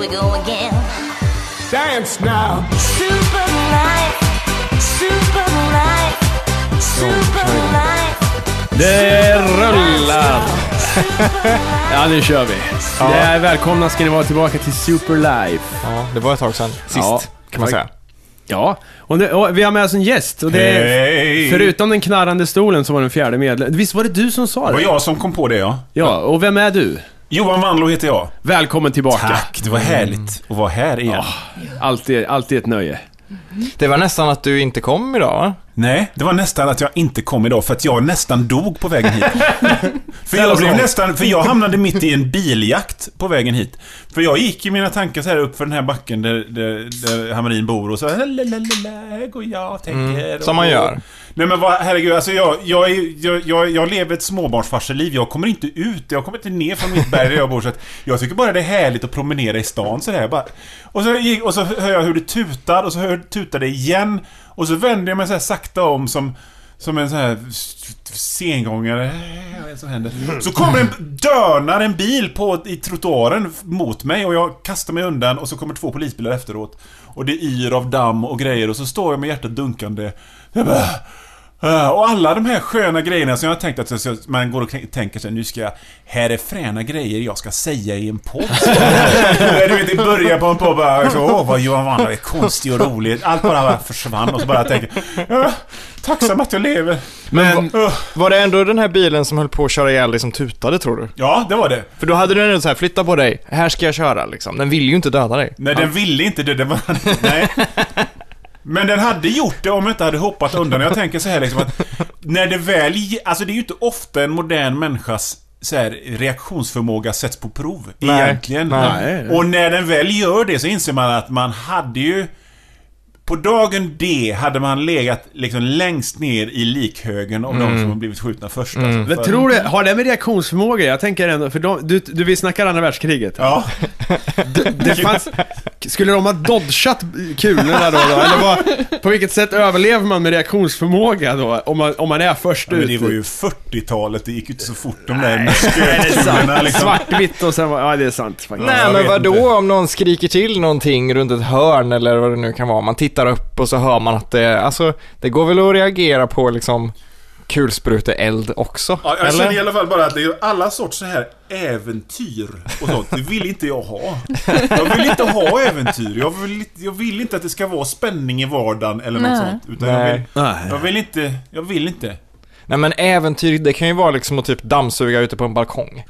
we go again. Dance now. Superlife, superlife, superlife. Det rullar! Ja, nu kör vi. Det är välkomna ska ni vara tillbaka till Superlife. Ja, det var ett tag sedan. Sist, Ja, kan man säga. Ja, och, det, och vi har med oss en gäst. Och det är, Hej! Förutom den knarrande stolen så var den fjärde medlem. Visst var det du som sa Det var det? jag som kom på det, ja. Ja, och vem är du? Johan Wanlo heter jag. Välkommen tillbaka. Tack, det var härligt att vara här igen. Alltid, alltid ett nöje. Det var nästan att du inte kom idag, va? Nej, det var nästan att jag inte kom idag för att jag nästan dog på vägen hit. för, jag blev nästan, för jag hamnade mitt i en biljakt på vägen hit. För jag gick i mina tankar så här upp för den här backen där, där, där Hammarin bor och så lalalala, går jag och tänker. Mm, som man gör. Nej men vad, herregud, alltså jag, jag, är, jag, jag, jag lever ett småbarnsfarseliv. Jag kommer inte ut, jag kommer inte ner från mitt berg där jag bor. Så att jag tycker bara det är härligt att promenera i stan sådär. Bara. Och, så, gick- och så hör jag hur det tutar och så hör, tutar det igen. Och så vänder jag mig så här sakta om som, som en sån här sengångare. Så är det som händer? Så kommer en, dörnar en bil på, i trottoaren mot mig och jag kastar mig undan och så kommer två polisbilar efteråt. Och det yr av damm och grejer och så står jag med hjärtat dunkande. Jag bara, och alla de här sköna grejerna som jag har tänkt att man går och tänker sig nu ska jag, här är fräna grejer jag ska säga i en podd. du vet, i början på en podd bara, så, åh vad Johan Wanner är konstig och rolig. Allt bara, bara försvann och så bara tänker ja, tacksam att jag lever. Men, Uh, Var det ändå den här bilen som höll på att köra ihjäl dig som tutade, tror du? ja, det var det. För då hade den ändå så här, flytta på dig, här ska jag köra liksom. Den vill ju inte döda dig. Nej, den ville inte var, nej. Men den hade gjort det om jag inte hade hoppat undan. Jag tänker så här liksom att när det väl... Alltså det är ju inte ofta en modern människas så här, reaktionsförmåga sätts på prov. Nej. Egentligen. Nej. Och när den väl gör det så inser man att man hade ju... På dagen D hade man legat liksom längst ner i likhögen av de som har blivit skjutna först. Alltså. men För- tror du, har det med reaktionsförmåga? Jag tänker ändå, för de, du, du vi snackar andra världskriget. Ja. Det fanns, skulle de ha dodgat kulorna då, då? Eller vad, på vilket sätt överlever man med reaktionsförmåga då? Om man, om man är först ja men ut? det var ju 40-talet, det gick ju inte så fort de där det muskelkulorna liksom. Svartvitt och sen var, ja det är sant faktiskt. Nej men vet vad då inte. om någon skriker till någonting runt ett hörn eller vad det nu kan vara. Man tittar upp och så hör man att det, alltså, det går väl att reagera på liksom kulspruteeld också? Ja, jag eller? känner i alla fall bara att det är alla sorts så här äventyr och sånt. Det vill inte jag ha. Jag vill inte ha äventyr. Jag vill, inte- jag vill inte att det ska vara spänning i vardagen eller något Nej. sånt. Utan jag Nej. vill, Nej. jag vill inte. Jag vill inte. Nej men äventyr, det kan ju vara liksom att typ dammsuga ute på en balkong.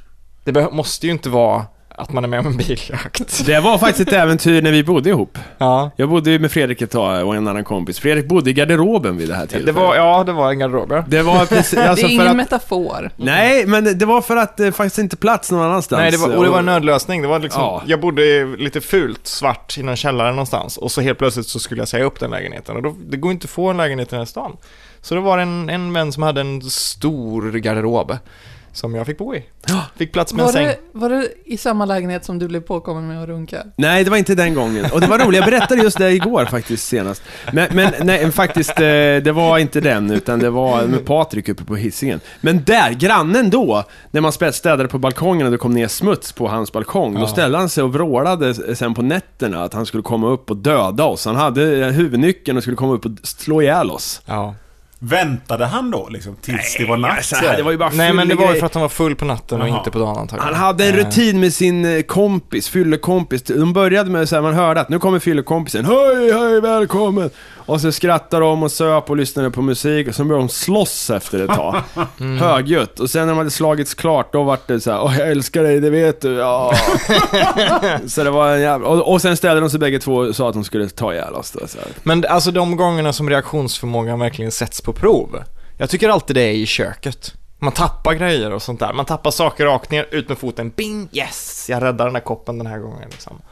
Det måste ju inte vara att man är med om en biljakt. Det var faktiskt ett äventyr när vi bodde ihop. Ja. Jag bodde ju med Fredrik ett tag och en annan kompis. Fredrik bodde i garderoben vid det här tillfället. Det var, ja, det var en garderob ja. Det var precis, Det alltså är för ingen att... metafor. Nej, men det- det var för att det faktiskt inte plats någon annanstans. Nej, det var, och det var en nödlösning. Det var liksom, Ja. jag bodde lite fult svart i någon källare någonstans och så helt plötsligt så skulle jag säga upp den lägenheten och då, det går inte att få en lägenhet i den här stan. Så det var en, en vän som hade en stor garderob som jag fick bo i. Fick plats med en Var säng. det, var det i samma lägenhet som du blev påkommen med att runka? Nej, det var inte den gången. Och det var roligt, jag berättade just det igår faktiskt senast. Men, men nej, faktiskt, eh, det var inte den, utan det var med Patrik uppe på hissingen. Men där, grannen då, när man städade på balkongen och det kom ner smuts på hans balkong, då ställde han sig och vrålade sen på nätterna att han skulle komma upp och döda oss. Han hade eh, huvudnyckeln och skulle komma upp och slå ihjäl oss. Ja. Väntade han då liksom tills det var natt? Alltså, det var ju bara Nej men det var ju för att han var full på natten och inte på dagen antagligen. Han hade en rutin med sin eh, kompis, fyllekompis. De började med så här, man hörde att nu kommer fyllekompisen. Hej, hej, välkommen! Och så skrattade de och söp och lyssnade på musik och så började de slåss efter ett tag. Högljutt. Och sen när de hade slagits klart, då vart det så här, Åh, jag älskar dig, det vet du. Ja. så det var en jävla... Och, och sen ställde de sig bägge två och sa att de skulle ta ihjäl oss då, så här. Men alltså de gångerna som reaktionsförmågan verkligen sätts på prov. Jag tycker alltid det är i köket. Man tappar grejer och sånt där. Man tappar saker rakt ner, ut med foten, bing, yes! Jag räddar den här koppen den här gången liksom.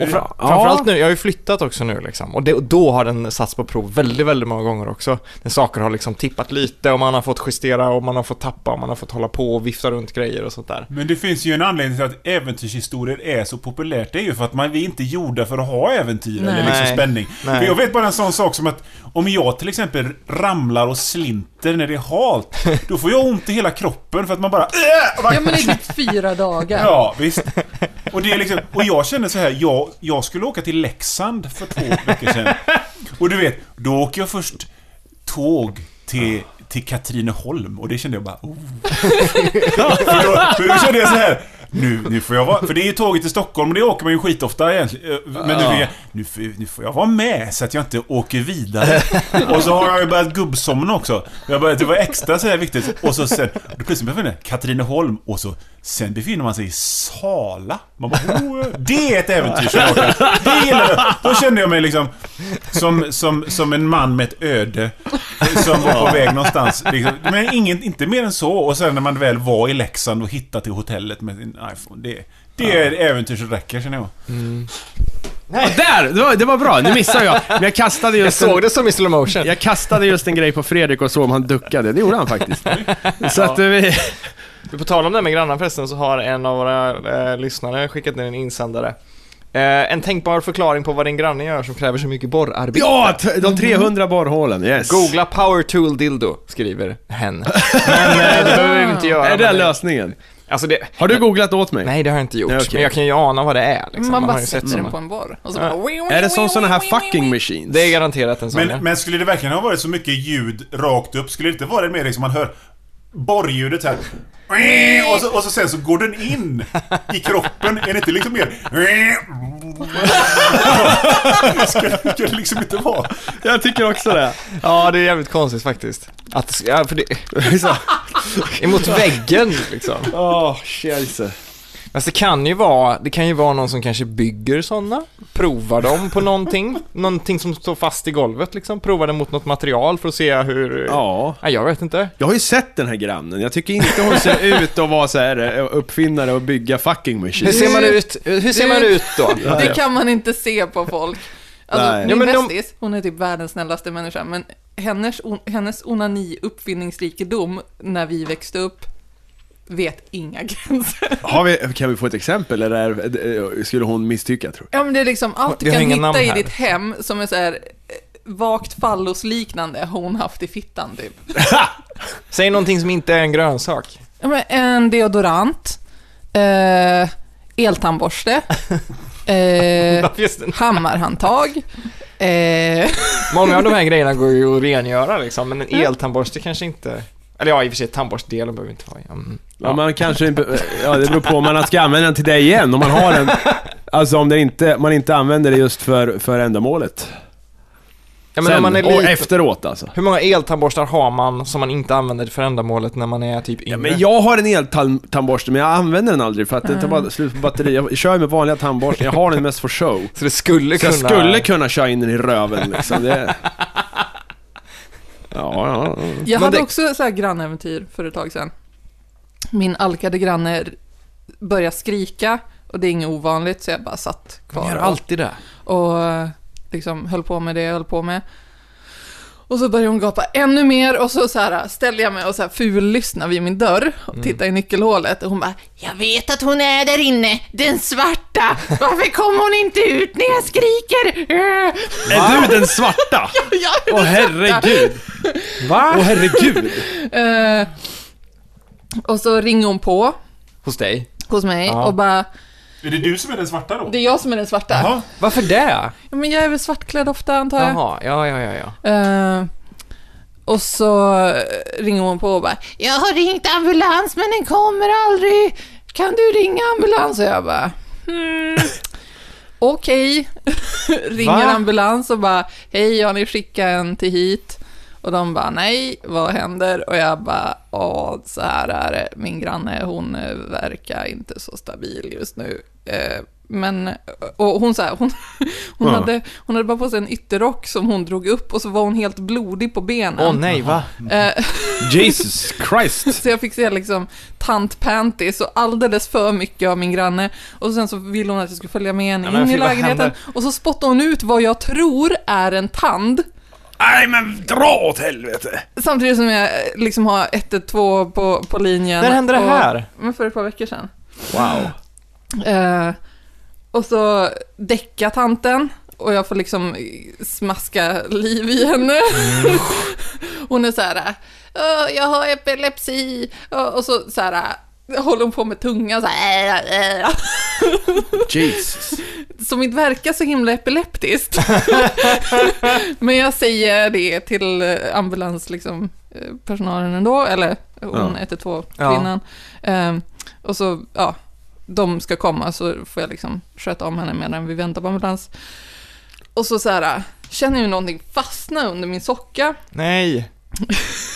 Och fra, framförallt nu, jag har ju flyttat också nu liksom. Och, det, och då har den satts på prov väldigt, väldigt många gånger också. När saker har liksom tippat lite och man har fått justera och man har fått tappa och man har fått hålla på och vifta runt grejer och sånt där. Men det finns ju en anledning till att äventyrshistorier är så populärt. Det är ju för att man, vi är inte gjorda för att ha äventyr eller liksom Nej. spänning. Nej. För jag vet bara en sån sak som att om jag till exempel ramlar och slinter när det är halt, då får jag ont i hela kroppen för att man bara... Äh! Man- Ja men i typ fyra dagar. Ja, visst. Och, det är liksom, och jag känner så här, jag, jag skulle åka till Leksand för två veckor sedan. Och du vet, då åker jag först tåg till, till Katrineholm och det kände jag bara, oh. för, då, för då kände jag så här, nu, nu får jag vara... För det är ju tåget till Stockholm och det åker man ju skitofta egentligen. Eh, Men nu, jag, nu, nu får jag vara med så att jag inte åker vidare. Och så har jag ju börjat gubbsomna också. Jag började, det var extra så här viktigt. Och så sen, då plötsligt befinner jag Katrineholm och så sen befinner man sig i Sala. Man bara, oh, det är ett äventyr som jag. Det gillar jag. Då kände jag mig liksom som, som, som en man med ett öde. Som var på väg någonstans. Liksom. Men ingen, inte mer än så. Och sen när man väl var i Leksand och hittade till hotellet med sin iPhone. Det, det är ett äventyr som räcker känner jag. Där! Det var, det var bra, nu missade jag. Men jag kastade Jag just såg en, det som i slow motion. jag kastade just en grej på Fredrik och såg om han duckade. Det gjorde han faktiskt. Så att eh, vi... På tal om det här med grannar förresten så har en av våra eh, lyssnare skickat ner en insändare. Eh, en tänkbar förklaring på vad din granne gör som kräver så mycket borrarbete. Ja! De 300 borrhålen, yes. Googla power tool dildo, skriver hen. Men eh, det behöver vi inte göra. Är det lösningen? Alltså det... Har du googlat åt mig? Nej, det har jag inte gjort. Nej, okej. Men jag kan ju ana vad det är. Liksom. Man har bara ju sett sätter den på en borr. Och så Ja. bara... Är det som såna här fucking machines? Det är garanterat en sån, ja. Men, men skulle det verkligen ha varit så mycket ljud rakt upp? Skulle det inte vara mer liksom man hör borrljudet här. Och så, och så sen så går den in i kroppen. Är det inte liksom mer... Ska, ska det liksom inte vara? Jag tycker också det. Ja, det är jävligt konstigt faktiskt. Att, ja, för det... Så. Emot väggen, liksom. Åh, scheisse. Fast det kan ju vara, det kan ju vara någon som kanske bygger sådana, provar dem på någonting, någonting som står fast i golvet liksom, provar det mot något material för att se hur... Ja. Nej, jag vet inte. Jag har ju sett den här grannen. Jag tycker inte hon ser ut att vara så här eh, uppfinnare och bygga fucking Hur machines. ser man ut, hur ser man ut då? Det kan man inte se på folk. Alltså, Nej. min Ja, men de- bästis, hon är typ världens snällaste människa, men hennes, hennes onani uppfinningsrikedom när vi växte upp vet inga gränser. Har vi, kan vi få ett exempel eller skulle hon misstycka tror Ja, men det är liksom allt du kan hitta i ditt hem som är så här eh, vagt fallosliknande har hon haft i fittan typ. Säg någonting som inte är en grönsak. Ja, men en deodorant, eh, eltandborste, eh, hammarhandtag, eh, Många av de här grejerna går ju att rengöra liksom, men en eltandborste kanske inte... Eller ja, i och för sig, tandborstdelen behöver inte vara. Mm. Ja, man kanske inte, ja det beror på om man ska använda den till det igen. Om man har den, alltså om det inte, man inte använder det just för, för ändamålet. Ja, men Sen, man är och lite... efteråt alltså. Hur många eltandborstar har man som man inte använder för ändamålet när man är typ yngre? Ja, men jag har en eltandborste men jag använder den aldrig för att det tar bara slut på batteri. Jag kör med vanliga tandborsten, jag har den mest för show. Så det skulle Så kunna... jag skulle kunna köra in den i röven liksom. Det... Ja, ja, ja. Jag hade det- också så här grannäventyr för ett tag sedan. Min alkade granne började skrika och det är inget ovanligt så jag bara satt kvar gör och, alltid det. och eh, liksom höll på med det jag höll på med. Och så började hon gapa ännu mer och så, så här ställde jag mig och så här fullyssnade vid min dörr och tittade i nyckelhålet och hon bara Jag vet att hon är där inne, den svarta! Varför kommer hon inte ut när jag skriker? Är du den svarta? Jag är Åh herregud! Va? Åh herregud! Eh, och så ringer hon på Hos dig? hos mig Ja. och bara Är det du som är den svarta då? Det är jag som är den svarta. Jaha. Varför det? Ja, men jag är väl svartklädd ofta antar jag. Jaha, ja, ja, ja, ja. Eh, och så ringer hon på och bara Jag har ringt ambulans men den kommer aldrig. Kan du ringa ambulans? Och jag bara hmm. Okej. Ringer Va? ambulans och bara Hej, har ni skickat en till hit? Och de bara nej, vad händer? Och jag bara, ja, så här är det. Min granne, hon verkar inte så stabil just nu. Eh, men, och hon så här, hon, hon, Ja. hade, hon hade bara på sig en ytterrock som hon drog upp och så var hon helt blodig på benen. Åh nej, va? Eh, Jesus Christ! så jag fick se liksom tantpanties och alldeles för mycket av min granne. Och sen så ville hon att jag skulle följa med henne Ja, in i lägenheten. Och så spottade hon ut vad jag tror är en tand. Nej men dra åt helvete! Samtidigt som jag eh, liksom har 112 på, på linjen. När hände det och- här? Men för ett par veckor sedan. Wow. Eh, och så däckar tanten och jag får liksom smaska liv i henne. hon är så här, "Åh, jag har epilepsi. Och så, så här, håller hon på med tungan så här. "Äh, äh." Jesus. som inte verkar så himla epileptiskt. Men jag säger det till ambulans, liksom, eh, personalen ändå, eller hon Ja. 112-kvinnan. Ehm, och så, ja, de ska komma så får jag liksom sköta om henne medan vi väntar på ambulans. Och så så här, känner jag någonting fastna under min socka Nej.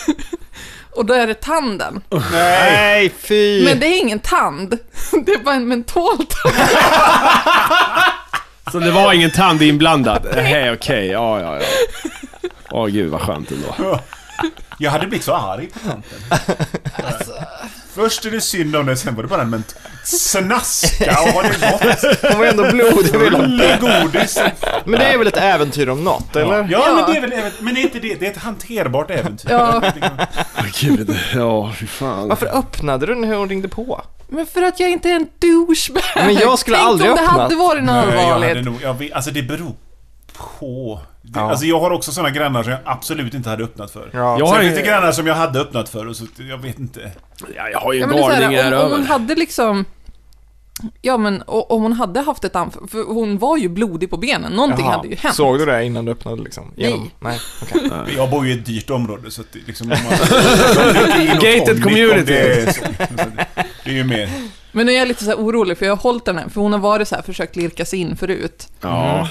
och då är det tanden. Nej, fy! Men det är ingen tand, det är bara en mentoltand. Så det var ingen tand inblandad? Nej, okej. Ja, ja, ja. Åh gud vad skönt ändå. Jag hade blivit så arg på tanten. Först är det synd om det, sen var det bara en ment... Snaska och har det gått? Hon var ändå blodig. vill hon. Full i godis. Men det är väl ett äventyr om något, eller? Ja, Ja. men det är väl Men det är inte det. Det är ett hanterbart äventyr. Ja. Åh gud. Ja, fy fan. Varför öppnade du när hon ringde på? Men för att jag inte är en douchebag. Men jag skulle Tänk aldrig om det hade varit något Nej, jag hade allvarligt. nog, jag vet, alltså det beror på. Det, Ja. Alltså jag har också såna grannar som jag absolut inte hade öppnat för. Ja. Jag har en- grannar som jag hade öppnat för och så, jag vet inte. Ja, jag har ju Ja, en så galning här här, om, hon över. hade liksom... Ja, men om hon hade haft ett anfall, för hon var ju blodig på benen, någonting Jaha. hade ju hänt. Såg du det innan du öppnade liksom? Nej. Nej, okej. Jag bor ju i ett dyrt område så att det liksom... om man- Gated community. Det är, så, det är ju mer... Men nu är jag lite så här orolig, för jag har hållit henne, för hon har varit så här, försökt lirka sig in förut. Ja.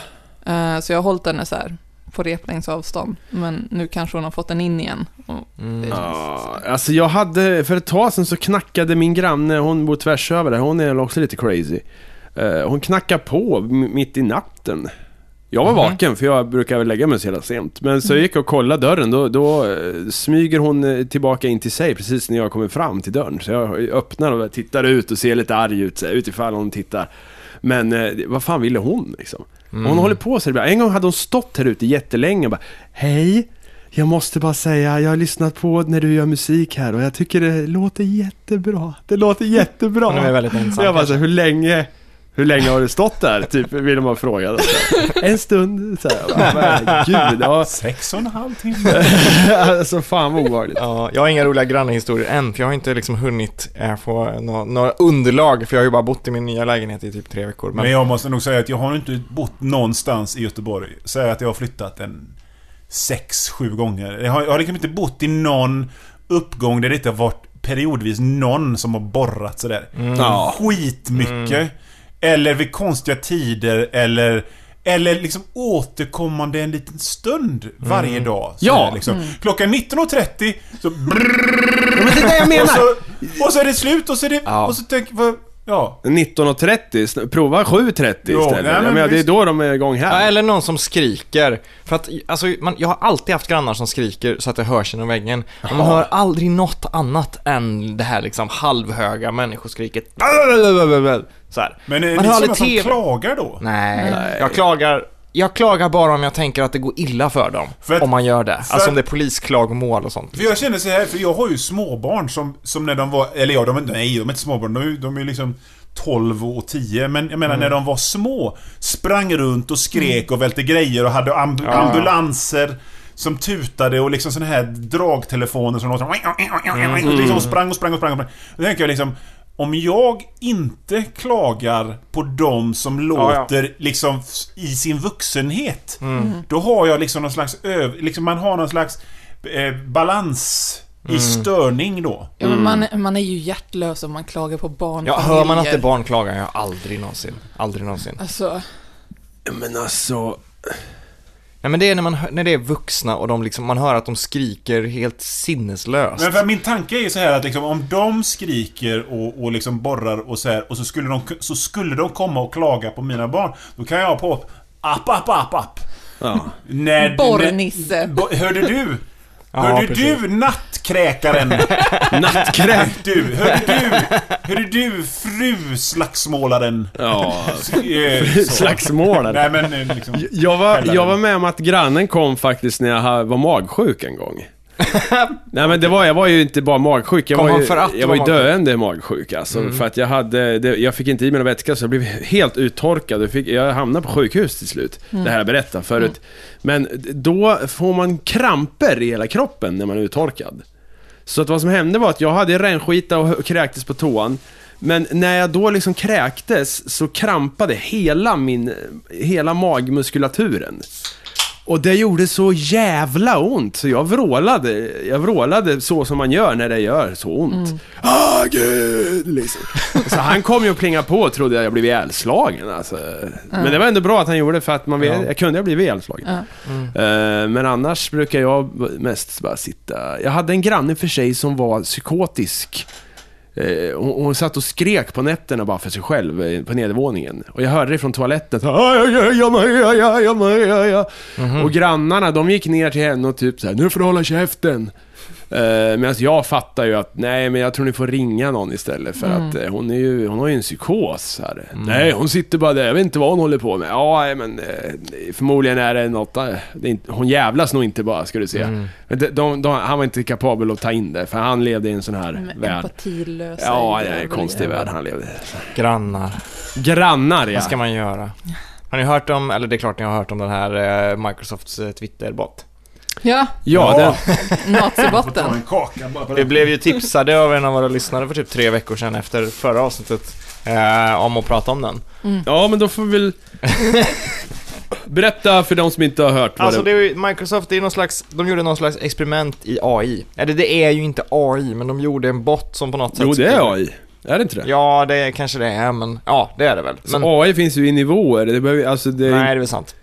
Eh, så jag har hållit henne så här på replängdsavstånd, men nu kanske hon har fått den in igen. Och Mm. Ja, alltså jag hade, för ett tag sedan så knackade min granne, hon bor tvärs över där, hon är också lite crazy. Eh, hon knackade på mitt i natten. Jag var vaken för jag brukar väl lägga mig så jävla sent. Men så jag gick och kollade dörren, då, då eh, smyger hon eh, tillbaka in till sig precis när jag kommer fram till dörren. Så jag öppnar och tittar ut och ser lite arg ut, så här, utifall hon tittar. Men eh, vad fan ville hon liksom? Hon håller på så ibland. En gång hade hon stått här ute jättelänge och bara Hej! Jag måste bara säga, jag har lyssnat på när du gör musik här och jag tycker det låter jättebra. Det låter jättebra. Hon är väldigt ensam, Jag bara så, kanske. hur länge, hur länge har du stått där? Typ, vill man fråga. En stund, så här. Gud, ja. Sex och en halv timme. Alltså fan vad obehagligt. Ja, jag har inga roliga grannehistorier än, för jag har inte liksom hunnit eh, få nå- några underlag, för jag har ju bara bott i min nya lägenhet i typ tre veckor. Men, Men jag måste nog säga att jag har inte bott någonstans i Göteborg. Säg att jag har flyttat en sex, sju gånger. Jag har, jag har liksom inte bott i någon uppgång där det inte har varit periodvis någon som har borrat sådär. Ja. Skitmycket. Eller vid konstiga tider eller eller liksom återkommande en liten stund varje dag. Så Ja. Liksom. Klockan 19.30 så Men det är det jag och menar! så, och så är det slut och så är det... Ja. Och så tänker vad, Ja. 19.30, sn- prova 7.30 Jo, istället. nej, men menar, det är då de är igång Ja, här. eller någon som skriker. För att, alltså, man, jag har alltid haft grannar som skriker så att det hörs genom väggen. Men man hör aldrig något annat än det här liksom halvhöga människoskriket. Så här. Men är Man det hör aldrig som TV. klagar då? Nej, jag klagar jag klagar bara om jag tänker att det går illa för dem. För att- om man gör det. Alltså om det är polisklagomål och sånt. För jag känner så här, för jag har ju småbarn som, som när de var, eller ja, de är, nej, de är inte småbarn, de de är liksom 12 och 10, men jag menar Mm. när de var små, sprang runt och skrek och välte grejer och hade amb- Ja. ambulanser som tutade och liksom såna här dragtelefoner som låter Mm. liksom sprang och sprang och sprang. Och sprang. Då tänker jag liksom, om jag inte klagar på de som låter liksom f- i sin vuxenhet, Mm. då har jag liksom någon slags öv... Liksom man har någon slags eh, balans Mm. i störning då. Ja, men man, man är ju hjärtlös om man klagar på barn. Ja, hör man att det är barn klagar jag aldrig någonsin. Aldrig någonsin. Alltså, Men alltså... Nej men det är när, man, när det är vuxna och de liksom, man hör att de skriker helt sinneslöst. Men för min tanke är ju så här att liksom, om de skriker och, och liksom borrar och så här och så skulle, de, så skulle de komma och klaga på mina barn. Då kan jag på app, app, app, app. Ja. När, Borrnisse. när- bo- Hörde du? Hörde precis. du nattkräkaren? Nattkräm! Du, hörde du? Hörde du fru slagsmålaren? Ja, Eh, så. slagsmålare. Nej men eh, liksom. Jag var, jag var med om att grannen kom faktiskt när jag var magsjuk en gång. Nej men det var, jag var ju inte bara magsjuk, jag Kom var ju, för att jag var ju magsjuk? döende magsjuk alltså. För att jag hade, det, jag fick inte i mig någon vätska så jag blev helt uttorkad. Jag, fick, jag hamnade på sjukhus till slut. Det här jag berättat förut. Men då får man kramper i hela kroppen när man är uttorkad. Så att vad som hände var att jag hade rännskita och kräktes på toan. Men när jag då liksom kräktes så krampade hela min, hela magmuskulaturen. Och det gjorde så jävla ont, så jag vrålade. Jag vrålade så som man gör när det gör så ont. Ah, gud! Liksom. Så han kom ju och plingade på och trodde att jag blev ihjälslagen alltså. Men det var ändå bra att han gjorde det för att man vet, Ja. jag kunde ha blivit ihjälslagen. Eh, Men annars brukar jag mest bara sitta... Jag hade en granne för sig som var psykotisk. Eh, hon, hon satt och skrek på nätterna bara för sig själv eh, på nedervåningen. Och jag hörde det från toaletten. Och grannarna, de gick ner till henne och typ så här, nu får du hålla käften. Uh, Medan jag fattar ju att, nej men jag tror ni får ringa någon istället för att eh, hon, är ju, hon har ju en psykos här. Nej, hon sitter bara där, jag vet inte vad hon håller på med. Ja, nej, men eh, förmodligen är det något, eh, det är inte, hon jävlas nog inte bara, ska du se. Men de, de, de, han var inte kapabel att ta in det, för han levde i en sån här Med värld. empatilösa Ja, det är en konstig värld han levde i. Grannar. Grannar ja. Vad ska man göra? Har ni hört om, eller det är klart ni har hört om den här eh, Microsofts eh, Twitter-bot. Ja, Ja, Ja. Den, nazibotten. Vi det. blev ju tipsade av en av våra lyssnare för typ tre veckor sedan efter förra avsnittet eh, om att prata om den. ja, men då får vi väl... Berätta för de som inte har hört vad Alltså det... det är ju, Microsoft, det är någon slags, de gjorde någon slags experiment i AI. Eller det är ju inte AI, men de gjorde en bot som på något sätt Jo, det är AI. Är det inte det? Ja, det är, kanske det är, men ja, det är det väl. Så Men, AI finns ju i nivåer, det behöver, alltså det... nej, det är väl sant.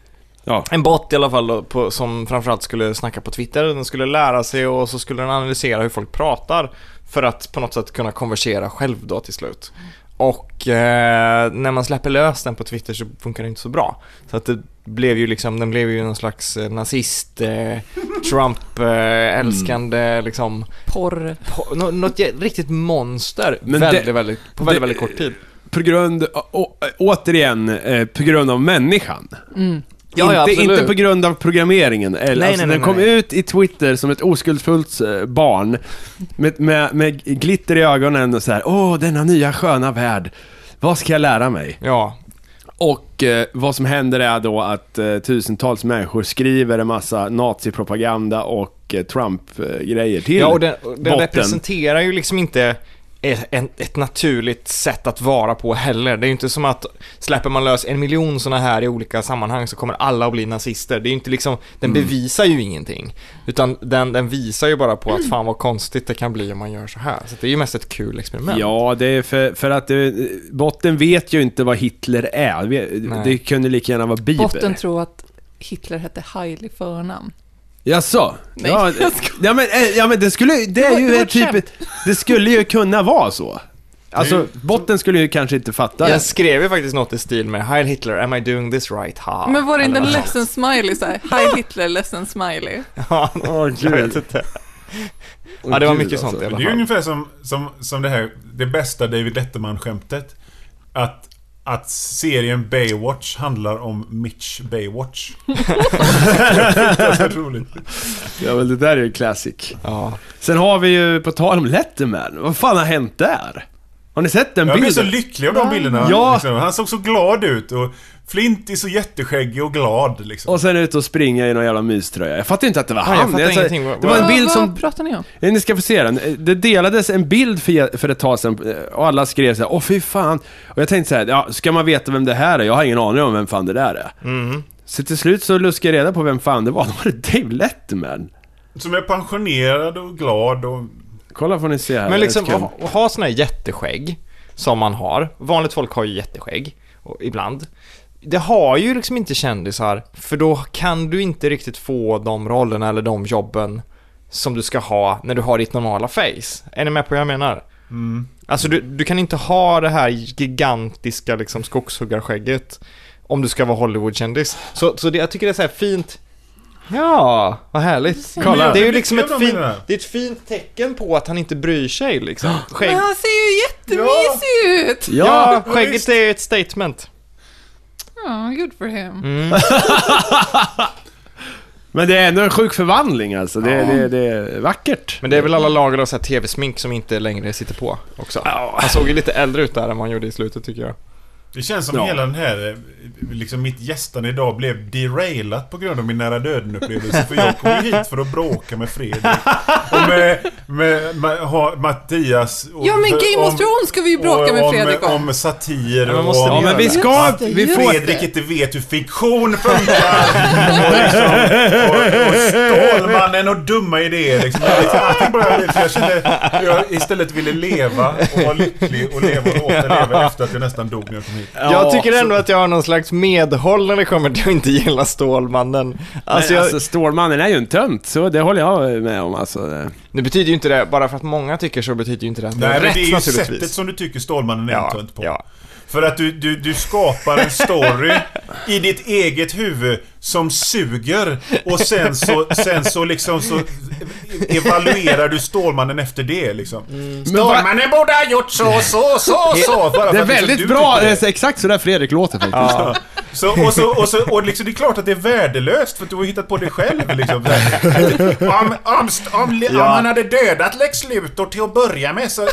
Ja. En bot i alla fall då, på, som framförallt skulle snacka på Twitter. Den skulle lära sig och så skulle den analysera hur folk pratar för att på något sätt kunna konversera själv då till slut. Och eh, när man släpper lös den på Twitter så funkar det inte så bra. Så att det blev ju liksom, den blev ju någon slags eh, nazist, eh, Trump eh, älskande liksom, Porr. på, nå- något riktigt monster Men väldigt, det- väldigt, på väldigt, det- väldigt kort tid. På grund, å, återigen, eh, på grund av människan. Ja, ja, inte, absolut. inte på grund av programmeringen. Eller, Nej, alltså, nej, nej, den kom nej. ut i Twitter som ett oskuldsfullt eh, barn. Med, med, med glitter i ögonen och så här. åh, denna nya sköna värld. Vad ska jag lära mig? Ja, Och eh, vad som händer är då att eh, tusentals människor skriver en massa nazipropaganda och eh, Trump-grejer till Ja, och den, och den botten. representerar ju liksom inte ett, naturligt sätt att vara på heller. Det är ju inte som att släpper man lös en miljon sådana här i olika sammanhang så kommer alla att bli nazister. Det är ju inte liksom, den Mm. bevisar ju ingenting. Utan den, den visar ju bara på att fan vad konstigt det kan bli om man gör så här. Så det är ju mest ett kul experiment. Ja, det är för, för att det, botten vet ju inte vad Hitler är. Det, Nej. det kunde lika gärna vara Bieber. Botten tror att Hitler hette Haile i förnamn. Jaså? Nej, ja, jag ja, men, eh, ja, men det skulle det är ju det ett typ... Det skulle ju kunna vara så. Alltså, Det botten skulle ju kanske inte fatta det. Jag skrev ju faktiskt något i stil med Heil Hitler, am I doing this right? Ha. Men var det inte en Eller ledsen smiley såhär? Hi Hitler, ledsen smiley. Ja, Åh, jag vet inte. Ja, det var mycket sånt i Det alla är ju fall. ungefär som, som, som det här, det bästa David Letterman-skämtet. Att, att serien Baywatch handlar om Mitch Baywatch. Fruktansvärt roligt. Ja, men det där är ju classic. Ja. Sen har vi ju, på tal om Letterman, vad fan har hänt där? Har ni sett den Jag blev så bilden? lycklig av de bilderna. Ja. Liksom. Han såg så glad ut och Flint är så jätteskäggig och glad liksom. Och sen ut och springa i någon jävla myströja. Jag fattar inte att det var Ja, jag han. fattar Alltså, ingenting. Det var en Vad- bild vad som... pratar ni om? Eh, Ni ska få se den. Eh, Det delades en bild för, för ett tag sedan eh, och alla skrev så här, åh fy fan. Och jag tänkte så här, ja, ska man veta vem det här är? Jag har ingen aning om vem fan det där är. Mm. Så till slut så luskade jag reda på vem fan det var. Då var det Dave Letterman. Som är pensionerad och glad och... Kolla får ni se här. Men liksom, att ha såna här jätteskägg, som man har. Vanligt folk har ju jätteskägg, och ibland. Det har ju liksom inte kändisar, för då kan du inte riktigt få de rollerna eller de jobben som du ska ha när du har ditt normala face. Är ni med på vad jag menar? Alltså du, du kan inte ha det här gigantiska liksom skogshuggarskägget om du ska vara Hollywoodkändis. Så, så det, jag tycker det är så här fint Ja, vad härligt. Kolla. Det är ju liksom ett menar. det är ett fint tecken på att han inte bryr sig liksom. Skägg, Men han ser ju jättemysig ut! Ja, skägget är ett statement. Ja, good for him. Mm. men det är ändå en sjuk förvandling alltså. Det, det, det är vackert. Men det är väl alla lager av tv-smink som inte längre sitter på också. Han såg ju lite äldre ut där än vad han gjorde i slutet tycker jag. Det känns som Ja. hela den här, eh, liksom mitt gästande idag blev derailat på grund av min nära döden-upplevelse. För jag kom ju hit för att bråka med Fredrik. Och med, med, med ha, Mattias. Och, Ja men Game of Thrones ska vi ju bråka med Fredrik om. om. Om satir men måste och... Ja, men vi ska... Det, Vi får... Fredrik inte vet hur fiktion funkar. och, liksom, och, och Stålmannen och dumma idéer. Liksom. Jag, liksom, allting bara, jag kände jag istället ville leva och vara lycklig och leva och återleva efter att jag nästan dog när jag kom hit. Jag tycker ändå att jag har någon slags medhåll när det kommer till att inte gilla Stålmannen. Alltså, Alltså, jag, alltså Stålmannen är ju en tönt, så det håller jag med om alltså. nu betyder ju inte det, bara för att många tycker så betyder ju inte det att det Nej, är rätt det är ju sättet som du tycker Stålmannen är Ja, en tönt på. ja. För att du, du, du skapar en story i ditt eget huvud som suger och sen så, sen så liksom så evaluerar du Stålmannen efter det liksom. Men Stålmannen borde ha gjort så, så, så, så. Bara Det är liksom väldigt bra, det det. är exakt så där Fredrik låter faktiskt. Ja. Så, och så, och så, och liksom, det är klart att det är värdelöst för att du har hittat på det själv liksom. om, om, om, om han hade dödat Lex Luthor till att börja med så...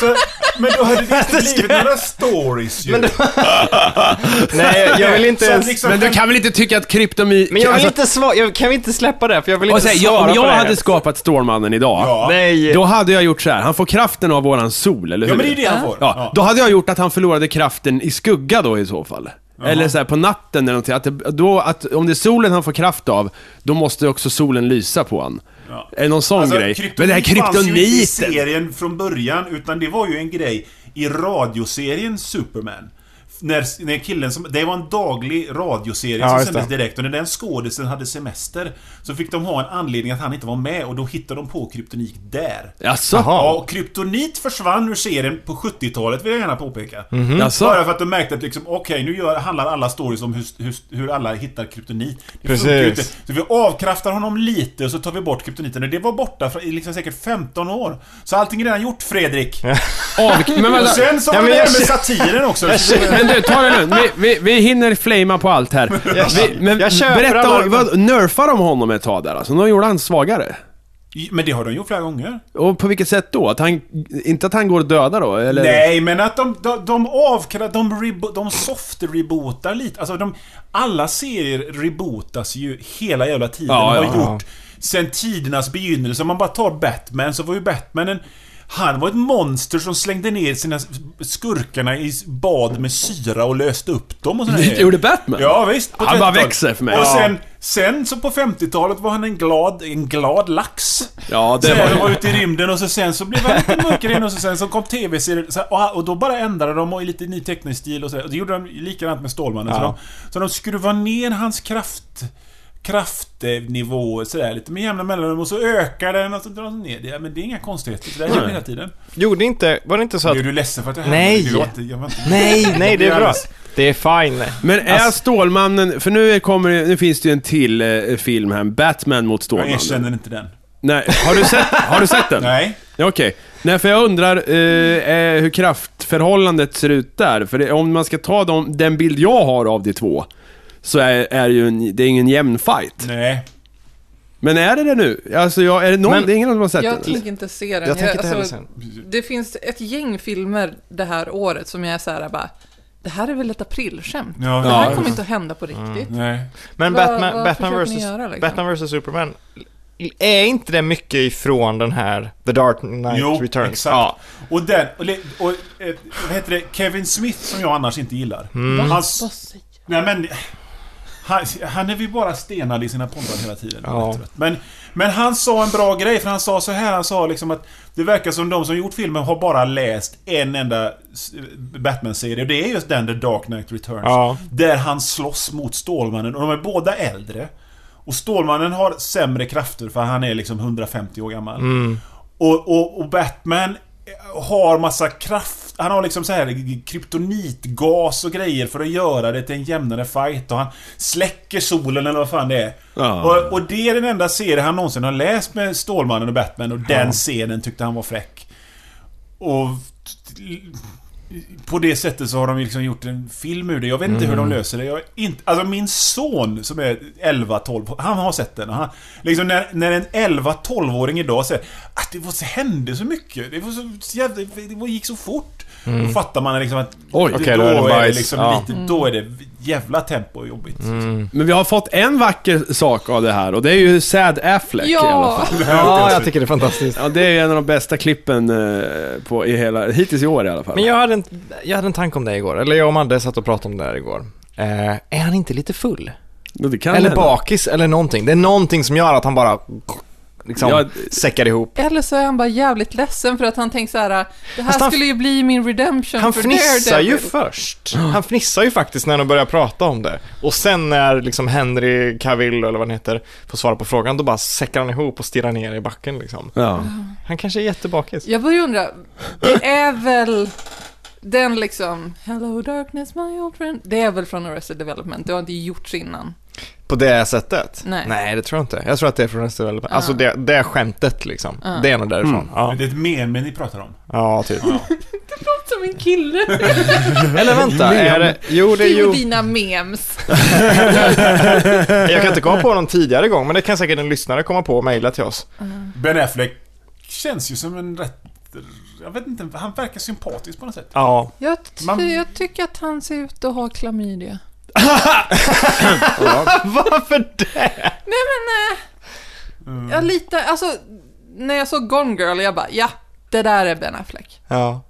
så men då hade det inte blivit några stories ju. Nej, jag vill inte ens... liksom- Men du kan väl inte tycka att kryptomi... Men jag vill alltså, inte svara, jag, kan vi inte släppa det? För jag vill inte säga, svara jag, om på jag det här. hade skapat Stålmannen idag, Ja. Nej. då hade jag gjort så här. han får kraften av våran sol, eller hur? Ja men det är ju det han får. Ja, då hade jag gjort att han förlorade kraften i skugga då i så fall. Eller så här på natten eller någonting. Att det, då, att, om det är solen han får kraft av, då måste också solen lysa på han. Ja. Är det någon sån Alltså, grej? Men det här kryptonit fanns ju inte i kryptoniten! serien från början, utan det var ju en grej i radioserien Superman. När, när killen som, det var en daglig radioserie Ja, som sändes det. direkt och när den skådisen hade semester så fick de ha en anledning att han inte var med och då hittade de på kryptonit där. Jaså? Ja, och kryptonit försvann ur serien på 70-talet vill jag gärna påpeka. Mhm. Jaså? Bara för att de märkte att liksom, okej, nu gör, handlar alla stories om hur, hur, hur alla hittar kryptonit. Det Precis. Så vi avkraftar honom lite och så tar vi bort kryptoniten. Och det var borta i liksom säkert 15 år. Så allting är redan gjort, Fredrik. Av, men Och vänta, sen så Ja, var men det jag här med satiren också. Men du, ta det lugnt. Vi, vi, vi hinner flamea på allt här. Vi, men jag köper berätta, om, vad, nerfar de honom ett tag där alltså? De gjorde han svagare? Men det har de gjort flera gånger. Och på vilket sätt då? Att han, inte att han går att döda då? Eller? Nej, men att de, de, de avkra... De, rebo, de soft-rebootar lite. Alltså, de, alla serier rebootas ju hela jävla tiden. Ja, de har ja. gjort sen tidernas begynnelse. Om man bara tar Batman, så var ju Batman en... Han var ett monster som slängde ner sina skurkarna i bad med syra och löste upp dem och sådär. Det gjorde Batman? Ja, visst. Han bara 30-talet. växer för mig. Och sen, sen så på 50-talet var han en glad, en glad lax. Ja, det Sen var ju... var ute i rymden och så sen så blev han lite mörkare in och så sen så kom tv-serier så och, och då bara ändrade de och i lite ny teckningsstil stil och så. Och det gjorde de likadant med Stålmannen. Så, Ja. de, så de skruvade ner hans kraft kraftnivå sådär lite med jämna mellanrum och så ökar den och så drar den ner. Det, men det är inga konstigheter. Det här gör hela tiden. Gjorde inte, var det inte så att... Nu är du ledsen för att det här Nej. Var inte, jag Nej, nej det är bra. Det är fine. Men är Alltså- Stålmannen, för nu, kommer, det- nu finns det ju en till eh, film här, Batman mot Jag Stålmannen. erkänner inte den. Nej, har du sett, har du sett den? Nej. Okej. Nej, för jag undrar eh, eh, hur kraftförhållandet ser ut där. För det, om man ska ta dem, den bild jag har av de två, så är, är ju en, det är ingen jämn fight. Nej. Men är det det nu? Alltså, jag, är det någon, Men- det är ingen som har sett Jag den? tänker inte se den. Jag tänker inte heller alltså, sen. Det finns ett gäng filmer det här året som jag är så här bara, det här är väl ett aprilskämt? Ja, det här ja. kommer inte att hända på riktigt. Nej. Men Vad- Batman, vad Batman, försöker ni vs, göra, liksom? Batman vs Superman, är inte det mycket ifrån den här The Dark Knight Jo, Returns? exakt. Ja. Och den, och, le- och eh, vad heter det, Kevin Smith som jag annars inte gillar. Mm. Hans, Vad säger nej men, han, han är ju bara stenad i sina poddar hela tiden. Ja. Men, men han sa en bra grej, för han sa så här, han sa liksom att det verkar som de som gjort filmen har bara läst en enda Batman-serie, och det är just den The Dark Knight Returns. Ja. Där han slåss mot Stålmannen, och de är båda äldre. Och Stålmannen har sämre krafter för han är liksom 150 år gammal. Och, och, och Batman har massa kraft. Han har liksom så här kryptonitgas och grejer för att göra det till en jämnare fight. Och han släcker solen eller vad fan det är. Ja. Och, och det är den enda serie han någonsin har läst med Stålmannen och Batman. Och den scenen tyckte han var fräck. Och... på det sättet så har de liksom gjort en film ur det. Jag vet inte hur de löser det. Jag inte, alltså min son som är 11-12, han har sett den. och Han, liksom när, när en 11-12-åring idag säger att det var så, hände så mycket. Det var så, jävla, det gick så fort. Då fattar man liksom att Oj, det- okej, då är det det bajs. liksom Ja. lite, då är det jävla tempo och jobbigt. Men vi har fått en vacker sak av det här och det är ju Sad Affleck i alla Ja, fall. Ja, jag tycker det är fantastiskt. Ja, det är ju en av de bästa klippen eh, på, i hela, hittills i år i alla fall. Men jag hade, en, jag hade en tanke om det igår, eller jag och Madde satt och pratade om det här igår. Eh, är han inte lite full? det kan eller hända. bakis, eller någonting. Det är någonting som gör att han bara liksom Ja, säckar ihop. eller så är han bara jävligt ledsen för att han tänker så här: det här han- skulle ju bli min redemption Han för fnissar ju Daredevil. först. Han fnissar ju faktiskt när de börjar prata om det. Och sen när liksom Henry Cavill, eller vad han heter, får svara på frågan, då bara säckar han ihop och stirrar ner i backen liksom. Ja. Han kanske är jättebakis. Jag börjar undra, det är väl den liksom, Hello darkness my old friend, det är väl från Arrested Development, det har inte gjorts innan. På det sättet? Nej. Nej, det tror jag inte. Jag tror att det är från Resident Evil. Alltså det, det är skämtet liksom. Ja. Det är nog därifrån. Mm. Ja. Men det är ett meme ni pratar om. ja, typ. Som en kille. Eller vänta, är det... Jo, det är ju... dina memes. Jag kan inte komma på någon tidigare gång, men det kan säkert en lyssnare komma på och mejla till oss. Ben Affleck känns ju som en rätt... Jag vet inte, han verkar sympatisk på något sätt. Ja. Jag, ty- Man- jag tycker att han ser ut att ha klamydia. Varför det? Nej men, eh, jag litar, alltså, när jag såg Gone Girl, jag bara, ja, det där är Ben Affleck. Ja.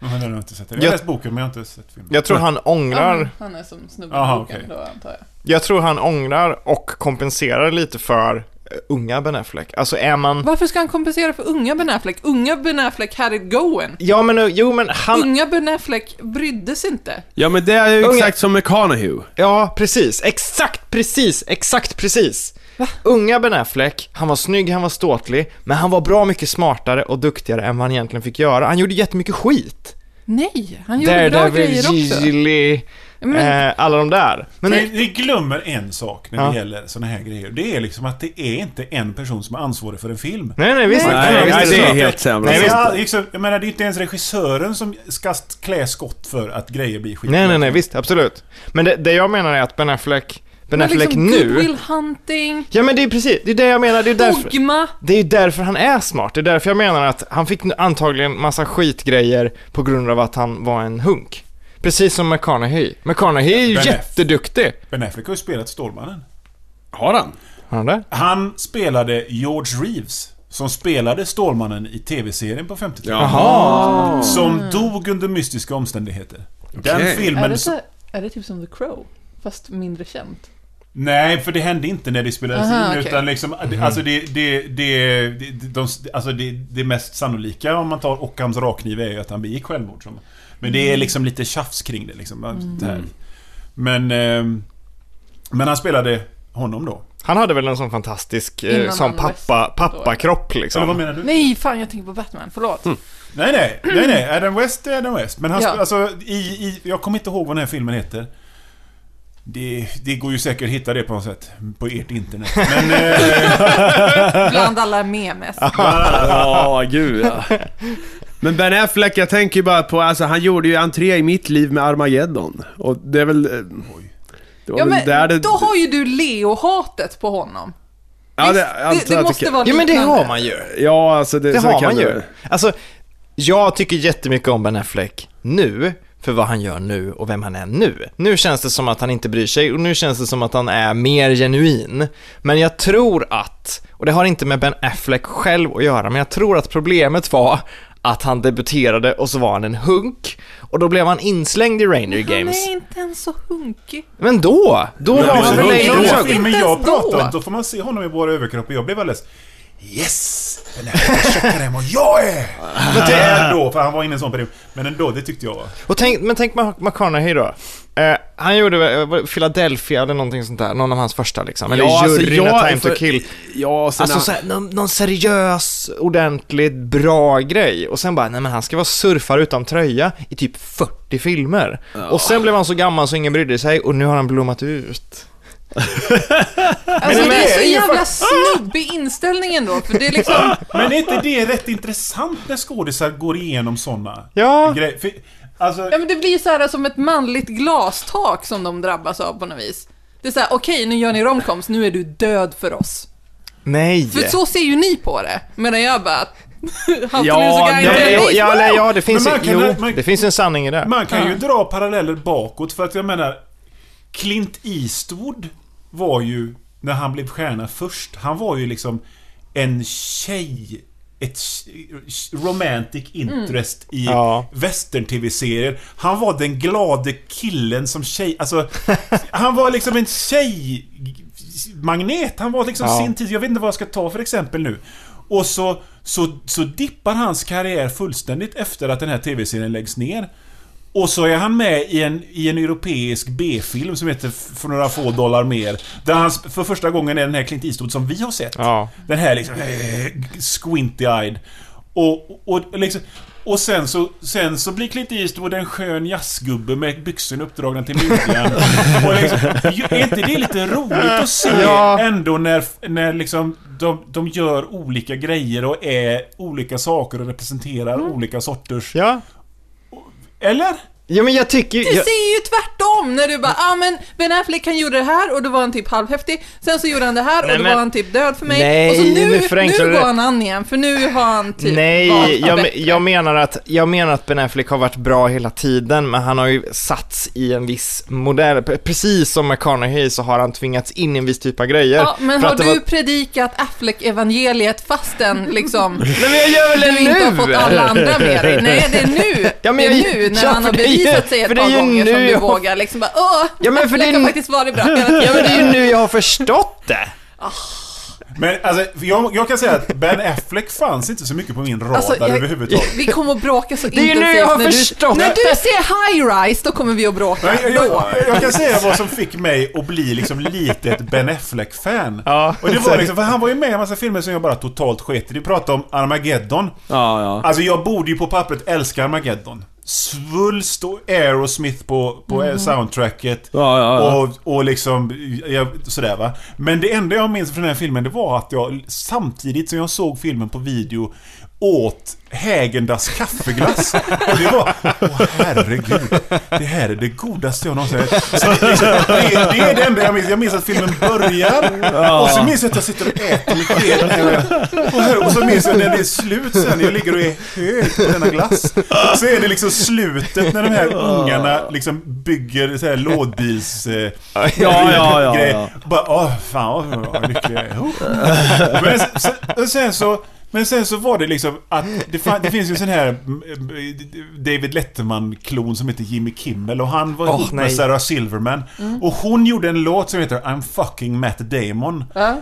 Men har jag inte sett. Jag har Jag- läst boken men jag har inte sett filmen. Jag tror han ångrar... Ja, han är som snubben Aha, i boken okej. då, antar jag. Jag tror han ångrar och kompenserar lite för unga Ben Affleck. Alltså är man... Varför ska han kompensera för unga Ben Affleck? Unga Ben Affleck had it going. Ja men, eh, jo men han... Unga Ben Affleck brydde sig inte. ja, men det är ju Unga- exakt som McConaughey. Ja, precis. Exakt precis. Exakt precis. Unga Ben Affleck, han var snygg, han var ståtlig, men han var bra mycket smartare och duktigare än vad han egentligen fick göra. Han gjorde jättemycket skit. Nej, han gjorde bra grejer också. Gigli, Men, eh, alla de där. Men Men vi glömmer en sak när Ja. det gäller såna här grejer. Det är liksom att det är inte en person som är ansvarig för en film. nej, nej, visst. Nej, Nej, nej, det är helt sämre. Nej, visst. liksom, jag menar, det är inte ens regissören som ska klä skott för att grejer blir skit. Nej, nej, nej, visst, absolut. Men det, det jag menar är att Ben Affleck, Ben Affleck liksom nu... Good Will Hunting, Ja men det är precis, det är det jag menar, det är därför... Dogma. Det är därför han är smart. Det är därför jag menar att han fick antagligen massa skitgrejer på grund av att han var en hunk. Precis som McConaughey. McConaughey är ju Ben jätteduktig. Ben Affleck har ju spelat Stålmannen. Har han? Har han det? Han spelade George Reeves. Som spelade Stålmannen i tv-serien på 50-talet. Jaha. Som dog under mystiska omständigheter. Den Okej. Är filmen... det, så, är det typ som The Crow? Fast mindre känt. Nej, för det hände inte när det spelades Aha, in. okej. Utan liksom, alltså det, det, det, det, de, alltså det, det mest sannolika om man tar Ockhams rakkniv är ju att han begick självmord. Som, men det är liksom lite tjafs kring det liksom. Det här. Men, ehm, men han spelade honom då. Han hade väl en sån fantastisk, eh, sån pappa, pappakropp Eller liksom. vad menar du? Nej, fan jag tänker på Batman, förlåt. Nej, nej, nej, nej. Adam West är Adam West. Men han, Ja. alltså, i, i, jag kommer inte ihåg vad den här filmen heter. Det, det går ju säkert att hitta det på något sätt. På ert internet. Men... Eh, Bland alla memes. Ja, gud ja. Men Ben Affleck, jag tänker ju bara på, alltså han gjorde ju entré i mitt liv med Armageddon. Och det är väl... eh, Det var Ja väl men där det... då har ju du Leo-hatet på honom. ja, Visst, det, det, det måste vara Ja men det har man ju. Ja, alltså det, Det så har kan man det- ju. Alltså, jag tycker jättemycket om Ben Affleck nu, för vad han gör nu och vem han är nu. Nu känns det som att han inte bryr sig och nu känns det som att han är mer genuin. Men jag tror att, och det har inte med Ben Affleck själv att göra, men jag tror att problemet var att han debuterade och så var han en hunk och då blev han inslängd i Han Games. är inte ens så hunkig. Men då, då var han väl i filmen ens jag pratar då får man se honom i våra överkroppar. Jag blev alldeles... Yes! Den här tjockare än vad jag är! Men det är då, för han var inne i en sån period. Men ändå, det tyckte jag var... Och tänk, men tänk McConaughey då. Eh, han gjorde eh, Philadelphia eller någonting sånt där, någon av hans första liksom. Eller Ja, alltså, juryn, jag- A Time för- to Kill. Ja, sen... Alltså så här, någon, någon seriös, ordentligt bra grej. Och sen bara, nej men han ska vara surfare utan tröja i typ 40 filmer. Och sen blev han så gammal så ingen brydde sig och nu har han blommat ut. Alltså Men det är så jävla snubbig inställning ändå, för det är liksom... Men är inte det rätt intressant när skådisar går igenom såna Ja. grejer? Alltså, Ja men det blir så här som ett manligt glastak som de drabbas av på något vis. Det är så här, okej nu gör ni romcoms, nu är du död för oss. Nej! För så ser ju ni på det. Medan jag bara, Ja, Ja, ja, nej, ja, det finns kan- jo, man- det finns en sanning i det. Man kan ju dra paralleller bakåt för att jag menar Clint Eastwood var ju, när han blev stjärna först, han var ju liksom en tjej ett romantic interest i Ja. western-tv-serier. Han var den glade killen som tjej... Alltså, han var liksom en tjejmagnet. Han var liksom Ja. sin tid. Jag vet inte vad jag ska ta för exempel nu. Och så, så, så dippar hans karriär fullständigt efter att den här tv-serien läggs ner. Och så är han med i en, i en europeisk B-film som heter För några få dollar mer. Där han för första gången är den här Clint Eastwood som vi har sett. Ja. Den här liksom eh, squinty-eyed. Och, och, liksom, och sen så, sen så blir Clint Eastwood en skön jazzgubbe med byxorna uppdragna till midjan. och liksom, är inte det lite roligt att se Ja. ändå när, när liksom de, de gör olika grejer och är olika saker och representerar olika sorters... Ja. Eller? Ja, men jag tycker Du jag, säger ju tvärtom när du bara, ja ah, men Ben Affleck han gjorde det här och då var han typ halvhäftig. Sen så gjorde han det här och Nej, då men- var han typ död för mig. Nej, och så nu nu, förenklar nu du går han an igen för nu har han typ Nej, jag, bättre. jag, menar att, jag menar att Ben Affleck har varit bra hela tiden, men han har ju satts i en viss modell. Precis som McConaughey så har han tvingats in i en viss typ av grejer. Ja, men har du var- predikat Affleck-evangeliet fastän liksom Nej, men jag gör väl du det inte har nu! fått alla andra med dig? Nej, det är nu! Ja, men det är jag- nu när han har för det är ju- bevisat sig ett för det är par ju gånger som nu du jag- vågar liksom bara åh, Ja, men för det är har nu- faktiskt varit bra hela tiden. Ja, men det är ju nu jag har förstått det. Men alltså, jag, jag kan säga att Ben Affleck fanns inte så mycket på min radar Alltså, jag- överhuvudtaget. Vi kommer att bråka så är ju nu intensivt jag har när du, förstått när det. du ser High Rise, då kommer vi att bråka. Jag, jag, jag kan säga vad som fick mig att bli liksom lite ett Ben Affleck-fan. Ja, och det var liksom, för han var ju med i en massa filmer som jag bara totalt sket i. Vi pratade om Armageddon. Ja, ja. Alltså jag borde ju på pappret älska Armageddon. Svulst och Aerosmith på, på soundtracket. Ja, ja, ja. Och, och liksom, ja, sådär va. Men det enda jag minns från den här filmen det var att jag samtidigt som jag såg filmen på video åt Hägendas kaffeglass. Och det var, åh herregud. Det här är det godaste jag någonsin så det, liksom, det, det är det enda jag minns. Jag minns att filmen börjar och så minns jag att jag sitter och äter med skeden. Och, så minns jag när det är slut sen. Jag ligger och är hög på denna glass. Så är det liksom slutet när de här ungarna liksom bygger så här lådbils... Eh, Ja, ja, ja, ja. Bara, åh, fan vad, lycklig jag är. Men sen så... Men sen så var det liksom att det, fan, det finns ju en sån här mm, David Letterman-klon som heter Jimmy Kimmel och han var Åh, ihop med. Sarah Silverman. Och hon gjorde en låt som heter I'm fucking Matt Damon. Ja.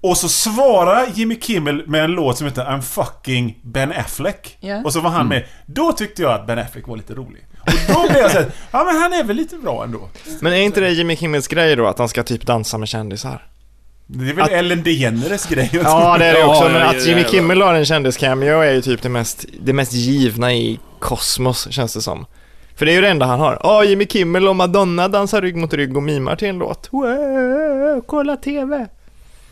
Och så svarar Jimmy Kimmel med en låt som heter I'm fucking Ben Affleck. Ja. Och så var han med. Då tyckte jag att Ben Affleck var lite rolig. Och då blev jag såhär, ja men han är väl lite bra ändå. Men är inte det Jimmy Kimmels grej då, att han ska typ dansa med kändisar? Det är väl Ellen DeGeneres grej. Ja, det är det också, ja, men att Jimmy Kimmel har en kändiscameo är ju typ det mest, det mest givna i kosmos, känns det som. För det är ju det enda han har. Ja, Jimmy Kimmel och Madonna dansar rygg mot rygg och mimar till en låt. Wow, kolla TV.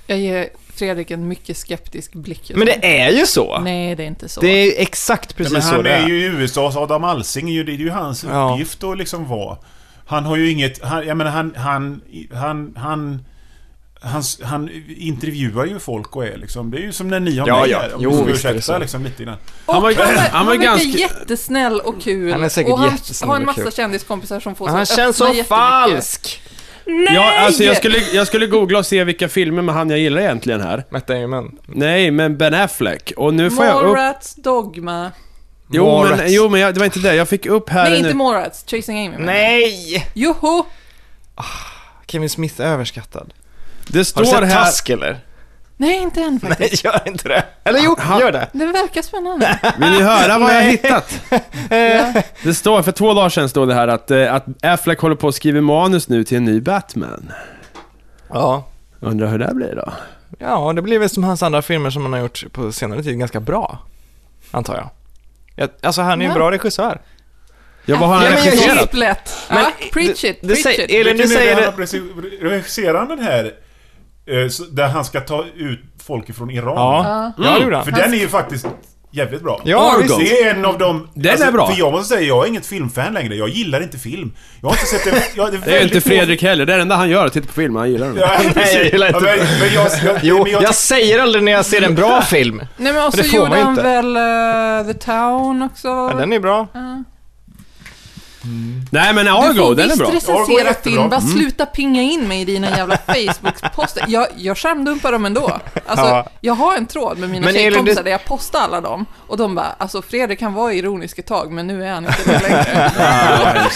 Jag ger Fredrik en mycket skeptisk blick. Men det är ju så. Nej, det är inte så. Det är exakt precis men så han det är är. ju i USA, så Adam Alsing, är ju- det är ju hans Ja. uppgift att liksom vara. Han har ju inget, han, jag menar han, han, han, han han, han intervjuar ju folk och är liksom, det är ju som när ni har Ja, mig ja. här. Om Jo, ursäkta så. liksom lite grann. Och Han var- han, är- han han var ganska- jättesnäll och kul. Han är säkert och han jättesnäll har en massa kändiskompisar som får han så känns så falsk! Ja, alltså jag skulle, jag skulle googla och se vilka filmer med han jag gillar egentligen här. Matt Damon. Nej, men Ben Affleck. Och nu får jag upp... Mallrats Dogma. Jo, men, jo, men jag, det var inte det. Jag fick upp här Nej, nu. inte Mallrats. Chasing Amy. Nej! Joho! Kevin Smith är överskattad. Det Har står du sett här... Task eller? Nej, inte än faktiskt. Nej, gör inte det. Eller jo, Han- gör det. Det verkar spännande. Vill ni höra vad jag har hittat? ja. Det står, för två dagar sedan stod det här att, eh, att Affleck håller på att skriva manus nu till en ny Batman. Ja. Undrar hur det blir då? Ja, det blir väl som hans andra filmer som han har gjort på senare tid ganska bra. Antar jag. jag alltså han är ju en bra regissör. Ja, vad har han Ja, men jag- regisserat? Men Ja, preach det- it, preach säger- it. Elin, du säger det- har Regisserar han den här där han ska ta ut folk ifrån Iran? Ja, Ja. ja det gjorde han. För den är ju faktiskt jävligt bra. Ja, Argo. visst. Det är en av de... Den är bra. För jag måste säga, jag är inget filmfan längre. Jag gillar inte film. Jag har inte sett en... Jag, Det är väldigt inte få- Fredrik heller, det är det enda han gör, att titta på film, han gillar den. Ja, precis. jag gillar inte Ja, men, men jag, jag, Jo, men jag, jag säger aldrig när jag ser en bra film. Nej men och Det så får gjorde han inte. väl eh, The Town också. Ja, den är bra. Ja. Nej men Du Argo, får den är visst bra. Argo är recensera jättebra. film, bara Mm. sluta pinga in mig i dina jävla Facebook-poster. Jag, jag skärmdumpar dem ändå. Alltså, Ja. jag har en tråd med mina Men Elin, tjejkompisar där jag postar alla dem. Och de bara, alltså Fredrik kan vara ironisk ett tag, men nu är han inte det längre.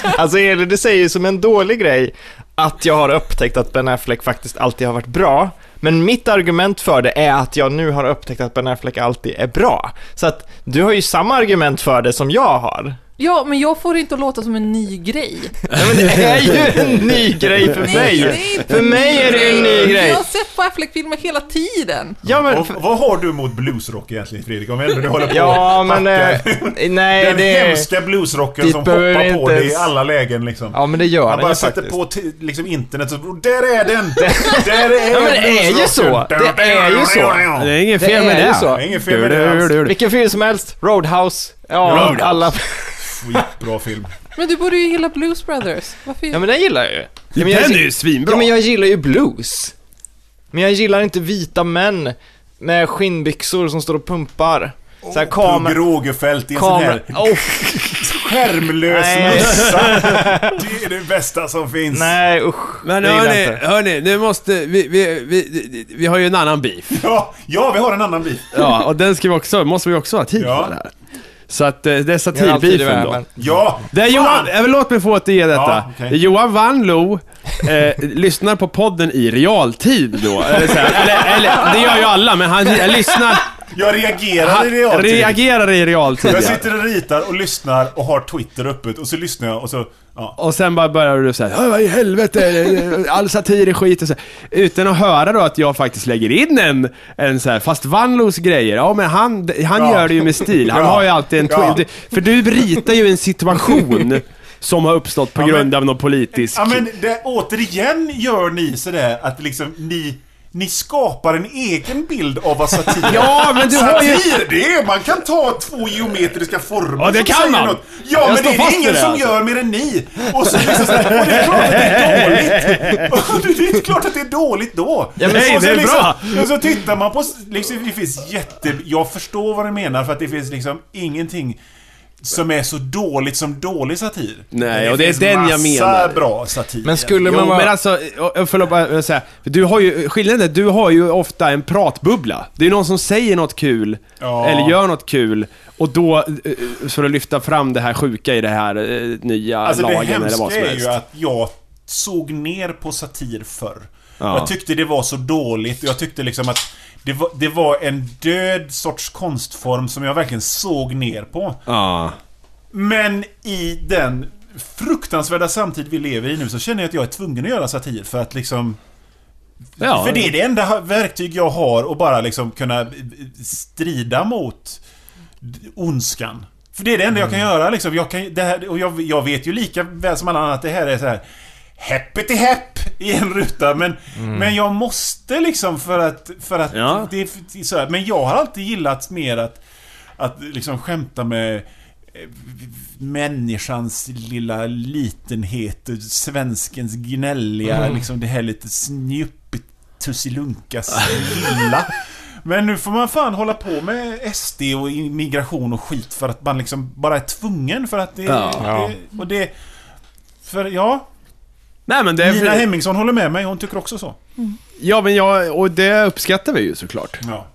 Alltså Elin, det säger ju som en dålig grej att jag har upptäckt att Ben Affleck faktiskt alltid har varit bra. Men mitt argument för det är att jag nu har upptäckt att Ben Affleck alltid är bra. Så att du har ju samma argument för det som jag har. Ja, men jag får det inte att låta som en ny grej. Ja, men det är ju en ny grej för Nej, mig. det är inte För en mig är det en ny Jag grej. har sett på Affleck-filmer hela tiden. Ja, men... och, vad har du mot bluesrock egentligen Fredrik? Om ändå du håller på Ja, och men... hackar. Eh, nej, Den det... hemska bluesrocken Dit som behöver hoppar på inte dig i ens- alla lägen liksom. Ja, men det gör Han den bara ju sätter faktiskt. på t- liksom internet och där är den! Där är Ja, men det är ju så. Det är ju så. Det är inget Det fel med är det. ju så. Det är inget fel med det alls. Vilken film som helst. Roadhouse. Ja, Roadhouse. alla... Skitbra film. Men du borde ju gilla Blues Brothers. Varför? Ja, men den gillar jag ju. Ja, men jag, Den är ju svinbra. ja, men jag gillar ju blues. Men jag gillar inte vita män med skinnbyxor som står och pumpar. Så här Pugh kamer... Rogefeldt i en Kamer... sån här Oh, skärmlös Nej. mössa. Det är det bästa som finns. nej usch. Men jag hörni, hörni, nu måste, vi, vi, vi, vi har ju en annan beef. Ja, ja, vi har en annan bit. Ja, och den ska vi också, måste vi också ha tid Ja. för det här. Så att eh, det är satirbeefen då. Ja! Det är Johan, äh, låt mig få återge detta. Ja, okej. Johan Wanlo eh, lyssnar på podden i realtid då. Eller, här, eller, eller, det gör ju alla, men han eh, lyssnar, Jag reagerar i realtid. reagerar i realtid. Jag ja. sitter och ritar och lyssnar och har Twitter öppet och så lyssnar jag och så... Ja. Och sen bara börjar du säga "Åh, vad i helvete, all satir är skit och så. Utan att höra då att jag faktiskt lägger in en, en så här, fast Vanlos grejer, ja men han, han Ja. gör det ju med stil. Han Ja. har ju alltid en Ja. För du ritar ju en situation som har uppstått på Ja, men- grund av någon politisk... Ja men det, återigen gör ni sådär att liksom ni... Ni skapar en egen bild av vad satir är. Ja, men du har ju- Satir, det är... Man kan ta två geometriska former Ja, det kan man. Något. Ja, Jag men det är det ingen det, som alltså. gör mer än ni. Och så liksom och det är klart att det är dåligt. Och det är klart att det är dåligt då. Ja, men nej, det är liksom, bra. Och så tittar man på... Liksom, det finns jätte... Jag förstår vad du menar för att det finns liksom ingenting som är så dåligt som dålig satir. Nej, och det är den jag menar. bra satir. Men skulle Jo, man vara... men alltså, förlåt bara säga, för du har ju, skillnaden är, du har ju ofta en pratbubbla. Det är någon som säger något kul, Ja. eller gör något kul, och då, eh, för att lyfta fram det här sjuka i det här eh, nya Alltså det lagen eller hemska vad som är helst. ju att jag såg ner på satir förr. Ja. Jag tyckte det var så dåligt. Jag tyckte liksom att det var, det var en död sorts konstform som jag verkligen såg ner på. Ja. Men i den fruktansvärda samtid vi lever i nu så känner jag att jag är tvungen att göra satir för att liksom... Ja. För det är det enda verktyg jag har att bara liksom kunna strida mot ondskan. För det är det enda jag kan göra liksom. Jag kan, här, och jag, jag vet ju lika väl som alla andra att det här är så här Häppeti häpp i en ruta men, men jag måste liksom för att, för att Ja. det, är så här, Men jag har alltid gillat mer att, att liksom skämta med eh, människans lilla litenhet, och svenskens gnälliga, liksom det här lite snuppigt tussilunkas lilla. Men nu får man fan hålla på med SD och immigration och skit för att man liksom bara är tvungen för att det... Ja. det och det... För ja, Nej men det är... Nina Hemmingsson håller med mig, hon tycker också så. ja men jag, och det uppskattar vi ju såklart. Ja.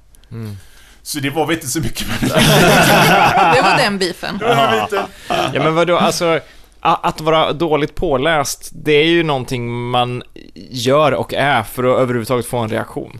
Så det var väl inte så mycket med det. Det var den beefen. Ja men vadå, alltså... Att vara dåligt påläst, det är ju någonting man gör och är för att överhuvudtaget få en reaktion.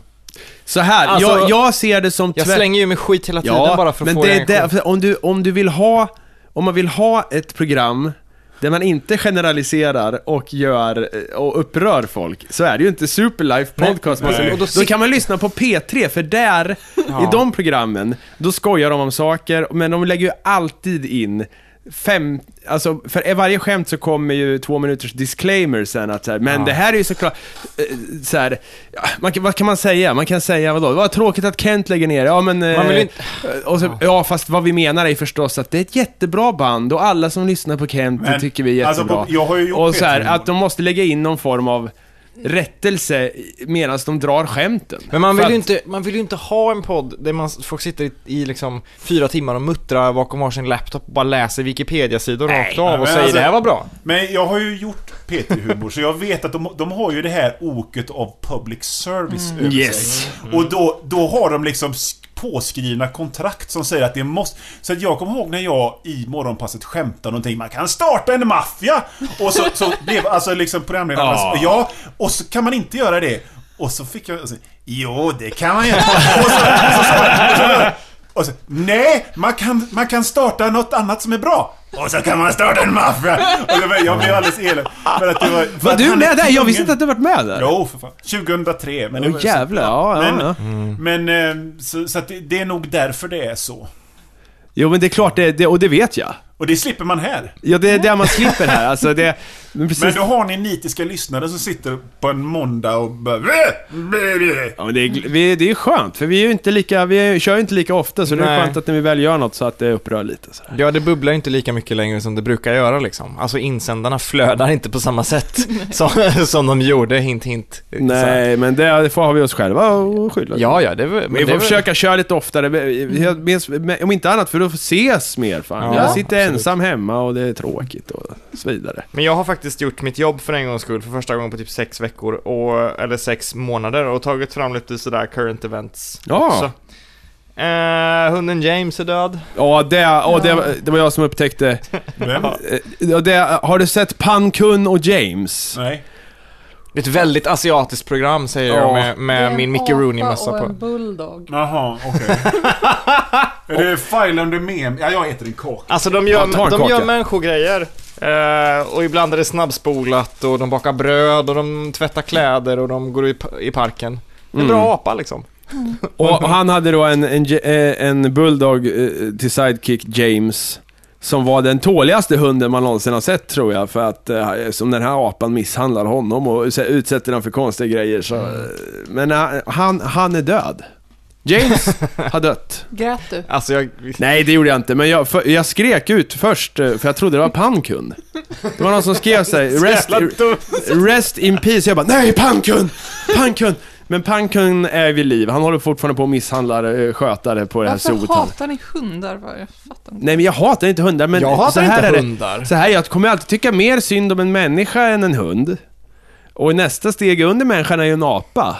Så här, Alltså, jag, jag ser det som Jag slänger ju med skit hela tiden bara för att men få det en är reaktion. det, om, du, om du vill ha, om man vill ha ett program där man inte generaliserar och gör och upprör folk, så är det ju inte Superlife podcast. nej. då, då kan man lyssna på P3, för där, i de programmen, då skojar de om saker, men de lägger ju alltid in fem, alltså för varje skämt så kommer ju två minuters disclaimer sen att så här, men det här är ju såklart, eh, så här, ja, man, vad kan man säga? Man kan säga vadå? Vad tråkigt att Kent lägger ner, ja men... Eh, inte- och så, ja, fast vad vi menar är förstås att det är ett jättebra band och alla som lyssnar på Kent Men, tycker vi är alltså, jättebra. jag har ju gjort och så här, att de måste lägga in någon form av rättelse medan de drar skämten. Men man vill, ju att- inte, man vill ju inte ha en podd där man, folk sitter i, i liksom fyra timmar och muttrar bakom varsin laptop och bara läser Wikipedia-sidor rakt av och säger alltså- det här var bra. Men jag har ju gjort PT-humor, så jag vet att de, de har ju det här oket av public service över Yes. sig. Och då, då har de liksom påskrivna kontrakt som säger att det måste... Så att jag kommer ihåg när jag i morgonpasset skämtade någonting, man kan starta en maffia! Och så, så blev alltså liksom programledaren, Ja. ja. ja, och så kan man inte göra det. Och så fick jag, alltså, jo det kan man göra. Och så, så, så, så, så, och så, nej, man kan, man kan starta något annat som är bra. Och så kan man starta en maffia. Jag blev alldeles elak. För att det var, Var du med där? Jag visste inte att du varit med där. Jo, för fan. 2003. Men Åh så- jävlar, ja, ja, men, ja. Men, eh, så, så att det, det är nog därför det är så. Jo men det är klart, det, det, och det vet jag. Och det slipper man här. Ja, det är det man slipper här. Alltså det... Men precis. Men då har ni nitiska lyssnare som sitter på en måndag och bara... Ja, men det, är, vi, det är skönt, för vi är ju inte lika, vi kör ju inte lika ofta, så det är Nej. skönt att när vi väl gör något så att det upprör lite. Så. Ja, det bubblar inte lika mycket längre som det brukar göra liksom. Alltså insändarna flödar inte på samma sätt som, som de gjorde, hint hint. Nej, men det, det får har vi oss själva att skylla. Ja, ja, det. Men vi får försöka köra lite oftare, om inte annat för att ses mer fan. Ja, jag sitter. Ensam hemma och det är tråkigt och så vidare. Men jag har faktiskt gjort mitt jobb för en gångs skull för första gången på typ sex veckor, och, eller sex månader, och tagit fram lite sådär current events Ja. också. Eh, hunden James är död. Ja, det, och det, det var jag som upptäckte. Vem? Eh, det, har du sett Pankun och James? Nej. Det är ett väldigt asiatiskt program säger Ja. jag med, Det är med en min Mickey Rooney-mössa på. en bulldog. Jaha, okej. är det File under mem? Ja, jag äter en kaka. Alltså de Ja, gör, en de gör människogrejer. Eh, och ibland är det snabbspolat och de bakar bröd och de tvättar kläder och de går i, i parken. Det är Mm. bra apa liksom. Och och han hade då en, en, en bulldog eh, till sidekick, James. Som var den tåligaste hunden man någonsin har sett tror jag. För att eh, som den här apan misshandlar honom och utsätter den för konstiga grejer. Så, eh, men eh, han, han är död. James har dött. Grät du? Alltså jag... Nej, det gjorde jag inte. Men jag, för, jag skrek ut först, eh, för jag trodde det var Pankun. Det var någon som skrev sig rest, rest in peace. Jag bara, nej, Pankun! Pankun! Men Pankun är vid liv. Han håller fortfarande på att misshandla eh, skötare på det här Varför zooet. han- hatar ni hundar? Vad? Jag fattar inte. Nej, men jag hatar inte hundar, men Jag hatar så här inte är det. hundar. Så här, jag kommer alltid tycka mer synd om en människa än en hund. Och nästa steg under människan är ju en apa.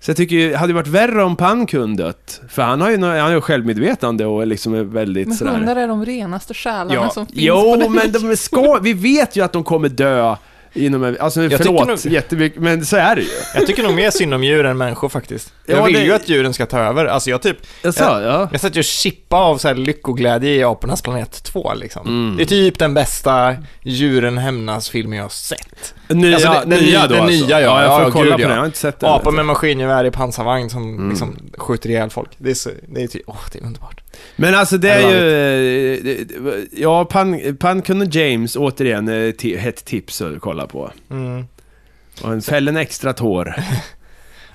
Så jag tycker ju, det hade varit värre om Pankun dött. För han har ju, han har ju självmedvetande och liksom är väldigt Men sådär... hundar är de renaste själarna Ja, som finns på jo, den men de ska, vi vet ju att de kommer dö inom alltså tycker förlåt nog- jättemycket, men så är det ju. Jag tycker nog mer synd om djur än människor faktiskt. Jag Ja, vill det- ju att djuren ska ta över. Alltså jag typ... Jag sa, ja. Jag satt ju och chippa av så här lyckoglädje i Apornas planet 2 liksom. Mm. Det är typ den bästa djuren hämnas-filmen jag har sett. Nya, Alltså, det- nya nya- då den alltså. nya, ja. ja. Jag får Ja, kolla gud, på den, jag har inte sett den. Apor med maskingevär i pansarvagn som Mm. liksom skjuter ihjäl folk. Det är så, det är typ, åh, det är underbart. Men alltså det är ju... eh, det- det- Ja, Pan, Pankun och James, återigen, eh, ti- ett tips att kolla på. Mm. Och en fällen extra tår.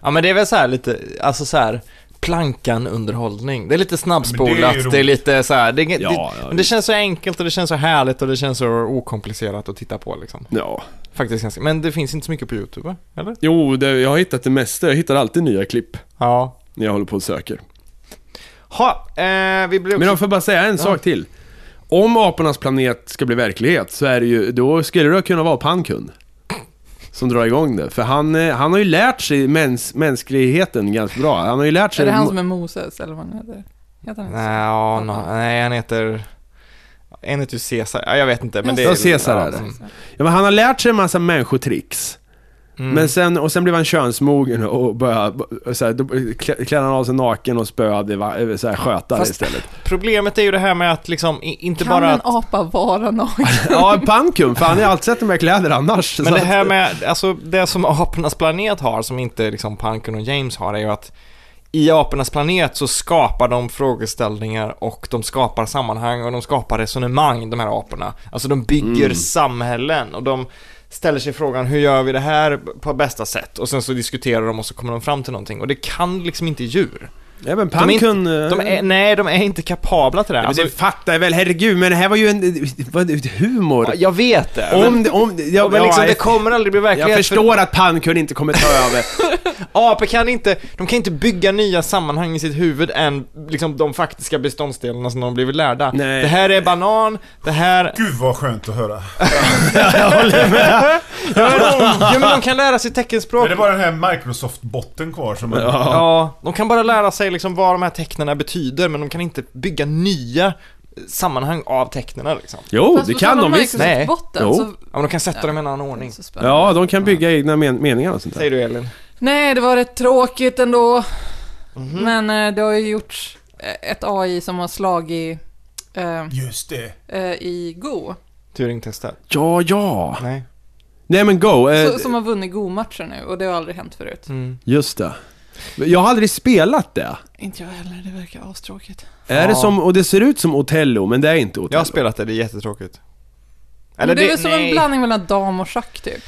Ja men det är väl så här lite, alltså så här plankan-underhållning. Det är lite snabbspolat, Men det är det är, lite så här, det, det, Ja, ja, men det känns så enkelt och det känns så härligt och det känns så okomplicerat att titta på liksom. Ja. Faktiskt ganska, men det finns inte så mycket på YouTube, eller? Jo, det, jag har hittat det mesta. Jag hittar alltid nya klipp Ja. när jag håller på och söker. Ha, eh, vi blev Men också... jag får bara säga en Ja. sak till. Om apornas planet ska bli verklighet så är det ju, då skulle det kunna vara Pankun. Som drar igång det. För han, eh, han har ju lärt sig mäns, mänskligheten ganska bra. Han har ju lärt sig... Är det han som är Moses, eller vad han heter? Heter han Nej, ja, no, nej, han heter... En heter ju Caesar, ja, jag vet inte, men det Ja, Caesar är det. Ja, men han har lärt sig en massa människotricks. Mm. Men sen, och sen blev han könsmogen och började, och så här, då klä- klädde han av sig naken och spöade va- så här, skötare Fast- istället. Problemet är ju det här med att liksom, inte Kan bara en att... apa vara naken? Ja, Pankun, för han har ju alltid sett här kläder annars. Men det här med, alltså det som Apornas planet har som inte liksom Pankun och James har är ju att i apornas planet så skapar de frågeställningar och de skapar sammanhang och de skapar resonemang, de här aporna. Alltså de bygger Mm. samhällen och de ställer sig frågan hur gör vi det här på bästa sätt? Och sen så diskuterar de och så kommer de fram till någonting och det kan liksom inte djur. Även De är inte- Pankun... De är, nej, de är inte kapabla till det här. Alltså, det fattar jag väl, herregud, men det här var ju en... Vad, humor. ja, jag vet det. men, Om, det- om, ja, men liksom, ja, det kommer aldrig bli verklighet. Jag för förstår att Pankun inte kommer ta över. Apor kan inte, de kan inte bygga nya sammanhang i sitt huvud än liksom de faktiska beståndsdelarna som de har blivit lärda. Nej. Det här är banan, det här... Gud vad skönt att höra. Ja men de kan lära sig teckenspråk. Men det är bara den här Microsoft-botten kvar som... Ja, de kan bara lära sig liksom vad de här tecknena betyder, men de kan inte bygga nya sammanhang av tecknena liksom. Jo, Fast det kan de visst. Nej. Botten, Jo. så, Ja, men de kan sätta dem i en annan ordning. Ja, de kan bygga egna men meningar och sånt där. Säger du Elin? Nej, det var rätt tråkigt ändå. Mhm. Men eh, det har ju gjorts eh, ett AI som har slagit eh, Just det. eh, i Go. Turing-testet? Ja, ja. Nej. Nej men go. Eh, Så, som har vunnit Go-matcher nu och det har aldrig hänt förut. Mm. Just det. Jag har aldrig spelat det. Inte jag heller, det verkar astråkigt. Är det som, och det ser ut som Otello, men det är inte Otello. Jag har spelat det, det är jättetråkigt. Men det är väl som nej. en blandning mellan dam och schack typ.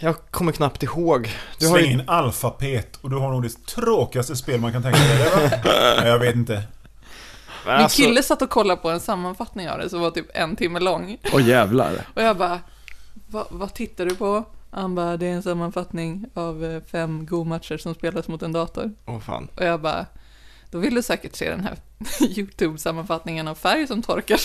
Jag kommer knappt ihåg. Du har Släng ju... in alfapet och du har nog det tråkigaste spel man kan tänka sig. eller? Nej, jag vet inte. Min Alltså, kille satt och kollade på en sammanfattning av det som var typ en timme lång. Åh jävlar. Och jag bara, "Va- vad tittar du på? Han bara, det är en sammanfattning av eh, fem Go-matcher som spelas mot en dator. Åh fan. Och jag bara, då vill du säkert se den här YouTube-sammanfattningen av färg som torkar.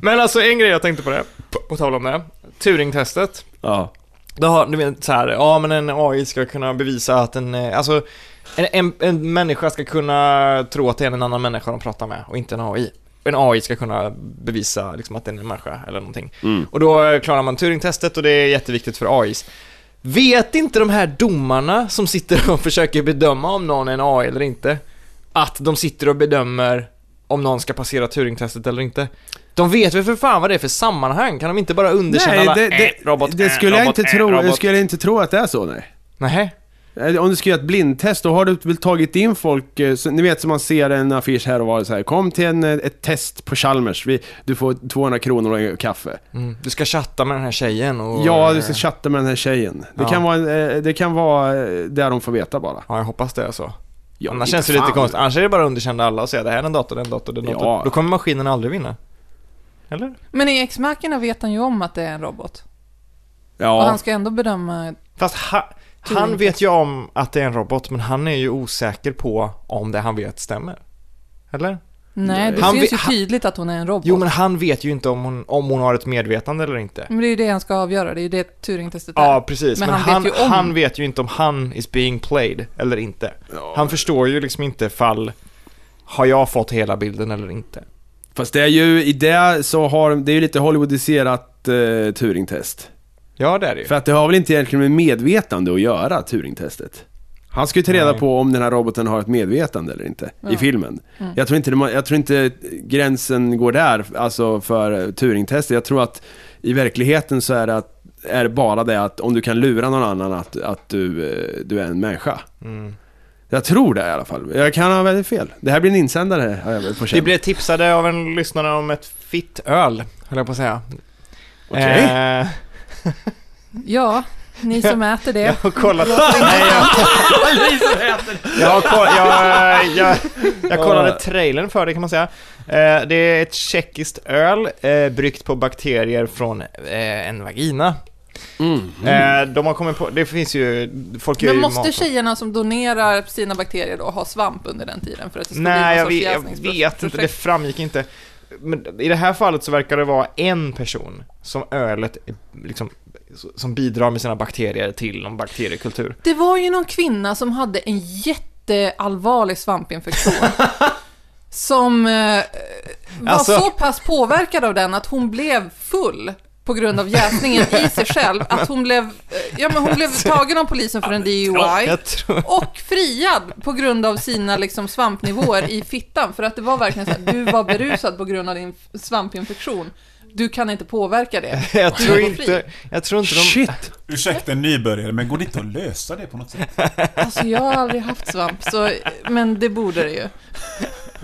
Men alltså en grej jag tänkte på det, på, på tal om det. Turing-testet. Ja. Då har, du vet så här, ja men en AI ska kunna bevisa att en, eh, alltså en, en, en människa ska kunna tro att det är en annan människa de pratar med och inte en AI. En AI ska kunna bevisa liksom, att det är en människa eller någonting. Mm. Och då eh, klarar man Turing-testet och det är jätteviktigt för AIs. Vet inte de här domarna som sitter och försöker bedöma om någon är en AI eller inte, att de sitter och bedömer om någon ska passera Turing-testet eller inte? De vet väl för fan vad det är för sammanhang? Kan de inte bara underkänna Nej, alla, det, det, "Äh, robot, det äh, skulle jag robot, inte äh, tro. robot." Jag skulle inte tro att det är så, nej. Nähä? Eh, Om du ska göra ett blindtest, då har du väl tagit in folk, eh, så, ni vet som man ser en affisch här och var så här. Kom till en, eh, ett test på Chalmers, vi, du får 200 kronor och en kaffe. Mm. Du ska chatta med den här tjejen och... Ja, du ska chatta med den här tjejen. Det Ja. kan vara, det kan vara där de får veta bara. Ja, jag hoppas det är så. Ja, Annars känns det lite fan. konstigt. Annars är det bara att underkänna alla och säga det här är en dator, det är en dator, det är en dator. Ja. Då kommer maskinen aldrig vinna. Eller? Men i X-Machina vet han ju om att det är en robot. Och Ja, han ska ändå bedöma... Fast ha, han vet ju om att det är en robot, men han är ju osäker på om det han vet stämmer. Eller? Nej, det Han syns ju tydligt att hon är en robot. Jo, men han vet ju inte om hon, om hon har ett medvetande eller inte. Men det är ju det han ska avgöra, det är ju det Turing-testet Ja, är. precis. Men Men, han han, vet ju om- han vet ju inte om han is being played eller inte. Han förstår ju liksom inte fall har jag fått hela bilden eller inte. fast det är ju, i det så har, det är ju lite Hollywoodiserat eh, Turing-test. Ja, det är det ju. För att det har väl inte egentligen med medvetande att göra, Turing-testet. Han ska ju ta reda Nej. på om den här roboten har ett medvetande eller inte, i Ja. filmen. Mm. Jag, tror inte, jag tror inte gränsen går där, alltså för Turing-testet. Jag tror att i verkligheten så är det, att, är det bara det att om du kan lura någon annan att, att du, eh, du är en människa. Mm. Jag tror det i alla fall. Jag kan ha väldigt fel. Det här blir en insändare, har jag väl på Vi blev tipsade av en lyssnare om ett fitt öl, höll jag på att säga. Okej. Eh, Ja, ni som äter det. jag har kollat... Nej, jag, jag, har koll, jag, jag, jag kollade trailern för det kan man säga. Eh, det är ett tjeckiskt öl eh, bryggt på bakterier från eh, en vagina. Mm. Eh, de har kommit på, det finns ju, folk Men ju måste mat. tjejerna som donerar sina bakterier då ha svamp under den tiden för att det ska Nej, bli jag någon vet, sorts jag vet inte, det framgick inte. Men i det här fallet så verkar det vara en person som ölet liksom, som bidrar med sina bakterier till någon bakteriekultur. Det var ju någon kvinna som hade en jätteallvarlig svampinfektion. som eh, var Alltså- så pass påverkad av den att hon blev full på grund av jäsningen i sig själv. Att hon blev, eh, ja, men hon blev tagen av polisen för en DUI. Och friad på grund av sina liksom, svampnivåer i fittan. För att det var verkligen så här, du var berusad på grund av din svampinfektion. Du kan inte påverka det. Jag tror inte, jag tror inte de... Shit! Ursäkta en nybörjare, men går det inte att lösa det på något sätt? Alltså jag har aldrig haft svamp, så, men det borde det ju.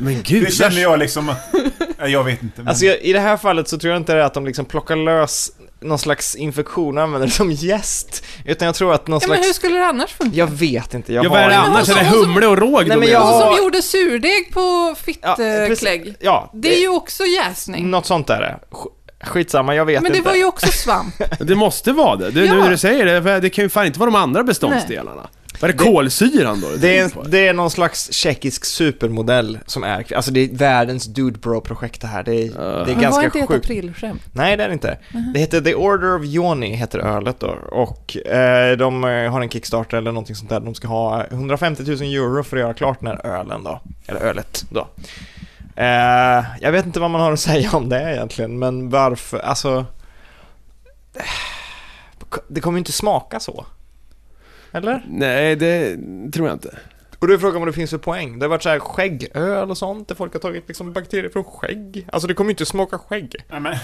Men gud, Det känner jag liksom att... Nej, jag vet inte. Men... Alltså jag, i det här fallet så tror jag inte det är att de liksom plockar lös någon slags infektion och använder det som gäst. Utan jag tror att någon Ja, men slags... hur skulle det annars funka? Jag vet inte, jag Ja, vad är har det inte- annars? Är det och så- humle och råg Nej, men jag har- som gjorde surdeg på Ja, precis. fittklägg. Ja, det är ju också jäsning. Något sånt är det. Sk- Skitsamma, jag vet Men det inte. var ju också svamp. Det måste vara det. det Ja. Nu när du säger det, det kan ju fan inte vara de andra beståndsdelarna. Vad är det kolsyran då? Det är, det är någon slags tjeckisk supermodell som är, alltså det är världens dude bro projekt det här. Det är, det är Men var ganska inte ett sjukt. aprilskämt? Nej, det är det inte. Det heter The Order of Joni, heter ölet då. Och eh, de eh, har en Kickstarter eller någonting sånt där. De ska ha 150 000 euro för att göra klart den här ölen då. Eller ölet då. Eh, jag vet inte vad man har att säga om det egentligen, men varför, alltså... Det kommer ju inte smaka så. Eller? Nej, det tror jag inte. Och då är frågan vad det finns för poäng. Det har varit så här skäggöl och sånt, där folk har tagit liksom bakterier från skägg. Alltså det kommer ju inte smaka skägg. Nej, men...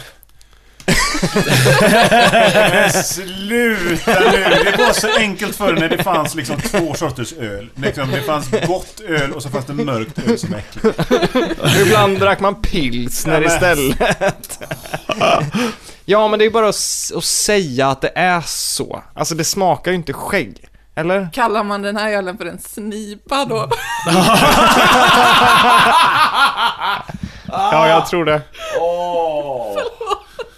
men sluta nu! Det var så enkelt förr när det fanns liksom två sorters öl. Liksom, det fanns gott öl och så fanns det mörkt öl som var äckligt. Ibland drack man pilsner Ja, men- istället. ja, men det är bara att, att säga att det är så. Alltså det smakar ju inte skägg. Eller? Kallar man den här ölen för en snipa då? Ja, jag tror det.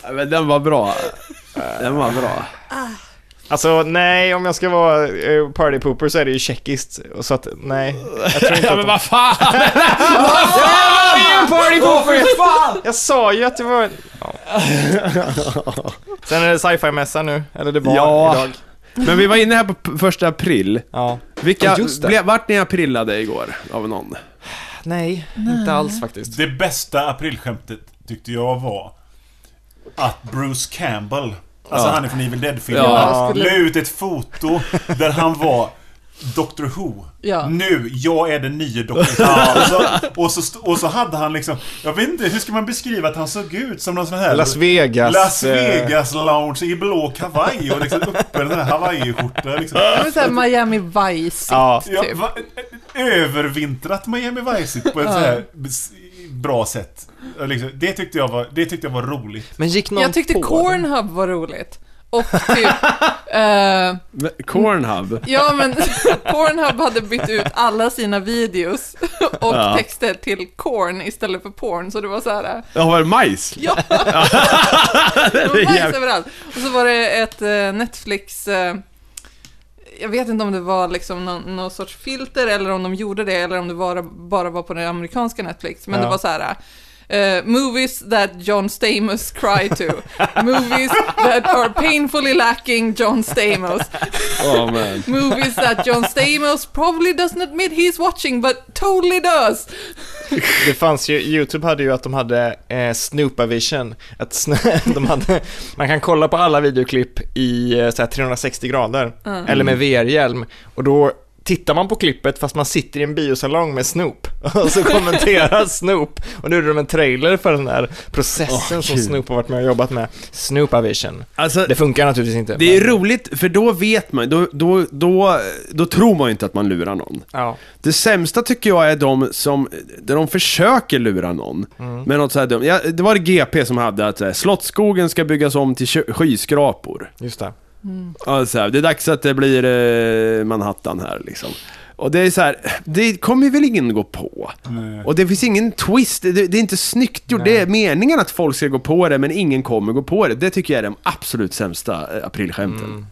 Ja, Men den var bra. Den var bra. Alltså nej, om jag ska vara uh, party pooper så är det ju tjeckiskt. Och Så att nej. Jag tror inte Ja men vad fan! party pooper! Jag sa ju att det var... Ja. Sen är det sci-fi-mässa nu. Eller det var Ja. idag. Men vi var inne här på första april. Ja. Vilka, Ja, just det. ble, vart ni aprillade igår av någon? Nej, inte alls faktiskt. Det bästa aprilskämtet tyckte jag var att Bruce Campbell, alltså Ja. han är från Evil Dead-filmen, Ja, skulle- la ut ett foto där han var Doctor Who. Ja. Nu, jag är den nya Doctor Who. och, så, och, så, st- och så hade han liksom, jag vet inte, hur ska man beskriva att han såg ut som någon sån här... Las Vegas. Las eh, Vegas lounge i blå kavaj och liksom uppe den här hawaiiskjorta liksom. Såhär Miami Vice Ja. Ja, typ. va, övervintrat Miami Vice på ett så här bra sätt. Liksom, det, tyckte jag var, det tyckte jag var roligt. Men gick någon Jag tyckte på Cornhub var roligt. Och typ... eh, Cornhub? ja, men Pornhub hade bytt ut alla sina videos och Ja. texter till corn istället för porn, så det var så här. Ja, var det majs? Ja! det var majs jävligt- överallt. Och så var det ett eh, Netflix... eh, jag vet inte om det var liksom någon, någon sorts filter eller om de gjorde det eller om det bara, bara var på det amerikanska Netflix. Men Ja. det var så här. eh, movies that John Stamos cry to. movies that are painfully lacking John Stamos. Oh, man. Movies that John Stamos probably doesn't admit he's watching but totally does. Det fanns ju, YouTube hade ju att de hade eh, Snoopavision. Att sn- de hade, man kan kolla på alla videoklipp i eh, så här 360 grader. Eller med VR-hjälm. Och då tittar man på klippet fast man sitter i en biosalong med Snoop. Och så kommenterar Snoop. Och nu gjorde de en trailer för den där processen Åh, som. Snoop har varit med och jobbat med. Snoopavision. Alltså, Det funkar naturligtvis inte. det är men- roligt, för då vet man, då, då, då, då tror man ju inte att man lurar någon. Ja. Det sämsta tycker jag är de som, där de försöker lura någon. Med något så här dumt. Ja, det var det GP som hade att här, Slottsskogen ska byggas om till skyskrapor. Just det. Ja, så här, det är dags att det blir eh, Manhattan här liksom. Och det är så här, det kommer väl ingen gå på. Och det finns ingen twist, det, det är inte snyggt gjort. Nej. Det är meningen att folk ska gå på det, men ingen kommer gå på det. Det tycker jag är de absolut sämsta eh, aprilskämten.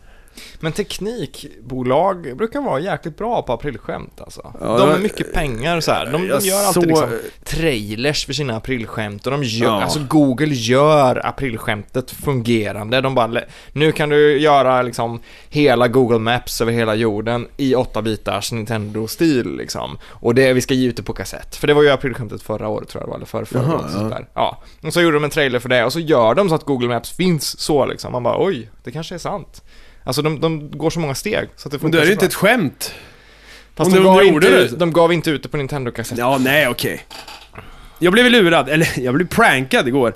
Men teknikbolag brukar vara jäkligt bra på aprilskämt alltså. Ja, de har mycket pengar och så här. De, de gör alltid så- liksom trailers för sina aprilskämt och de gör, Ja. alltså Google gör aprilskämtet fungerande. De bara, nu kan du göra liksom hela Google Maps över hela jorden i 8 bitars Nintendo-stil liksom. Och det, vi ska ge ut det på kassett. För det var ju aprilskämtet förra året tror jag det var, eller förra, förra Jaha, året. ja. där. Ja. Och så gjorde de en trailer för det och så gör de så att Google Maps finns så liksom. Man bara, oj, det kanske är sant. Alltså de, de går så många steg så att det Men då är det så inte ett skämt. Fast de de gav, inte, det. de gav inte ut det på Nintendo-kassett. Ja, nej, okej. Jag blev lurad, eller jag blev prankad igår.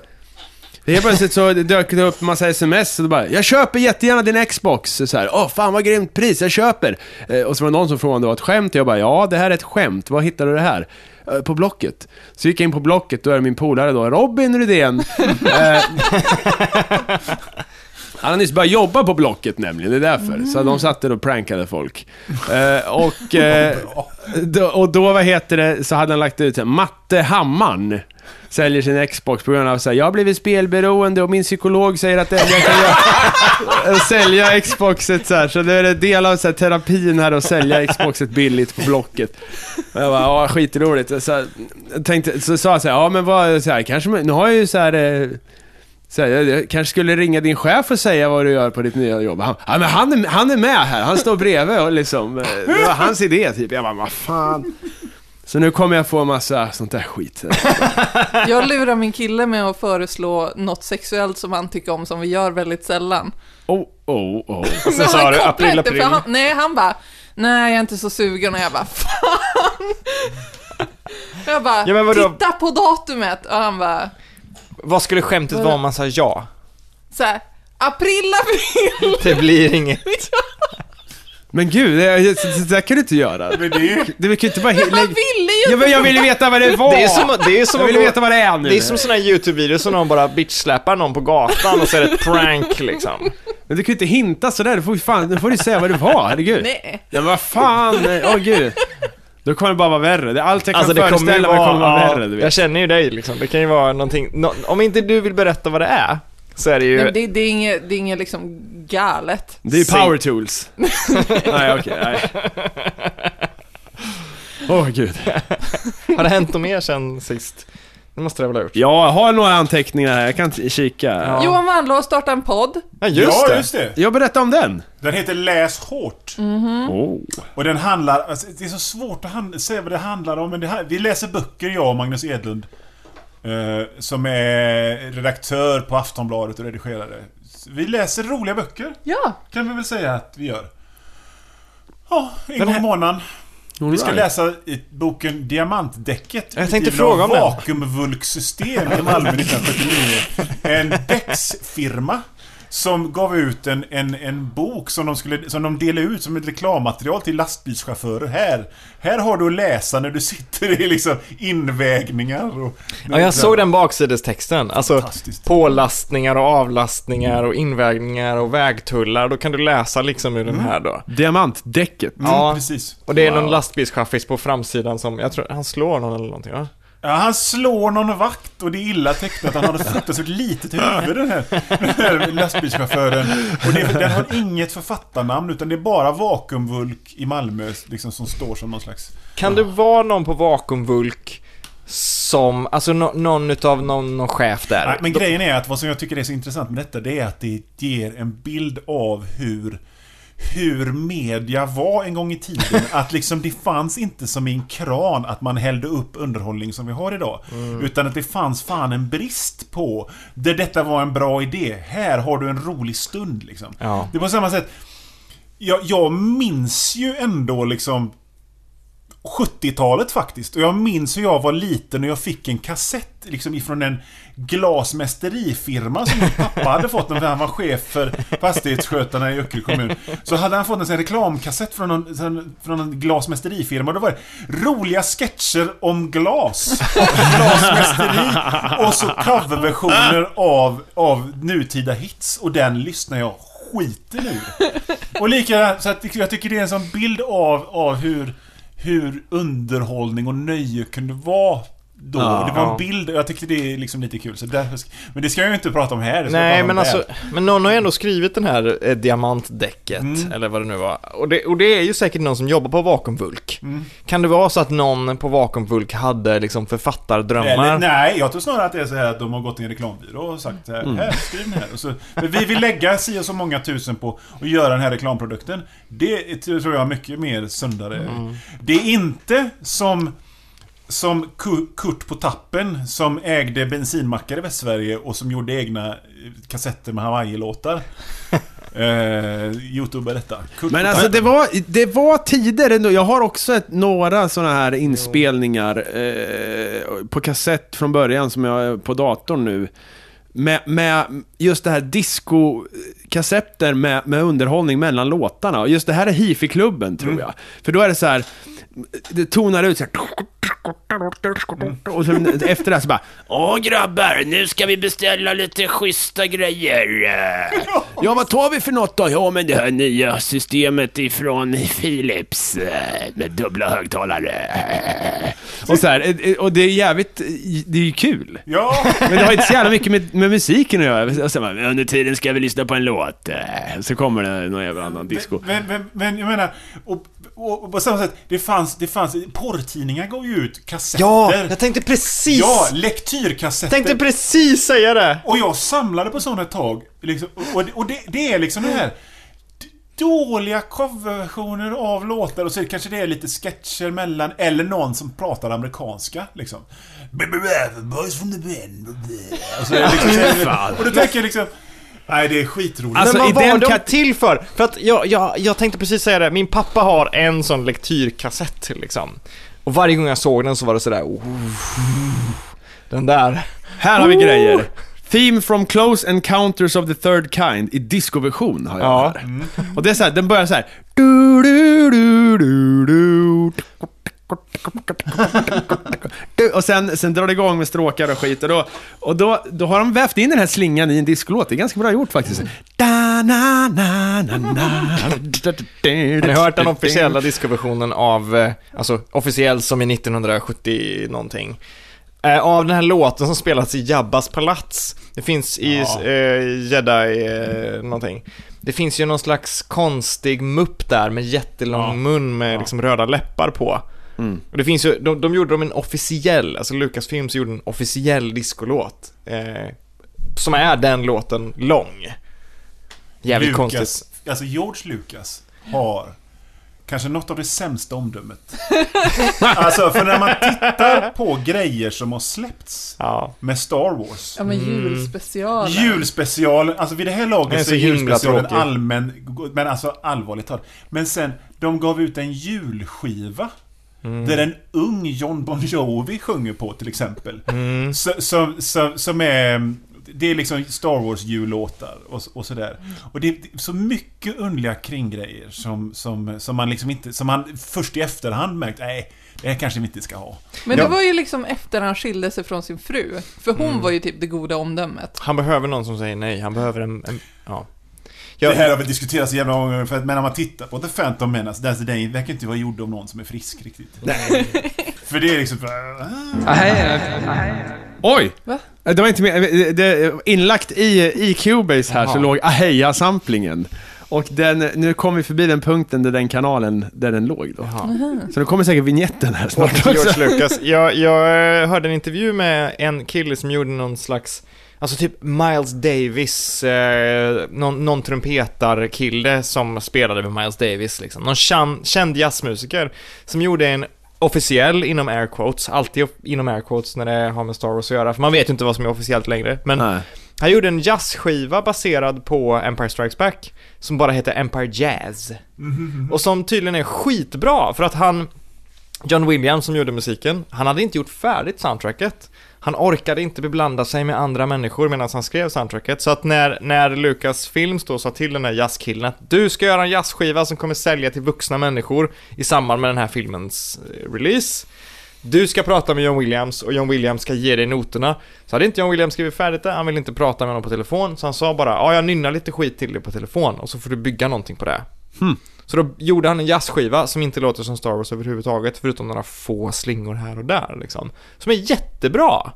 Helt plötsligt så dök det upp massa sms och då bara Jag köper jättegärna din Xbox. Så här, Åh fan vad grymt pris, jag köper. Eh, och så var det någon som frågade om det var ett skämt. Jag bara ja, det här är ett skämt. Var hittade du det här? "Eh, På Blocket. Så gick jag in på Blocket, då är det min polare då, Robin Rydén. Eh, Han har nyss börjat jobba på Blocket nämligen, det är därför. Så de satt där och prankade folk. Eh, och, eh, då, och då, vad heter det, så hade han lagt ut så här, Matte Hammarn säljer sin Xbox på grund av att jag har blivit spelberoende och min psykolog säger att jag kan göra, sälja Xboxet så här. Så det är en del av så här, terapin här att sälja Xboxet billigt på Blocket. Och jag bara, ja skitroligt. Så, tänkte, så sa jag så här, ja men vad, så här, kanske, nu har jag ju så här eh, så här, jag, jag kanske skulle ringa din chef och säga vad du gör på ditt nya jobb. Han, ja, men han, är, han är med här, han står bredvid och liksom, eh, det var hans idé typ. Jag bara, vad fan. Så nu kommer jag få massa sånt där skit. Jag lurar min kille med att föreslå något sexuellt som han tycker om som vi gör väldigt sällan. Oh, oh, oh. Och sen sa han du kopplar april, inte, för april. Han, nej, han bara, nej jag är inte så sugen och jag bara, fan. Jag bara, Ja, titta på datumet och han bara, Vad skulle skämtet vara om man sa ja? så här, april, april. Det blir inget. Men gud, det, det, det där kan du inte göra. Men det är ju... Du kan ju inte bara... Han lägga- ville ju Ja, men jag vill ju veta vad det var! Det är som, det är som jag vill veta vad det är nu. Det är som här YouTube-videos som någon bara bitchsläpar någon på gatan och så är det ett prank liksom. Men du kan ju inte hinta sådär, du får ju fan, nu får du säga vad det var, herregud. Nej. Ja men vad fan, åh gud. Då kommer det bara vara värre. Det är allt jag kan Alltså det kommer ju föreställa mig vara, kommer vara ja, värre, du jag vet. känner ju dig liksom. Det kan ju vara någonting, nå- om inte du vill berätta vad det är, så är det ju... Nej, det, det är inget, det är inget liksom galet. Det är power tools. nej okej, nej. Åh gud. Har det hänt något mer sen sist? Det måste det väl ha gjort? Ja, jag har några anteckningar här, jag kan t- kika. Ja. Johan Wandlå startar en podd. Ja, just ja, det. just det. Jag berättar om den. Den heter Läs hårt. Oh. Och den handlar... Alltså, det är så svårt att hand, säga vad det handlar om, men det, här- vi läser böcker, jag och Magnus Edlund. Eh, som är redaktör på Aftonbladet och redigerare. Vi läser roliga böcker, Ja, kan vi väl säga att vi gör. Ja, en gång i månaden. Vi ska läsa i boken Diamantdäcket. Jag tänkte fråga om den. Vakuumvulksystem i Malmö 1979. En Bex-firma. Som gav ut en, en, en bok som de, skulle, som de delade ut som ett reklammaterial till lastbilschaufförer. Här, här har du att läsa när du sitter i liksom invägningar och... Ja, jag såg den baksidestexten. Alltså, Fantastiskt. pålastningar och avlastningar och invägningar och vägtullar. Då kan du läsa liksom ur den här då. Diamantdäcket. Mm, Ja. precis. Och det är Wow. någon lastbilschaffis på framsidan som, jag tror, han slår någon eller någonting va? Ja, han slår någon vakt och det är illa tecknat. Han har ett fruktansvärt litet huvud den här, den här lastbilschauffören. Och det, den har inget författarnamn utan det är bara Vakuumvulk i Malmö liksom, som står som någon slags... Kan det vara någon på Vakuumvulk som, alltså nå- någon utav någon, någon chef där? Nej, men grejen är att vad som jag tycker är så intressant med detta det är att det ger en bild av hur hur media var en gång i tiden. Att liksom det fanns inte som i en kran att man hällde upp underhållning som vi har idag. Utan att det fanns fan en brist på där detta var en bra idé. Här har du en rolig stund liksom. Ja. Det är på samma sätt. Jag, jag minns ju ändå liksom 70-talet faktiskt. Och jag minns hur jag var liten och jag fick en kassett liksom ifrån en glasmästerifirma som min pappa hade fått när han var chef för fastighetsskötarna i Öckerö kommun. Så hade han fått en sån reklamkassett från en, från en glasmästerifirma och då var det roliga sketcher om glas. Och glasmästeri. Och så coverversioner av, av nutida hits. Och den lyssnar jag skiten ur. Och likadant, så att jag tycker det är en sån bild av, av hur, hur underhållning och nöje kunde vara då. Ja. det var en bild, och jag tycker det är liksom lite kul. Så därför, men det ska jag ju inte prata om här. Nej, men alltså, men någon har ju ändå skrivit den här eh, diamantdäcket, Mm. eller vad det nu var. Och det, och det är ju säkert någon som jobbar på Vakuumvulk. Mm. Kan det vara så att någon på Vakuumvulk hade liksom författardrömmar? Eller, nej, jag tror snarare att det är så här att de har gått till en reklambyrå och sagt här, Mm. här, skriv den här. Och så, men vi vill lägga si och så många tusen på att göra den här reklamprodukten. Det tror jag är mycket mer sundare. Mm. Det är inte som som Ku- Kurt på tappen som ägde bensinmackar i Västsverige och som gjorde egna eh, kassetter med Hawaii-låtar. eh, Youtube är detta. Kurt Men alltså det var, det var tider ändå. Jag har också ett, några sådana här inspelningar eh, på kassett från början som jag på datorn nu. med, med just det här disco-kassetter med, med underhållning mellan låtarna. Och just det här är hifi-klubben, tror jag. För då är det så här, det tonar ut så här. Och så efter det så bara, Åh grabbar, nu ska vi beställa lite schyssta grejer. Ja, vad tar vi för något då? Ja, men det här nya systemet ifrån Philips eh, med dubbla högtalare. Och så här, eh, och det är jävligt, det är ju kul. Ja, Men det har inte så jävla mycket med, med musiken att göra. Och så bara, under tiden ska vi lyssna på en låt. Eh, Så kommer det någon jävla annan disco. men, men, men jag menar, och, och, på samma sätt, det fanns, det fanns, porrtidningar gav ju ut kassetter. Ja, jag tänkte precis... Ja, lektyrkassetter. tänkte precis säga det! Och jag samlade på sådana ett tag. Liksom, och och det, det är liksom det här dåliga coverversioner av låtar och så kanske det är lite sketcher mellan, eller någon som pratar amerikanska liksom. Boys from the band. Och, så är det liksom, och då tänker jag liksom, nej det är skitroligt. Alltså, men vad var den de till för? För att jag, jag, jag tänkte precis säga det, min pappa har en sån lektyrkassett liksom. Och varje gång jag såg den så var det sådär, oh, den där. Här har vi grejer. Theme from Close Encounters of the Third Kind i discoversion har jag Ja. här. Och det är så här, den börjar så här. Du, du, du, du, du. Du, Och sen, sen drar det igång med stråkar och skit och då, och då, då har de vävt in den här slingan i en discolåt. Det är ganska bra gjort faktiskt. Da, na, na, na, na. Har ni hört den officiella discoversionen av, eh, alltså officiell som i 1970 någonting? Eh, av den här låten som spelats i Jabbas palats. Det finns i Ja. eh, Jedi eh, någonting. Det finns ju någon slags konstig mupp där med jättelång Ja. mun med liksom röda läppar på. Mm. Och det finns ju, de, de gjorde de en officiell, alltså Lucasfilms gjorde en officiell discolåt. Eh, som är den låten lång. Jävligt Lucas, konstigt. Alltså George Lucas har kanske något av det sämsta omdömet. alltså, för när man tittar på grejer som har släppts Ja. med Star Wars. Ja men julspecialen. Julspecial, alltså vid det här Den är laget så så är julspecialen tråkig. allmän, men alltså allvarligt talat. Men sen, de gav ut en julskiva. Mm. Där en ung John Bon Jovi sjunger på till exempel. Mm. Så, så, så, som är... Det är liksom Star Wars jullåtar och, och sådär. Och det är så mycket underliga kringgrejer som, som, som man liksom inte... Som man först i efterhand märkt, nej, det här kanske vi inte ska ha. Men Ja. det var ju liksom efter han skilde sig från sin fru. För hon Mm. var ju typ det goda omdömet. Han behöver någon som säger nej, han behöver en... en ja. Det här har väl diskuterats så jävla många gånger, för att, men när man tittar på The Phantom Menace, the Day, verkar inte vara gjord av någon som är frisk riktigt. Nej. för det är liksom... ah. Oj! Va? Det var inte med, det, inlagt i, i Cubase här så Jaha. låg Aheja-samplingen. Och den, nu kom vi förbi den punkten där den kanalen, där den låg då. Så nu kommer säkert vignetten här snart också. George Lucas. Jag, jag eh, hörde en intervju med en kille som gjorde någon slags, alltså typ Miles Davis, eh, någon, någon trumpetarkille som spelade med Miles Davis liksom. Någon känd, känd jazzmusiker som gjorde en officiell inom air quotes, alltid inom air quotes när det har med Star Wars att göra, för man vet ju inte vad som är officiellt längre. Men Nej. han gjorde en jazzskiva baserad på Empire Strikes Back som bara heter Empire Jazz. Och som tydligen är skitbra för att han, John Williams som gjorde musiken, han hade inte gjort färdigt soundtracket. Han orkade inte beblanda sig med andra människor medan han skrev soundtracket. Så att när, när Lucas Films då sa till den där jazzkillen att du ska göra en jazzskiva som kommer sälja till vuxna människor i samband med den här filmens eh, release. Du ska prata med John Williams och John Williams ska ge dig noterna. Så hade inte John Williams skrivit färdigt det, han ville inte prata med honom på telefon, så han sa bara ja, jag nynnar lite skit till dig på telefon och så får du bygga någonting på det. Så då gjorde han en jazzskiva som inte låter som Star Wars överhuvudtaget, förutom några få slingor här och där liksom. Som är jättebra!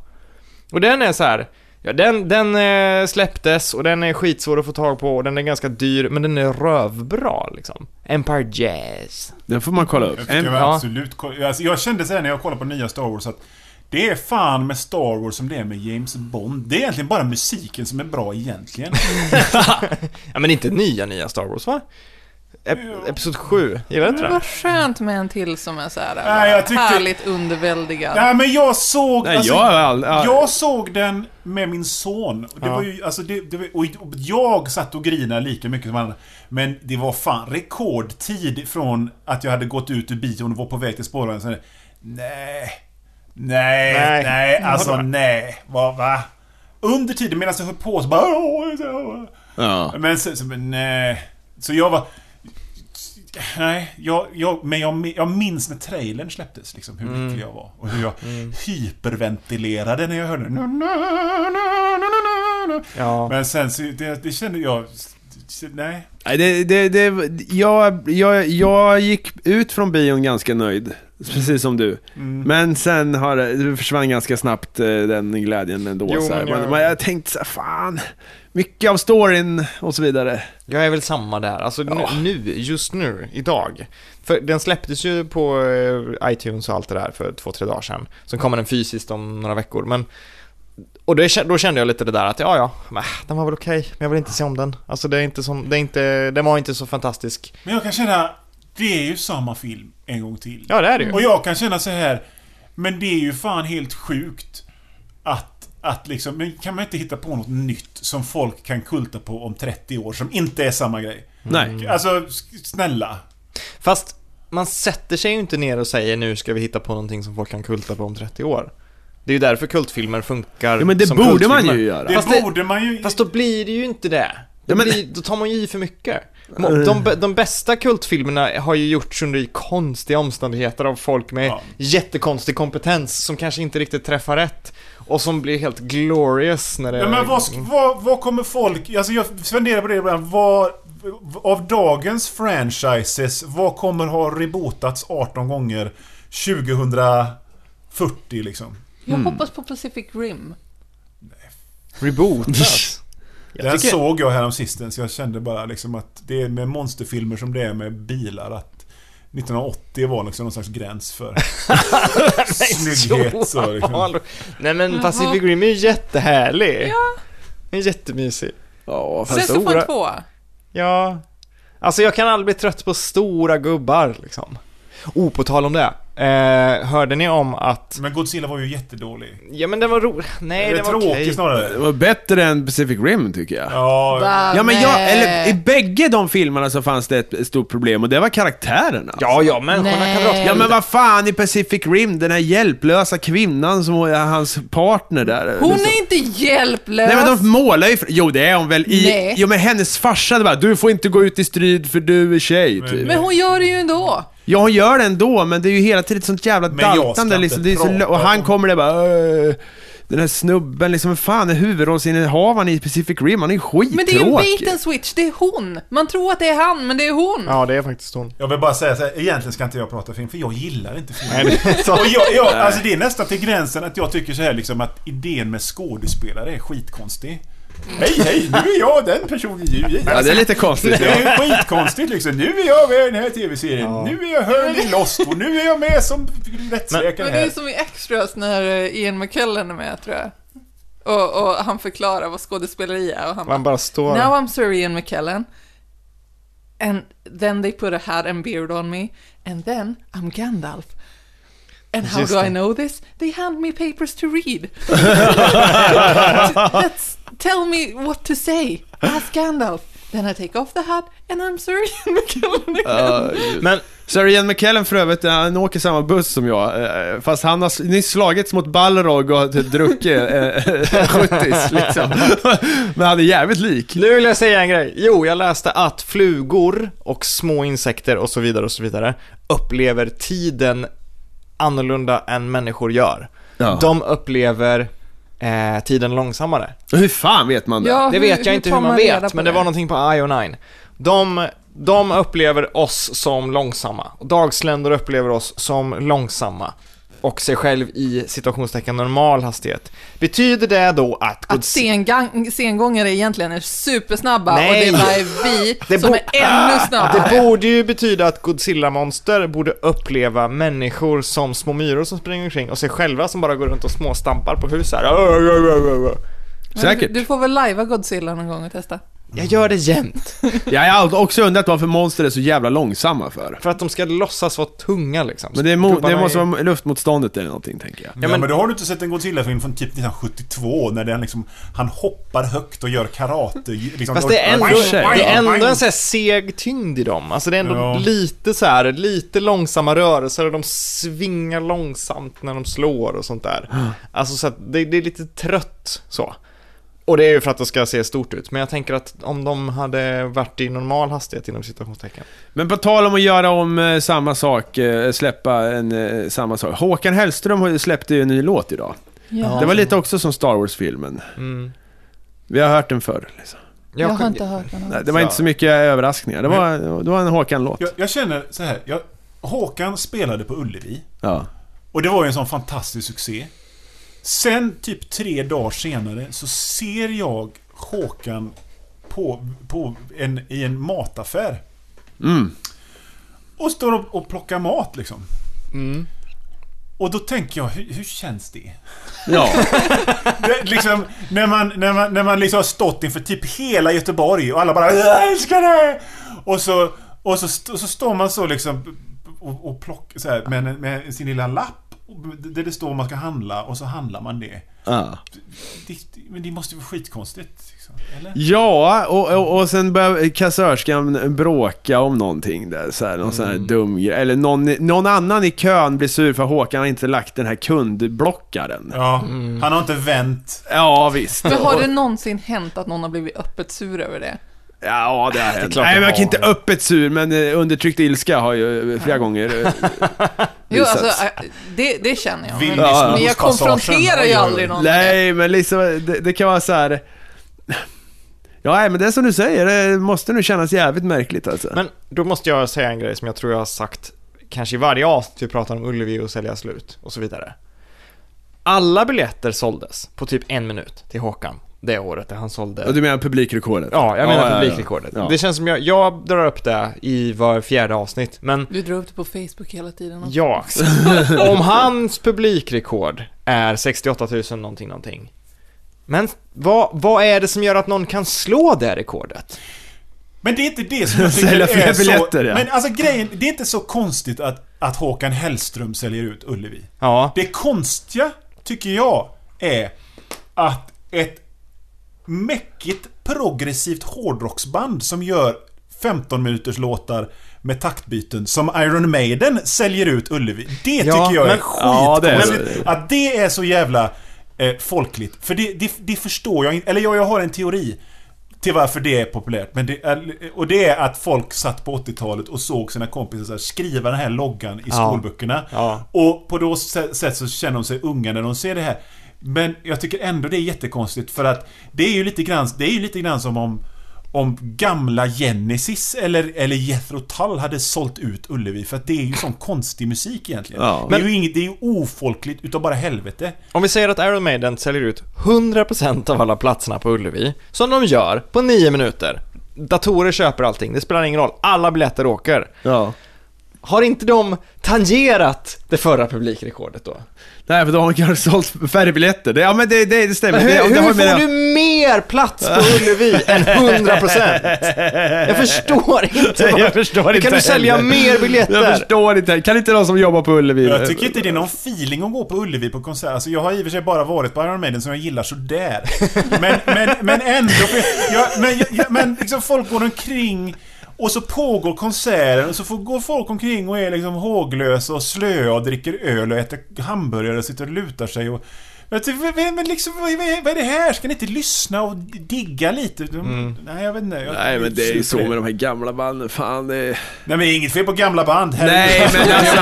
Och den är så här. Ja, den, den eh, släpptes och den är skitsvår att få tag på och den är ganska dyr, men den är rövbra liksom. Empire Jazz. Den får man kolla upp. Jag, ja. absolut, alltså, jag kände såhär när jag kollade på nya Star Wars att det är fan med Star Wars som det är med James Bond. Det är egentligen bara musiken som är bra egentligen. Ja men inte nya nya Star Wars va? Ep- Episod 7, gillar du inte Det det? var skönt med en till som är så här Nej, jag tyckte- härligt underväldigad. Nej men jag såg... nej, alltså, jag ja. Jag såg den med min son. Det Ja. var ju, alltså det, det var, och jag satt och grinade lika mycket som andra. Men det var fan rekordtid från att jag hade gått ut ur bion och var på väg till spårvagnen. Så, nej. Nej, Nej. nej, alltså nej. Vad, va? under tiden medan jag höll på så bara... Ja. Men så, så men, nej. Så jag var... Nej, jag, jag, men jag, jag minns när trailern släpptes, liksom, hur lycklig jag var. Och hur jag hyperventilerade när jag hörde na. Ja. Men sen så, det, det kände jag... Nej. Nej, det, det, det, jag, jag, jag gick ut från bion ganska nöjd. Precis som du. Mm. Men sen har det, det försvann ganska snabbt eh, den glädjen ändå. Jo, så här. men jag- men jag tänkte så här, fan. Mycket av storyn och så vidare. Jag är väl samma där. Alltså nu- Ja. nu, just nu, idag. För den släpptes ju på eh, iTunes och allt det där för två, tre dagar sedan. Sen kommer den fysiskt om några veckor. Men, och det, då kände jag lite det där att ja, ja, men, äh, den var väl okej, men jag vill inte se om den. Alltså det är inte som, det är inte, den var inte så fantastisk. Men jag kan känna... Det är ju samma film en gång till. Ja, det är det ju. Och jag kan känna så här. Men det är ju fan helt sjukt att, att liksom, men kan man inte hitta på något nytt som folk kan kulta på om 30 år som inte är samma grej? Nej. Alltså, s- snälla. Fast man sätter sig ju inte ner och säger nu ska vi hitta på någonting som folk kan kulta på om 30 år. Det är ju därför kultfilmer funkar Ja, men det som borde man ju göra. Det Fast det- borde man ju... Fast då blir det ju inte det. Då, Ja, men- blir, då tar man ju i för mycket. De, de bästa kultfilmerna har ju gjorts under konstiga omständigheter av folk med Ja. jättekonstig kompetens som kanske inte riktigt träffar rätt. Och som blir helt glorious när det... Ja, men vad, vad, vad kommer folk... Alltså jag funderar på det ibland. Vad... Av dagens franchises, vad kommer ha rebootats 18 gånger 2040 liksom? Jag hoppas på Pacific Rim. Rebootas. Jag Den tycker- såg jag härom sistens. Jag kände bara liksom att det är med monsterfilmer som det är med bilar att 1980 var liksom någon slags gräns för snygghet. Så liksom. Nej men Jaha. Pacific Rim är ju jättehärlig. Ja. Den är jättemysig. Ja, Sen fast... så får stora- en två. Ja. Alltså jag kan aldrig bli trött på stora gubbar liksom. Oh, på tal om det. Eh, hörde ni om att... Men Godzilla var ju jättedålig. Ja men den var rolig. Nej, Eller den var tråkig okej. Det snarare. var bättre än Pacific Rim tycker jag. Ja, Va? Ja men jag, eller i bägge de filmerna så fanns det ett stort problem och det var karaktärerna. Ja, ja, människorna kan dra Ja men vad fan i Pacific Rim, den här hjälplösa kvinnan som är hans partner där. Hon Liksom. är inte hjälplös. Nej men de målar ju, jo det är hon väl i, Nej. jo men hennes farsa det bara, du får inte gå ut i strid för du är tjej Men- typ. Men hon gör det ju ändå. Ja hon gör det ändå, men det är ju hela tiden ett sånt jävla Men jag ska daltande inte liksom, det är så, prata och han om- kommer där bara den här snubben liksom, vad fan är huvudrollsinnehavaren i Pacific Rim? Han är ju skittråkig. Men det är ju en bait and switch, det är hon. Man tror att det är han, men det är hon. Ja, det är faktiskt hon. Jag vill bara säga så här, egentligen ska inte jag prata film för jag gillar inte film. Nej, det är så. Och jag, jag, alltså det är nästan till gränsen att jag tycker så här liksom att idén med skådespelare är skitkonstig. Hej hej, nu är jag den personen du Ja det är lite konstigt. Det är skitkonstigt liksom. Nu är jag med i den här TV-serien. Ja. Nu är jag hörd i Lost och nu är jag med som rättsläkare Men det är här. som i Extras när eh, Ian McKellen är med, tror jag. Och, och han förklarar vad skådespeleri är och han Man bara står... Now I'm Sir Ian McKellen. And then they put a hat and beard on me. And then I'm Gandalf. And how Just do. I know this? They hand me papers to read. That's, tell me what to say. Ask Gandalf. Then I take off the hat and I'm Sir Ian McKellen again. Men, Sir Ian McKellen för övrigt, han åker samma buss som jag. eh, Fast han har nyss slagits mot Balrog och druckit eh, 70 liksom. Men han är jävligt lik. nu vill jag säga en grej. Jo, jag läste att flugor och små insekter och så vidare och så vidare upplever tiden annorlunda än människor gör. Ja. De upplever eh, tiden långsammare. Hur fan vet man det? Ja, Det hur- vet jag hur inte tar hur man man vet, men det det? var någonting på IO9. De, de upplever oss som långsamma. Dagsländor upplever oss som långsamma. Och sig själv i situationstecken normal hastighet. Betyder det då att... Att sengang, sengångare egentligen är supersnabba Nej. och det är bara vi Det som är ännu snabbare. Det borde ju betyda att Godzilla-monster borde uppleva människor som små myror som springer omkring och sig själva som bara går runt och småstampar på hus här. Säkert. Du får väl lajva Godzilla någon gång och testa. Jag gör det jämt. Jag har också undrat varför monster är så jävla långsamma för. För att de ska låtsas vara tunga liksom. Men det, är mo- det måste är- vara luftmotståndet eller någonting, tänker jag. Ja, men- men, då har du inte sett en Godzilla-film från typ 1972 när den liksom, han hoppar högt och gör karate. Liksom, Fast det är ändå, det är ändå en så här seg tyngd i dem. Alltså det är ändå Ja. lite så här, lite långsamma rörelser och de svingar långsamt när de slår och sånt där. Alltså så att det, det är lite trött så. Och det är ju för att det ska se stort ut. Men jag tänker att om de hade varit i normal hastighet inom citationstecken. Men på tal om att göra om eh, samma sak, eh, släppa en, eh, samma sak. Håkan Hellström har ju en ny låt idag. Ja. Det var lite också som Star Wars-filmen. Mm. Vi har hört den förr. Liksom. Jag har kan- inte hört den. Nej, det var inte så mycket överraskningar. Det var, det var en Håkan-låt. Jag, jag känner så här. Jag, Håkan spelade på Ullevi. Ja. Och det var ju en sån fantastisk succé. Sen, typ tre dagar senare, så ser jag Håkan på, på en, i en mataffär. Mm. Och står och, och plockar mat liksom. Mm. Och då tänker jag, hur, hur känns det? Ja. det liksom, när man, när man, när man liksom har stått inför typ hela Göteborg och alla bara Jag älskar det! Och så, och så, och så står man så liksom och, och plockar så här, med, med sin lilla lapp där det står man ska handla och så handlar man det. ja. det men det måste ju vara skitkonstigt. Liksom, eller? Ja, och, och, och sen börjar kassörskan bråka om någonting där, så här, någon sån här dum grej. Eller någon, någon annan i kön blir sur för Håkan har inte lagt den här kundblockaren. Ja, han har inte vänt. Ja, visst. Men har det någonsin hänt att någon har blivit öppet sur över det? Ja, det har hänt. Nej, jag kan inte öppet sur, men eh, undertryckt ilska har ju eh, flera gånger eh, Jo, alltså, det, det känner jag. Men, Willys men jag konfronterar ju aldrig någon. Nej, men liksom, det, det kan vara så här. Ja, men det är som du säger, det måste nu kännas jävligt märkligt alltså. Men då måste jag säga en grej som jag tror jag har sagt kanske i varje avsnitt vi pratar om Ullevi och sälja slut och så vidare. Alla biljetter såldes på typ en minut till Håkan det året där han sålde Och du menar publikrekordet? Ja, jag menar ja, publikrekordet. Ja. Det känns som jag, jag drar upp det i var fjärde avsnitt, men Du drar upp det på Facebook hela tiden. också. ja. om hans publikrekord är 68 000 någonting, någonting. Men vad, vad är det som gör att någon kan slå det rekordet? Men det är inte det som jag tycker Sälja fler är så... biljetter, ja. Men alltså grejen, det är inte så konstigt att, att Håkan Hellström säljer ut Ullevi. Ja, Det konstiga, tycker jag, är att ett mäckigt progressivt hårdrocksband som gör 15 minuters låtar med taktbyten som Iron Maiden säljer ut Ullevi. Det tycker Ja, jag är men- Ja, det är. Att det är så jävla eh, folkligt. För det, det, det förstår jag inte. Eller jag, jag har en teori till varför det är populärt. Men det är, och det är att folk satt på 80-talet och såg sina kompisar så skriva den här loggan i Ja. skolböckerna. Ja. Och på då sätt så känner de sig unga när de ser det här. Men jag tycker ändå det är jättekonstigt för att det är ju lite grann, det är ju lite grann som om om gamla Genesis eller, eller Jethro Tull hade sålt ut Ullevi för att det är ju sån konstig musik egentligen. Ja. det är ju inget, det är ju ofolkligt utav bara helvete. om vi säger att Iron Maiden säljer ut 100% av alla platserna på Ullevi, som de gör på 9 minuter. Datorer köper allting, det spelar ingen roll. Alla biljetter åker. Ja. Har inte de tangerat det förra publikrekordet då? Nej, för då har kanske sålt färre biljetter. Det, ja, men det, det, det stämmer. Men hur, det, hur får med- du mer plats på Ullevi än 100%? Jag förstår inte. Jag förstår Hur inte kan du sälja heller. mer biljetter? Jag förstår inte. Kan inte de som jobbar på Ullevi... Jag tycker inte det är någon feeling att gå på Ullevi på konsert. Alltså jag har i och för sig bara varit på Iron Maiden som jag gillar sådär. Men, men, men ändå. Jag, men jag, men liksom folk går omkring och så pågår konserten och så får, går folk omkring och är liksom håglösa och slöa och dricker öl och äter hamburgare och sitter och lutar sig och... Men- liksom, vad är, det här? Ska ni inte lyssna och digga lite? Nej, jag vet inte. Jag, Nej, men det är ju så med de här gamla banden. Fan, det. Nej, men det är inget fel på gamla band. Nej, men alltså...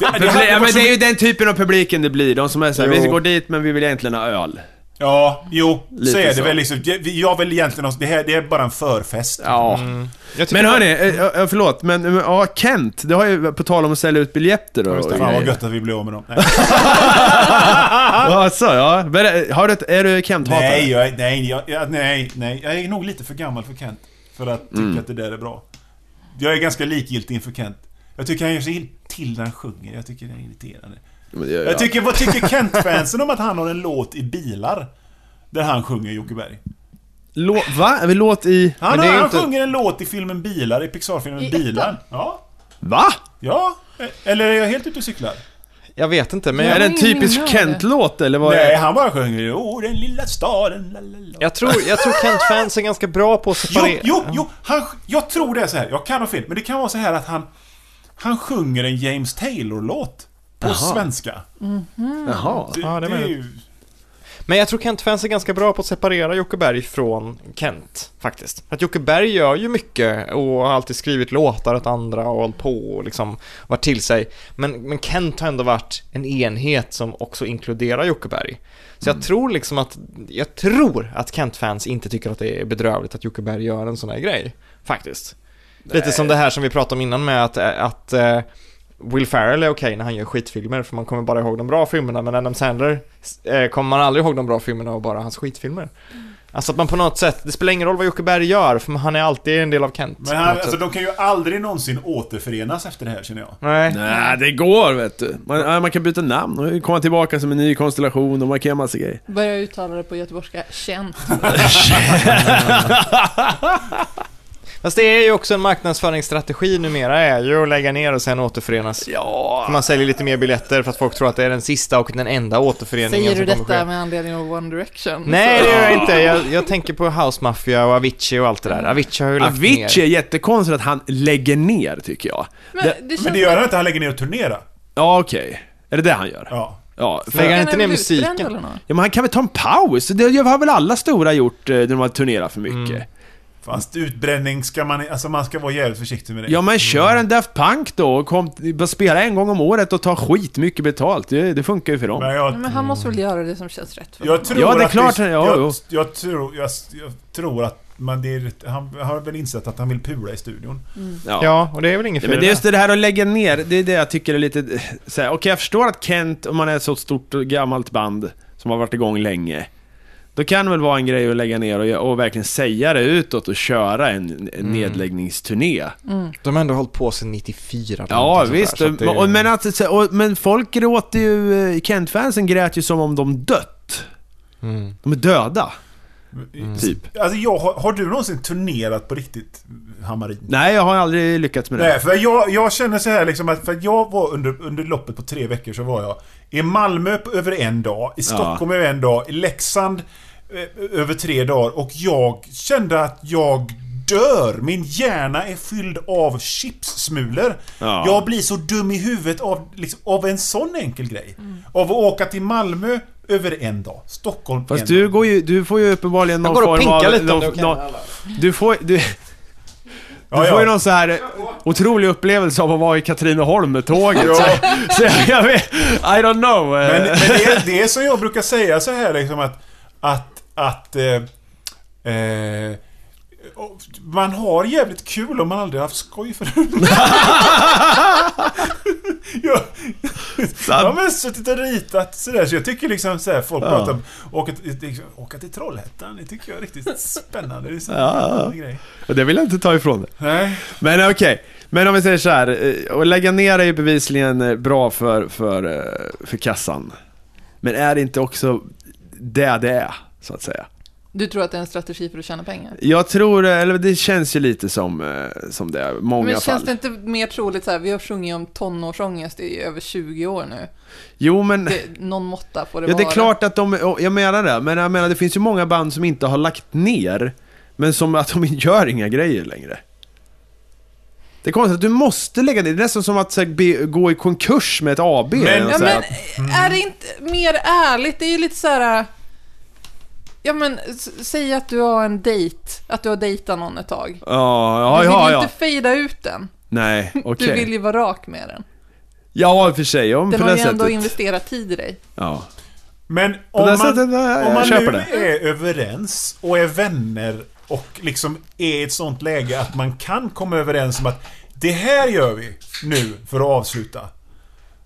Det, det, hade ja, men det är ju den typen av publiken det blir. De som är såhär, vi går dit men vi vill egentligen ha öl. Ja, jo, Lite så är det så. väl liksom. Jag- vill egentligen det här, det är bara en förfest. Ja. Jag tycker Men hörni, eh, förlåt, men men, ja, Kent, det har ju på tal om att sälja ut biljetter då. Fan vad gött att vi blev av med dem. Nej, Ja, Har du är du Kent-hatare? nej, jag, är- nej, jag, nej, nej. Jag är nog lite för gammal för Kent. För att tycka Mm. att det där är bra. Jag är ganska likgiltig inför Kent. Jag tycker han gör sig till när han sjunger. Jag tycker det är irriterande. Men det- Jag tycker, vad tycker Kent-fansen om att han har en låt i bilar? Där han sjunger Jocke Berg. Lå- va? Är vi låt i... Han, han inte- sjunger en låt i filmen Bilar, i Pixar-filmen Bilar. Ja. Va? Ja. Eller är jag helt ute och cyklar? Jag vet inte, men är det en typisk. Kent-låt eller vad Nej, är han bara sjunger Åh, den lilla staden, lalala. jag tror, jag tror Kent-fans är ganska bra på att Jo, separera. jo, jo, han, jag tror det är så här. Jag kan ha fel, men det kan vara så här att han Han sjunger en James Taylor-låt På Jaha. svenska Jaha. Ja, det är är ju... Men jag tror Kent-fans är ganska bra på att separera Jocke Berg från Kent, faktiskt. Att Jocke Berg gör ju mycket och har alltid skrivit låtar åt andra och hållit på och liksom varit till sig. Men, men Kent har ändå varit en enhet som också inkluderar Jocke Berg. Så jag tror liksom att, jag tror att Kent-fans inte tycker att det är bedrövligt att Jocke Berg gör en sån här grej, faktiskt. Lite som det här som vi pratade om innan med att, att eh, Will Ferrell är okej när han gör skitfilmer för man kommer bara ihåg de bra filmerna men Adam Sandler eh, kommer man aldrig ihåg de bra filmerna och bara hans skitfilmer. Alltså att man på något sätt, det spelar ingen roll vad Jocke Berg gör för han är alltid en del av Kent. Men han, alltså de kan ju aldrig någonsin återförenas efter det här känner jag. Nej. Nej, det går vet du. Man, man kan byta namn och komma tillbaka som en ny konstellation och man kan göra massa grejer. Börja uttala det på göteborgska, känt. Fast det är ju också en marknadsföringsstrategi numera är ju att lägga ner och sen återförenas. Ja. För man säljer lite mer biljetter för att folk tror att det är den sista och den enda återföreningen Säger du som detta med anledning av One Direction? Nej, Så- det gör jag inte. Jag, jag tänker på House Mafia och Avicii och allt det där. Avicii har ju lagt Avicii ner. är jättekonstigt att han lägger ner, tycker jag. Men Det- det, Men det gör han inte, han lägger ner och turnerar. Ja, okej. Är det det han gör? Ja. Ja, för, Lägger han inte ner musiken? ja, men han kan väl ta en paus? Det har väl alla stora gjort eh, när de har turnerat för mycket? Fast utbränning ska man, alltså man ska vara jävligt försiktig med det. Ja men kör en Daft Punk då och kom, bara spela en gång om året och ta skit mycket betalt. Det, det funkar ju för dem. Men jag, Men han måste väl göra det som känns rätt för jag honom. tror Ja, det är att klart, ja, jag, jag, tror, jag, jag tror att man, det är, han har väl insett att han vill pula i studion. Ja, och det är väl inget Ja, fel men det är just det här att lägga ner, det är det jag tycker är lite... Okej, jag förstår att Kent, om man är ett så stort och gammalt band som har varit igång länge. Då kan det väl vara en grej att lägga ner och, och verkligen säga det utåt och köra en, en nedläggningsturné. De har ändå hållit på sedan 94. Ja, visst. där, det- och, men, att, så- och, men folk gråter ju... eh, Kent-fansen grät ju som om de dött. Mm. De är döda, typ. Alltså jag, har, har du någonsin turnerat på riktigt, Hammarin? Nej, jag har aldrig lyckats med det. Nej, för jag, jag känner så här liksom att för jag var under, under loppet på tre veckor så var jag i Malmö på över en dag, i Stockholm över en dag, i Leksand över tre dagar och jag kände att jag dör. Min hjärna är fylld av chipssmulor. Ja. Jag blir så dum i huvudet av, liksom, av en sån enkel grej. Av att åka till Malmö över en dag, Stockholm Fast en du dag. går ju, du får ju uppenbarligen Jag någon går och form av... pinkar lite om någon- okej någon-. Du får, du, Ja, du får ja. ju någon så här otrolig upplevelse av att vara i Katrineholm med tåget. Så, så jag, jag vet, I don't know. Men, eh. men det, är, det är som jag brukar säga så här liksom att... Att... att eh, eh, man har jävligt kul om man aldrig haft skoj förut. jag, jag har mest suttit och ritat sådär, så jag tycker liksom såhär, folk Ja. pratar om åka, liksom, åka till Trollhättan, det tycker jag är riktigt spännande. Det är Ja, ja. grej. Och det vill jag inte ta ifrån dig. Nej. Men okej. Men om vi säger så här, eh, att lägga ner är ju bevisligen eh, bra för, för, eh, för kassan. Men är det inte också det det är, så att säga? Du tror att det är en strategi för att tjäna pengar? Jag tror, eh, eller det känns ju lite som, eh, som det, många Men fall. känns det inte mer troligt så här, vi har sjungit om tonårsångest i över 20 år nu. Jo men... Det, någon måtta får det Ja, vara. det är klart att de, jag menar det, men jag menar det finns ju många band som inte har lagt ner, men som att de gör inga grejer längre. Det är konstigt att du måste lägga ner, det är nästan som att så här, be, gå i konkurs med ett AB. Men- Ja, men att- är det inte mer ärligt? Det är ju lite så här... Ja men, säg att du har en dejt, att du har dejtat någon ett tag. Ja, ja, du vill ja, ju ja. inte fejda ut den. Nej, okej. Du vill ju vara rak med den. Ja, i och för sig. Om Den på har det ju ändå sättet. investerat tid i dig. Ja. Men om man, sättet, ja, jag om man nu det. är överens och är vänner och liksom är i ett sånt läge att man kan komma överens om att det här gör vi nu för att avsluta.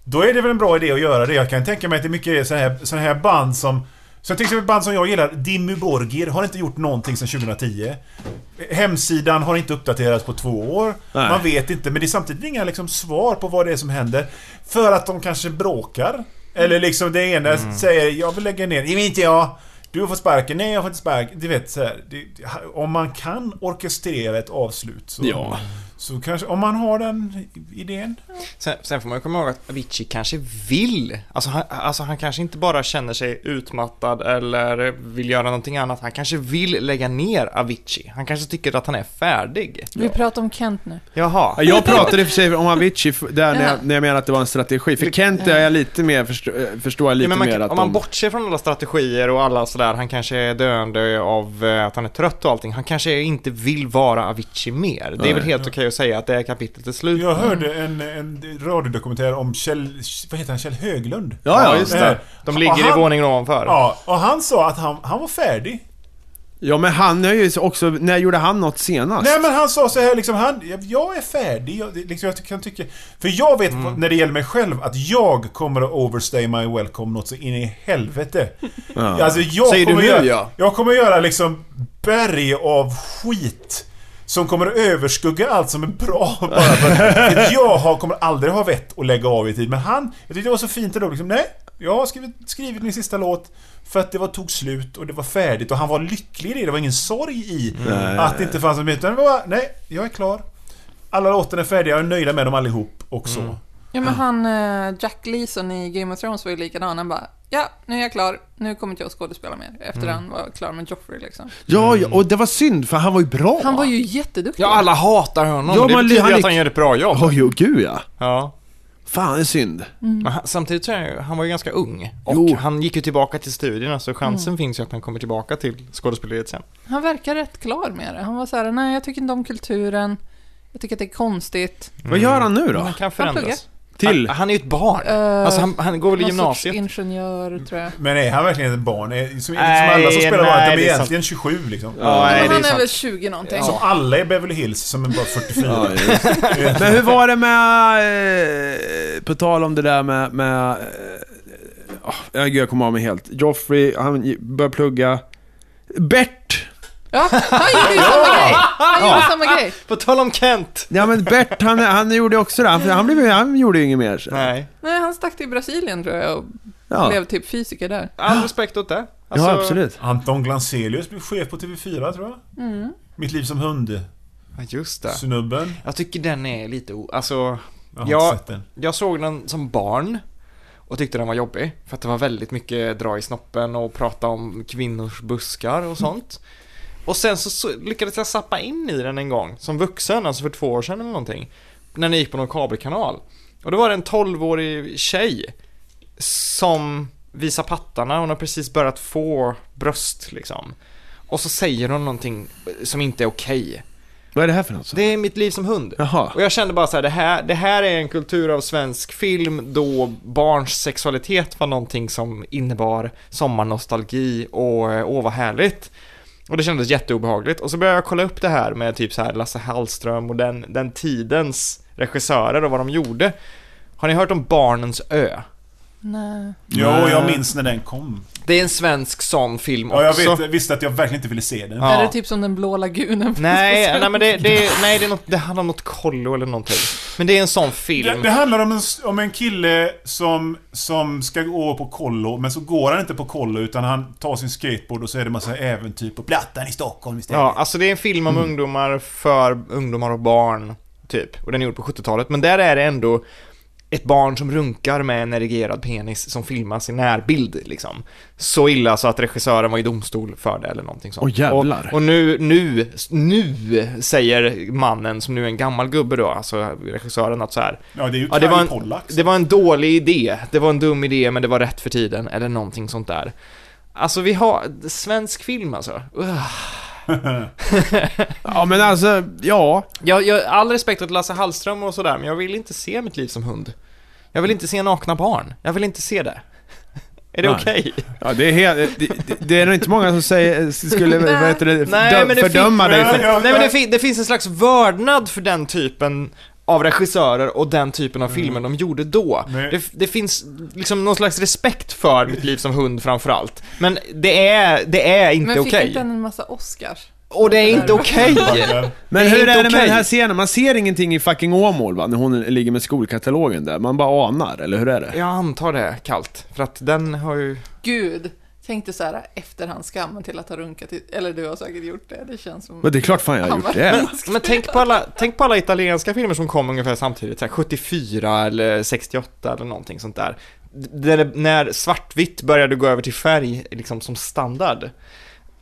Då är det väl en bra idé att göra det. Jag kan tänka mig att det är mycket sådana här, här band som... Så till exempel band som jag gillar, Dimmu Borgir, har inte gjort någonting sedan 2010. Hemsidan har inte uppdaterats på två år. Nej. Man vet inte, men det är samtidigt inga liksom svar på vad det är som händer. För att de kanske bråkar. Eller liksom det ena Mm. säger 'Jag vill lägga ner' vill inte jag' Du får sparken, nej jag får inte sparken. Du vet så här, det, Om man kan orkestrera ett avslut så, Ja. Så kanske, om man har den idén. Sen, sen får man ju komma ihåg att Avicii kanske vill. Alltså han, alltså han kanske inte bara känner sig utmattad eller vill göra någonting annat. Han kanske vill lägga ner Avicii. Han kanske tycker att han är färdig. Vi pratar om Kent nu. Jaha. Ja, Jag pratade i och för sig om Avicii där när Ja. jag, när jag menade att det var en strategi. För Kent är jag lite mer, förstå, eh, förstår jag lite Ja, men man, mer att om man de... bortser från alla strategier och alla sådär, han kanske är döende av eh, att han är trött och allting. Han kanske inte vill vara Avicii mer. Det är väl helt okej att säga att det här kapitlet är slut. Jag hörde en, en radiodokumentär om Kjell, vad heter han, Kjell Höglund? Ja, ja, just Eh, det. De ligger och i han- våningen ovanför. Ja, och han sa att han, han var färdig. Ja men han är ju också, när gjorde han något senast? Nej men han sa så här liksom, han, jag- är färdig. Jag, liksom, jag kan tycka... För jag vet Mm. när det gäller mig själv att jag kommer att overstay my welcome något så in i helvete. Ja. Alltså jag Säger du kommer nu, göra, ja? Jag kommer göra liksom berg av skit. Som kommer att överskugga allt som är bra bara för jag har, kommer aldrig ha vett att lägga av i tid. Men han, jag tyckte det var så fint ändå liksom, nej. Jag har skrivit, skrivit min sista låt för att det var, tog slut och det var färdigt och han var lycklig i det. Det var ingen sorg i Nej. att det inte fanns något mer. Utan det var, nej, jag är klar. Alla låtarna är färdiga, jag är nöjda med dem allihop och så. Ja men han, eh, Jack Leeson i Game of Thrones var ju likadan. Han bara, ja, nu är jag klar. Nu kommer inte jag att skådespela mer. Efter han var klar med Joffrey liksom. Ja, ja, och det var synd för han var ju bra. Han var ju jätteduktig. Ja, alla hatar honom. Ja, det men betyder han att han gör ett bra jobb. Oj, jo, gud ja. Ja. Fan, det är synd. Mm. Men han, samtidigt så är han, han var ju ganska ung. Och Jo. han gick ju tillbaka till studierna, så chansen Mm. finns ju att han kommer tillbaka till skådespeleriet sen. Han verkar rätt klar med det. Han var så här, nej jag tycker inte om kulturen. Jag tycker att det är konstigt. Vad gör han nu då? han kan pluggar. Till? Han, han är ju ett barn. Eh, alltså han, han går väl i gymnasiet. ingenjör, tror jag. Men är han verkligen ett barn? Är, som, som Nej, alla som spelar nej, barn, de är är egentligen 27 liksom. Ja, nej, men det är han är sant. väl 20 någonting. Som alla i Beverly Hills som är bara 44. Ja, just. Men hur var det med... Eh, på tal om det där med... med eh, oh, jag, kommer av mig helt. Joffrey, han började plugga. Bert! Ja, han gjorde ju samma grej! Han gjorde samma grej. På tal om Kent. Ja men Bert, han, han gjorde också det. Han, han, blev, han gjorde ju inget mer. så. Nej. Nej, han stack till Brasilien tror jag och Ja, blev typ fysiker där. All respekt åt det. Alltså, ja absolut. Anton Glanzelius blev chef på TV4 tror jag. Mm. Mitt liv som hund. Ja, just det. Snubben. Jag tycker den är lite o... Alltså, Jag har Ja. inte sett den. jag såg den som barn och tyckte den var jobbig. För att det var väldigt mycket dra i snoppen och prata om kvinnors buskar och sånt. Och sen så, så lyckades jag sappa in i den en gång, som vuxen, alltså för två år sedan eller någonting. När den gick på någon kabelkanal. Och då var det en 12-årig tjej som visar pattarna, hon har precis börjat få bröst liksom. Och så säger hon någonting som inte är okej. Vad är det här för något? så? Det är mitt liv som hund. Jaha. Och jag kände bara så här, det här, det här är en kultur av svensk film då barns sexualitet var någonting som innebar sommarnostalgi och åh vad härligt. Och det kändes jätteobehagligt. Och så började jag kolla upp det här med typ så här Lasse Hallström och den, den tidens regissörer och vad de gjorde. Har ni hört om Barnens ö? Nej. Jo, jag minns när den kom. Det är en svensk sån film också. Ja, jag vet, visste att jag verkligen inte ville se den. Ja. Är det typ som den blå lagunen? Nej, nej men det, det, nej, det, är något, det handlar om något kollo eller någonting. Men det är en sån Det, film. det handlar om en, om en kille som, som ska gå på kollo, men så går han inte på kollo utan han tar sin skateboard och så är det massa äventyr på Plattan i Stockholm istället. Ja, alltså det är en film om ungdomar för ungdomar och barn, typ. Och den är gjord på 70-talet. Men där är det ändå ett barn som runkar med en erigerad penis som filmas i närbild, liksom. Så illa så att regissören var i domstol för det eller någonting sånt. Åh, jävlar. Och, och nu, nu, nu säger mannen, som nu är en gammal gubbe då, alltså regissören att så här. Ja, det är ju Ja, det var, en, det var en dålig idé. Det var en dum idé, men det var rätt för tiden. Eller någonting sånt där. Alltså, vi har svensk film alltså. Ugh. Ja men alltså, ja. Jag, jag all respekt åt Lasse Hallström och sådär, men jag vill inte se mitt liv som hund. Jag vill inte se nakna barn. Jag vill inte se det. Är det Nej. okej? ja det, är helt, det, det, det är nog inte många som säger, skulle, vad heter det, det fördöma dig Nej, för... Nej, men det, fin- det finns en slags vördnad för den typen av regissörer och den typen av filmer de gjorde då. Det, det finns liksom någon slags respekt för mitt liv som hund framförallt. Men det är, det är inte Men fick okej. inte den en massa Oscars? Och det är inte okej. Men Det är hur är det med okej. den här scenen? Man ser ingenting i fucking Åmål va? När hon ligger med skolkatalogen där. Man bara anar, eller hur är det? Jag antar det kallt, för att den har ju... Gud, tänkte så här efterhandskammen till att ha runkat, i, eller du har säkert gjort det, det känns som... Men det är klart fan jag har gjort det. Men tänk på, alla, tänk på alla italienska filmer som kom ungefär samtidigt, så här 74 eller 68 eller någonting sånt där. Där, när svartvitt började gå över till färg liksom som standard.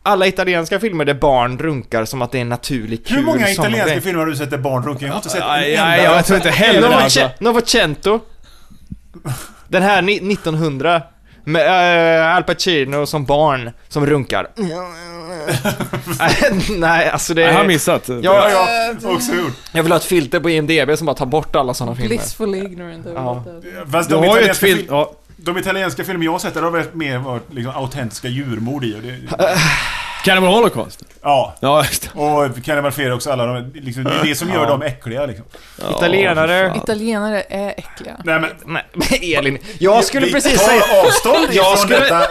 Alla italienska filmer där barn runkar som att det är en naturlig kul Hur många italienska sommargrej. filmer har du sett där barn runkar? Jag har inte sett en Aj, enda. aj, jag tror inte heller alltså. Novecento. Den här ni- 1900. Med äh, Al Pacino som barn som runkar. Nej, alltså det Jag har är... missat. Ja, ja. Ja, också gjort. Jag vill ha ett filter på IMDB som bara tar bort alla sådana filmer. Blissfully ignorant Ja. Fast Du de har ju ett italienska, film... fil- Ja, de italienska filmer jag har sett, där har väl mer varit liksom autentiska djurmord i. Och det, Cannibal Holocaust. ja. Ja, just. Och Cannibal Ferox och alla de, liksom, det är det som gör dem äckliga liksom. Italienare. Italienare är äckliga. Nej men... Nej, men Elin. Jag skulle vi precis säga... avstånd Jag ifrån skulle- detta.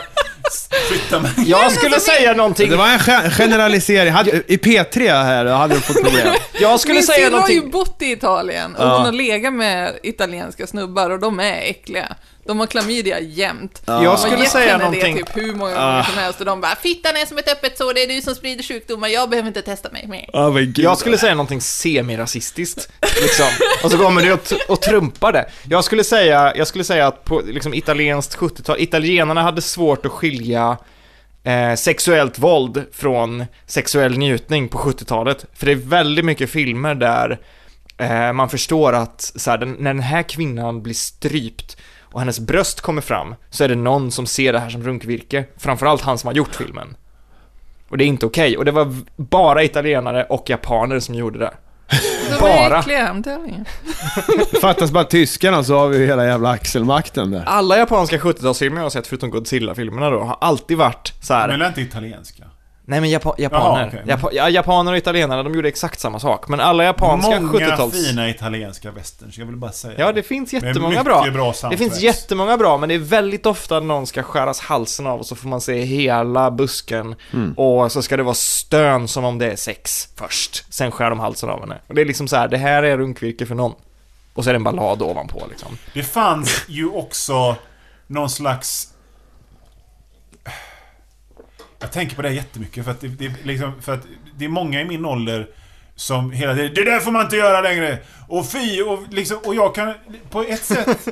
Flytta mig. Jag skulle säga någonting. Det var en gen- generalisering. Hade, I P3 här hade du fått problem. Jag skulle Min säga syrra har ju någonting. bott i Italien och Ja. hon har legat med italienska snubbar och de är äckliga. De har klamydia jämt. Ja. Jag Och skulle gett säga henne någonting. det typ hur många Ah. gånger som helst och de bara “Fittan är som ett öppet sår, det är du som sprider sjukdomar, jag behöver inte testa mig mer”. Men gud. Jag skulle säga någonting semi-rasistiskt, liksom. Och så kommer du och, och trumpar det. Jag skulle säga, jag skulle säga att på liksom, italienskt 70-tal, italienarna hade svårt att skilja eh, sexuellt våld från sexuell njutning på 70-talet. För det är väldigt mycket filmer där eh, man förstår att så här, den, när den här kvinnan blir strypt och hennes bröst kommer fram så är det någon som ser det här som runkvirke. Framförallt han som har gjort filmen. Och det är inte okej. Och det var bara italienare och japaner som gjorde det. Bara. Fattas bara tyskarna så har vi hela jävla axelmakten där. Alla japanska 70-talsfilmer jag har sett, förutom Godzilla-filmerna då, har alltid varit så här. Men inte italienska. Nej men japa japaner. Jaha, okej. Japa ja, japaner och italienare, de gjorde exakt samma sak. Men alla japanska Många 70-tals... fina italienska westerns, jag vill bara säga. Ja, det finns jättemånga bra. bra det finns jättemånga bra, men det är väldigt ofta någon ska skäras halsen av och så får man se hela busken och så ska det vara stön som om det är sex först. Sen skär de halsen av henne. Och det är liksom så här, det här är runkvirke för någon. Och så är det en ballad ovanpå liksom. Det fanns ju också någon slags... Jag tänker på det jättemycket för att det, det, liksom, för att det är många i min ålder som hela tiden Det där får man inte göra längre! Och fy! Och, liksom, och jag kan på ett sätt...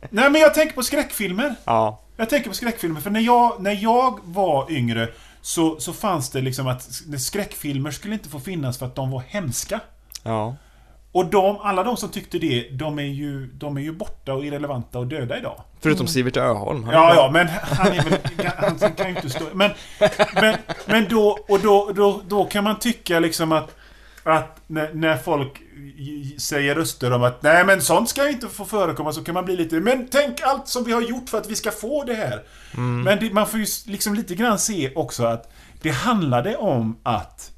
Nej men jag tänker på skräckfilmer. Ja. Jag tänker på skräckfilmer, för när jag, när jag var yngre så, så fanns det liksom att skräckfilmer skulle inte få finnas för att de var hemska. Ja. Och de, alla de som tyckte det, de är ju, de är ju borta och irrelevanta och döda idag. Förutom Sivert Öholm. Ja, ja, men han är väl... Han kan ju inte stå... Men, men, men då, och då, då, då kan man tycka liksom att... Att när, när folk säger röster om att nej men sånt ska inte få förekomma så kan man bli lite Men tänk allt som vi har gjort för att vi ska få det här. Men det, man får ju liksom lite grann se också att det handlade om att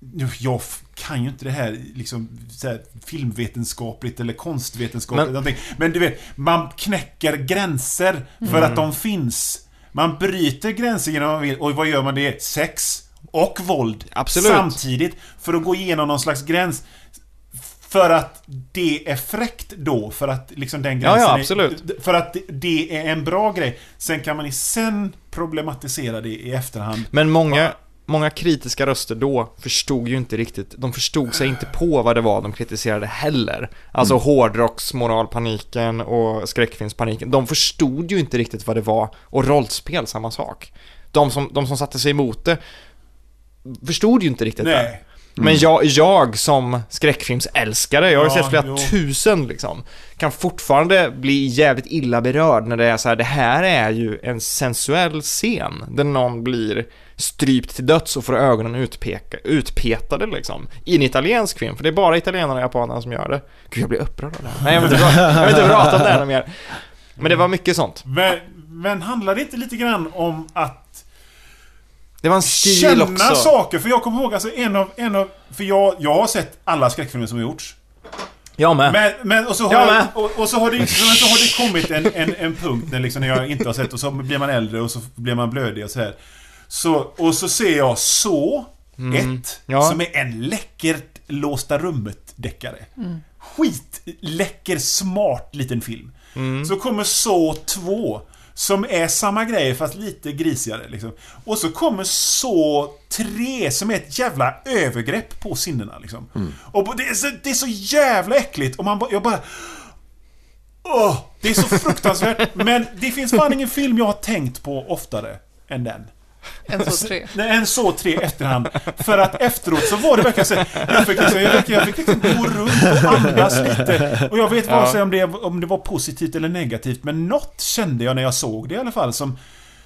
Jag kan ju inte det här, liksom, så här filmvetenskapligt eller konstvetenskapligt. Men- någonting. Men du vet, man knäcker gränser för att de finns. Man bryter gränser genom vad man vill. Och vad gör man det? Sex och våld. Absolut. Samtidigt. För att gå igenom någon slags gräns. För att det är fräckt då, för att liksom den Ja, ja, gränsen absolut. är... För att det- är en bra grej. Sen kan man i sen problematisera det i efterhand. Men många, många kritiska röster då förstod ju inte riktigt, de förstod sig inte på vad det var de kritiserade heller. Alltså Mm. hårdrocksmoralpaniken och skräckfilmspaniken, de förstod ju inte riktigt vad det var. Och rollspel, samma sak. De som, de som satte sig emot det förstod ju inte riktigt det. Nej. Men jag, jag som skräckfilmsälskare, jag har ju Ja, sett flera jo. tusen liksom, kan fortfarande bli jävligt illa berörd när det är så här, det här är ju en sensuell scen där någon blir strypt till döds och får ögonen utpeka, utpetade liksom. I en italiensk film, för det är bara italienarna och japanerna som gör det. Gud, jag blir upprörd av det här. Nej, jag vill inte jag vill inte prata om det här mer. Men det var mycket sånt. Men, men handlar det inte lite grann om att Det var en stil känna också. saker? För jag kommer ihåg, alltså en av... En av för jag, jag har sett alla skräckfilmer som har gjorts. Jag med. Men, men och, så har, Jag med. och, och så har det, så har det kommit en, en, en punkt när, liksom, när jag inte har sett och så blir man äldre och så blir man blödig och så här. Så, och så ser jag Så, ett, Ja. som är en läckert låsta rummet-deckare. Skitläcker, smart liten film. Så kommer Så 2, Som är samma grej fast lite grisigare liksom. Och så kommer så 3 som är ett jävla övergrepp på sinnena liksom. Och det är, så, det är så jävla äckligt och man bara, jag bara... Åh, det är så fruktansvärt. Men det finns fan ingen film jag har tänkt på oftare än den. En, så, tre. Nej, en så tre efterhand. För att efteråt så var det verkligen så Jag fick liksom, jag fick, jag fick liksom gå runt och andas lite. Och jag vet vare sig om det, om det var positivt eller negativt. Men något kände jag när jag såg det i alla fall som...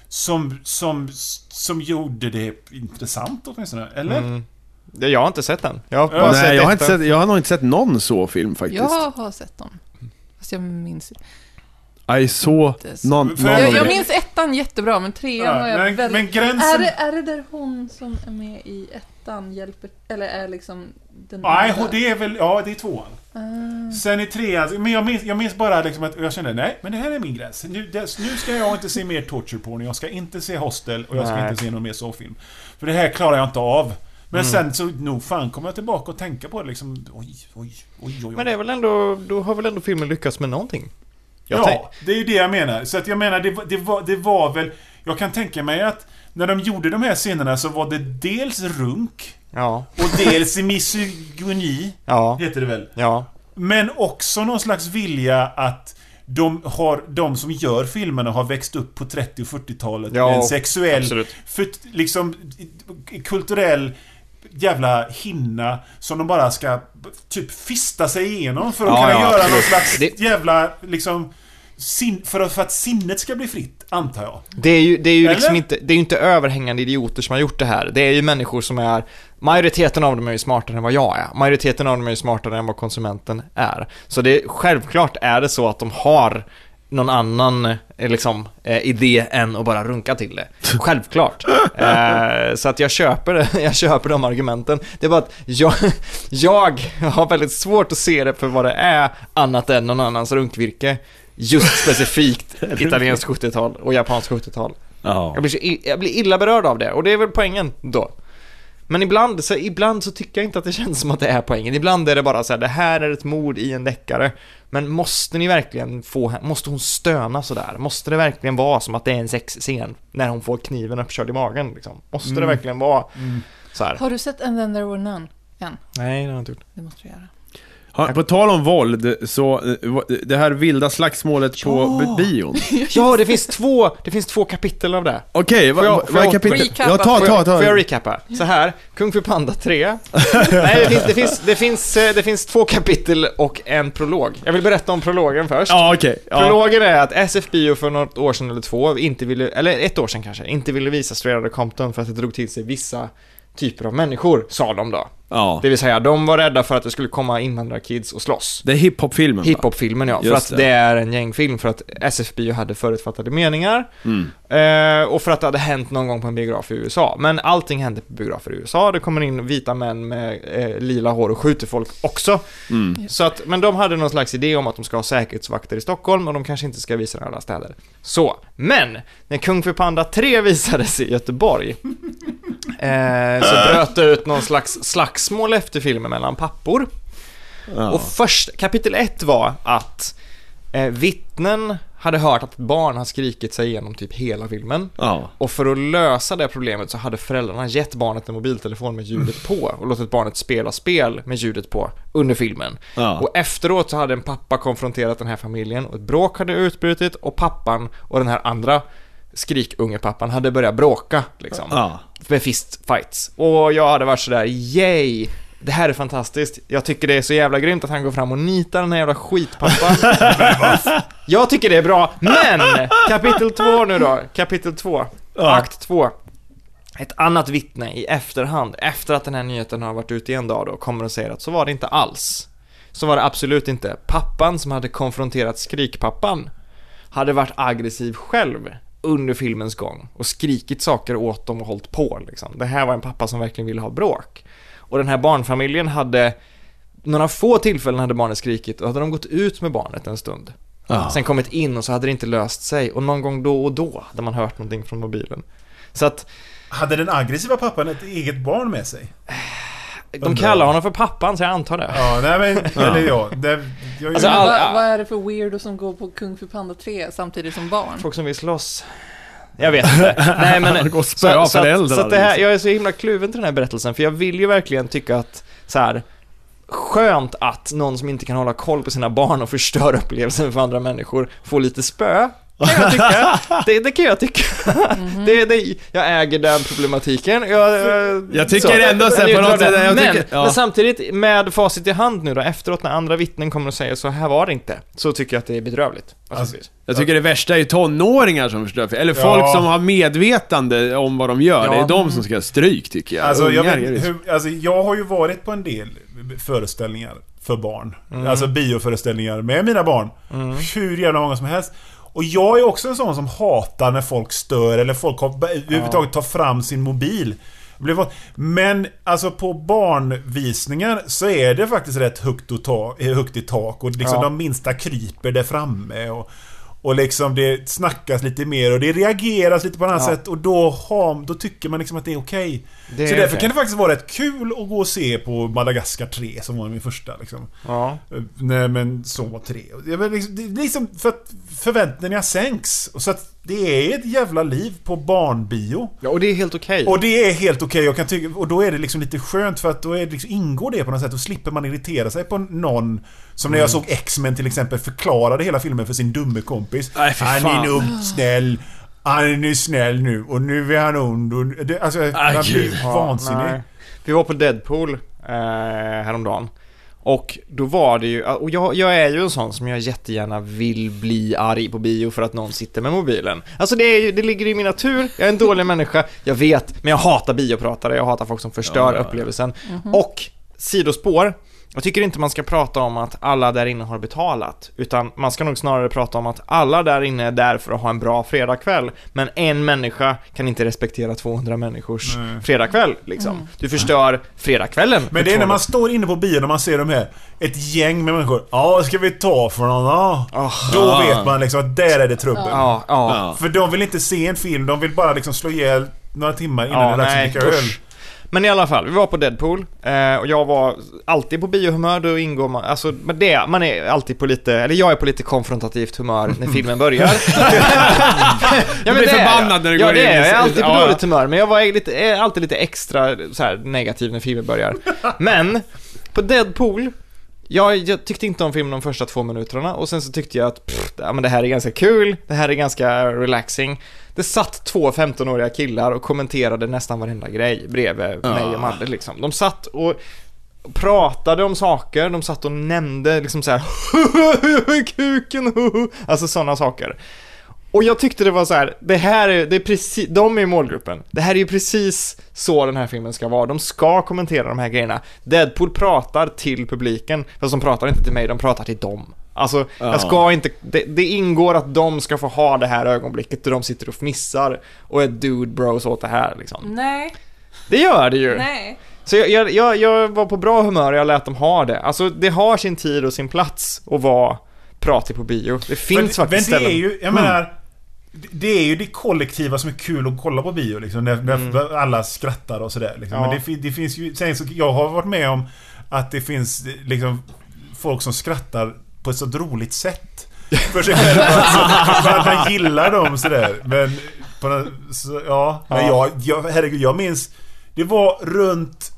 Som, som, som gjorde det intressant åtminstone. Eller? Mm. Jag har inte sett den. Jag har bara Ja, sett Nej, jag har, inte sett, jag har nog inte sett någon så film faktiskt. Jag har sett dem. Fast jag minns I saw Inte så- någon, För- någon jag, jag minns ettan jättebra, men trean Ja, har jag men- väldigt... men gränsen- Är det, är det där hon som är med i ettan hjälper... Eller är liksom den Nej, andra? det är väl... Ja, det är tvåan. Ah. Sen i trean, men jag minns, jag minns bara liksom att jag kände nej, men det här är min gräns. Nu, det, nu ska jag inte se mer torture porn, jag ska inte se Hostel och jag ska Nej. inte se någon mer så-film. För det här klarar jag inte av. Men sen så nog fan kommer jag tillbaka och tänka på det liksom, oj, oj, oj, oj. Men det är väl ändå, då har väl ändå filmen lyckats med någonting? Jag ja, det är ju det jag menar. Så att jag menar, det, det, var, det var väl... Jag kan tänka mig att när de gjorde de här scenerna så var det dels runk Ja, och dels misogyni, ja, heter det väl. ja. Men också någon slags vilja att de, har, de som gör filmerna har växt upp på 30 och 40-talet Ja, med en sexuell, för, liksom kulturell jävla hinna som de bara ska typ fista sig igenom för att Ja, kunna ja, göra någon slags Det- jävla liksom sin, för, att, för att sinnet ska bli fritt, antar jag. Det är ju, det är ju liksom inte, det är inte överhängande idioter som har gjort det här. Det är ju människor som är, majoriteten av dem är ju smartare än vad jag är. Majoriteten av dem är ju smartare än vad konsumenten är. Så det, självklart är det så att de har någon annan eh, liksom, eh, idé än att bara runka till det. Självklart. Eh, så att jag köper jag köper de argumenten. Det är bara att jag, jag har väldigt svårt att se det för vad det är annat än någon annans runkvirke. Just specifikt italienskt 70-tal och japanskt 70-tal. Ja. Jag blir, så jag blir illa berörd av det och det är väl poängen då. Men ibland så, ibland så tycker jag inte att det känns som att det är poängen. Ibland är det bara så här, det här är ett mord i en deckare. Men måste ni verkligen få, måste hon stöna sådär? Måste det verkligen vara som att det är en sexscen när hon får kniven uppkörd i magen liksom? Måste det verkligen vara så här? Har du sett And then there were none? Än? Nej, det har jag inte gjort. Det måste du göra. Ja, på tal om våld, så eh, det här vilda slagsmålet på bi- bion. Ja, det finns två, det finns två kapitel av det. Okej, vad jag- vad är kapitlet? Ja, ta, ta, ta. får jag recappa? Så här, Kung Fu Panda 3. Nej, det finns, det, finns, det, finns, eh, det finns två kapitel och en prolog. Jag vill berätta om prologen först. Ja, okej. Ja. Prologen är att SF Bio för något år sedan eller två inte ville, eller ett år sedan kanske, inte ville visa Straight Outta Compton för att det drog till sig vissa typer av människor, sa de då. Ja. Det vill säga, de var rädda för att det skulle komma invandrarkids och slåss. Det är hiphop-filmen va? Hiphop-filmen ja, för att det. det är en gängfilm, för att SF Bio hade förutfattade meningar. Mm. Eh, och för att det hade hänt någon gång på en biograf i USA. Men allting hände på biografer i USA. Det kommer in vita män med eh, lila hår och skjuter folk också. Mm. Så att, men de hade någon slags idé om att de ska ha säkerhetsvakter i Stockholm och de kanske inte ska visa den i alla städer. Så, men när Kung Fu Panda 3 visades i Göteborg eh, så bröt det ut någon slags slagsmål efter filmen mellan pappor. Ja. Och först, kapitel 1 var att eh, vittnen hade hört att ett barn har skrikit sig igenom typ hela filmen. Ja. Och för att lösa det problemet så hade föräldrarna gett barnet en mobiltelefon med ljudet på och låtit barnet spela spel med ljudet på under filmen. Ja. Och efteråt så hade en pappa konfronterat den här familjen och ett bråk hade utbrutit och pappan och den här andra skrikungepappan hade börjat bråka liksom. Ja. Med fistfights. Och jag hade varit sådär, yay! Det här är fantastiskt. Jag tycker det är så jävla grymt att han går fram och nitar den här jävla skitpappan. jag tycker det är bra, men! Kapitel 2 nu då. Kapitel 2. Ja. Akt 2. Ett annat vittne i efterhand, efter att den här nyheten har varit ute i en dag då, kommer och säger att så var det inte alls. Så var det absolut inte. Pappan som hade konfronterat skrikpappan hade varit aggressiv själv under filmens gång och skrikit saker åt dem och hållit på liksom. Det här var en pappa som verkligen ville ha bråk. Och den här barnfamiljen hade några få tillfällen hade barnet skrikit och hade de gått ut med barnet en stund. Ja. Sen kommit in och så hade det inte löst sig och någon gång då och då hade man hört någonting från mobilen. Så att Hade den aggressiva pappan ett eget barn med sig? De kallar honom för pappan så jag antar det. Ja, nej men... Eller ja, det, jag, Alltså, jag, all- vad, vad är det för weirdo som går på Kung Fu Panda 3 samtidigt som barn? Folk som vill slåss. Jag vet inte. Nej men... Gå och spöa så, att, föräldrar, så att det här, liksom. jag är så himla kluven till den här berättelsen, för jag vill ju verkligen tycka att så här skönt att någon som inte kan hålla koll på sina barn och förstör upplevelsen för andra människor får lite spö. Kan jag tycka. Det, det kan jag tycka. Mhm. Det, det, jag äger den problematiken. Jag, Jag tycker ändå så på något sätt, jag men, tycker- ja. men samtidigt, med facit i hand nu då, efteråt när andra vittnen kommer och säger så här var det inte, så tycker jag att det är bedrövligt. Alltså, Jag tycker det värsta är ju tonåringar som förstör film. Eller Ja. folk som har medvetande om vad de gör. Ja. Det är de som ska ha stryk tycker jag. Alltså jag, vet, hur, alltså jag har ju varit på en del föreställningar för barn. Mm. Alltså bioföreställningar med mina barn. Hur jävla många som helst. Och jag är också en sån som hatar när folk stör eller folk har, överhuvudtaget tar fram sin mobil. Men alltså på barnvisningar så är det faktiskt rätt högt, och ta, högt i tak och liksom Ja. de minsta kryper där framme. Och, och liksom det snackas lite mer och det reageras lite på annat Ja. sätt och då, har, då tycker man liksom att det är okej. Det Så är därför okej. kan det faktiskt vara rätt kul att gå och se på Madagaskar 3 som var min första liksom. Ja. Eh, Nej men så 3. Jag vet, liksom, liksom för att förväntningarna sänks. Och Så att det är ett jävla liv på barnbio. ja, och det är helt okej. Och det är helt okej, jag kan tycka, och då är det liksom lite skönt för att då är det liksom, ingår det på något sätt. Då slipper man irritera sig på någon Som när jag såg X-Men till exempel förklarade hela filmen för sin dumme kompis. Nej, fy han är fan. nog snäll. Han är nu snäll nu och nu är han ond. Och det, alltså, man gud. blir Ja, vansinnig. Vi var på Deadpool eh, häromdagen. Och då var det ju, och jag, jag är ju en sån som jag jättegärna vill bli arg på bio för att någon sitter med mobilen. Alltså det, är ju, det ligger i min natur, jag är en dålig människa, jag vet, men jag hatar biopratare, jag hatar folk som förstör upplevelsen. Och, sidospår, jag tycker inte man ska prata om att alla där inne har betalat, utan man ska nog snarare prata om att alla där inne är där för att ha en bra fredagkväll, men en människa kan inte respektera 200 människors fredagkväll, liksom. Du förstör fredagskvällen. Men för det är när 200. man står inne på bion och man ser de här Ett gäng med människor. Ja, ska vi ta för någon då? Då vet man liksom att där är det trubbel. Ja, ja. Ja. För de vill inte se en film, de vill bara liksom slå ihjäl några timmar innan Ja, det är dags att nej, dricka öl. Men i alla fall, vi var på Deadpool eh, och jag var alltid på biohumör, då ingår man, alltså men det, man är alltid på lite, eller jag är på lite konfrontativt humör när filmen börjar. ja, blir det är jag. förbannad när du ja, går det in i- är jag. Är alltid på Ja, ja. dåligt humör, men jag var lite, är alltid lite extra så här, negativ när filmen börjar. Men, på Deadpool, jag, jag tyckte inte om filmen de första två minuterna och sen så tyckte jag att pff, ja, men det här är ganska kul, det här är ganska relaxing. Det satt två 15-åriga killar och kommenterade nästan varenda grej bredvid mig och Madde liksom. De satt och pratade om saker, de satt och nämnde liksom så här kuken, huhu", alltså sådana saker. Och jag tyckte det var så här, det här är, det är precis, de är i målgruppen. Det här är ju precis så den här filmen ska vara. De ska kommentera de här grejerna. Deadpool pratar till publiken, fast de pratar inte till mig, de pratar till dem. Alltså, jag ska inte, det, det ingår att de ska få ha det här ögonblicket där de sitter och fnissar och är dude bros åt det här liksom. Nej, Det gör det ju! nej. Så jag, jag, jag, jag var på bra humör och jag lät dem ha det. Alltså, det har sin tid och sin plats att vara pratig på bio. Det finns men, faktiskt men det är ställen. ju, jag menar Det är ju det kollektiva som är kul att kolla på bio liksom, när, när alla skrattar och sådär liksom. Ja. Men det, det finns ju, sen så, jag har varit med om att det finns liksom folk som skrattar på ett så roligt sätt. För sig själva, alltså, för att man gillar dem sådär. Men, på så, ja, men jag, jag, herregud, jag minns Det var runt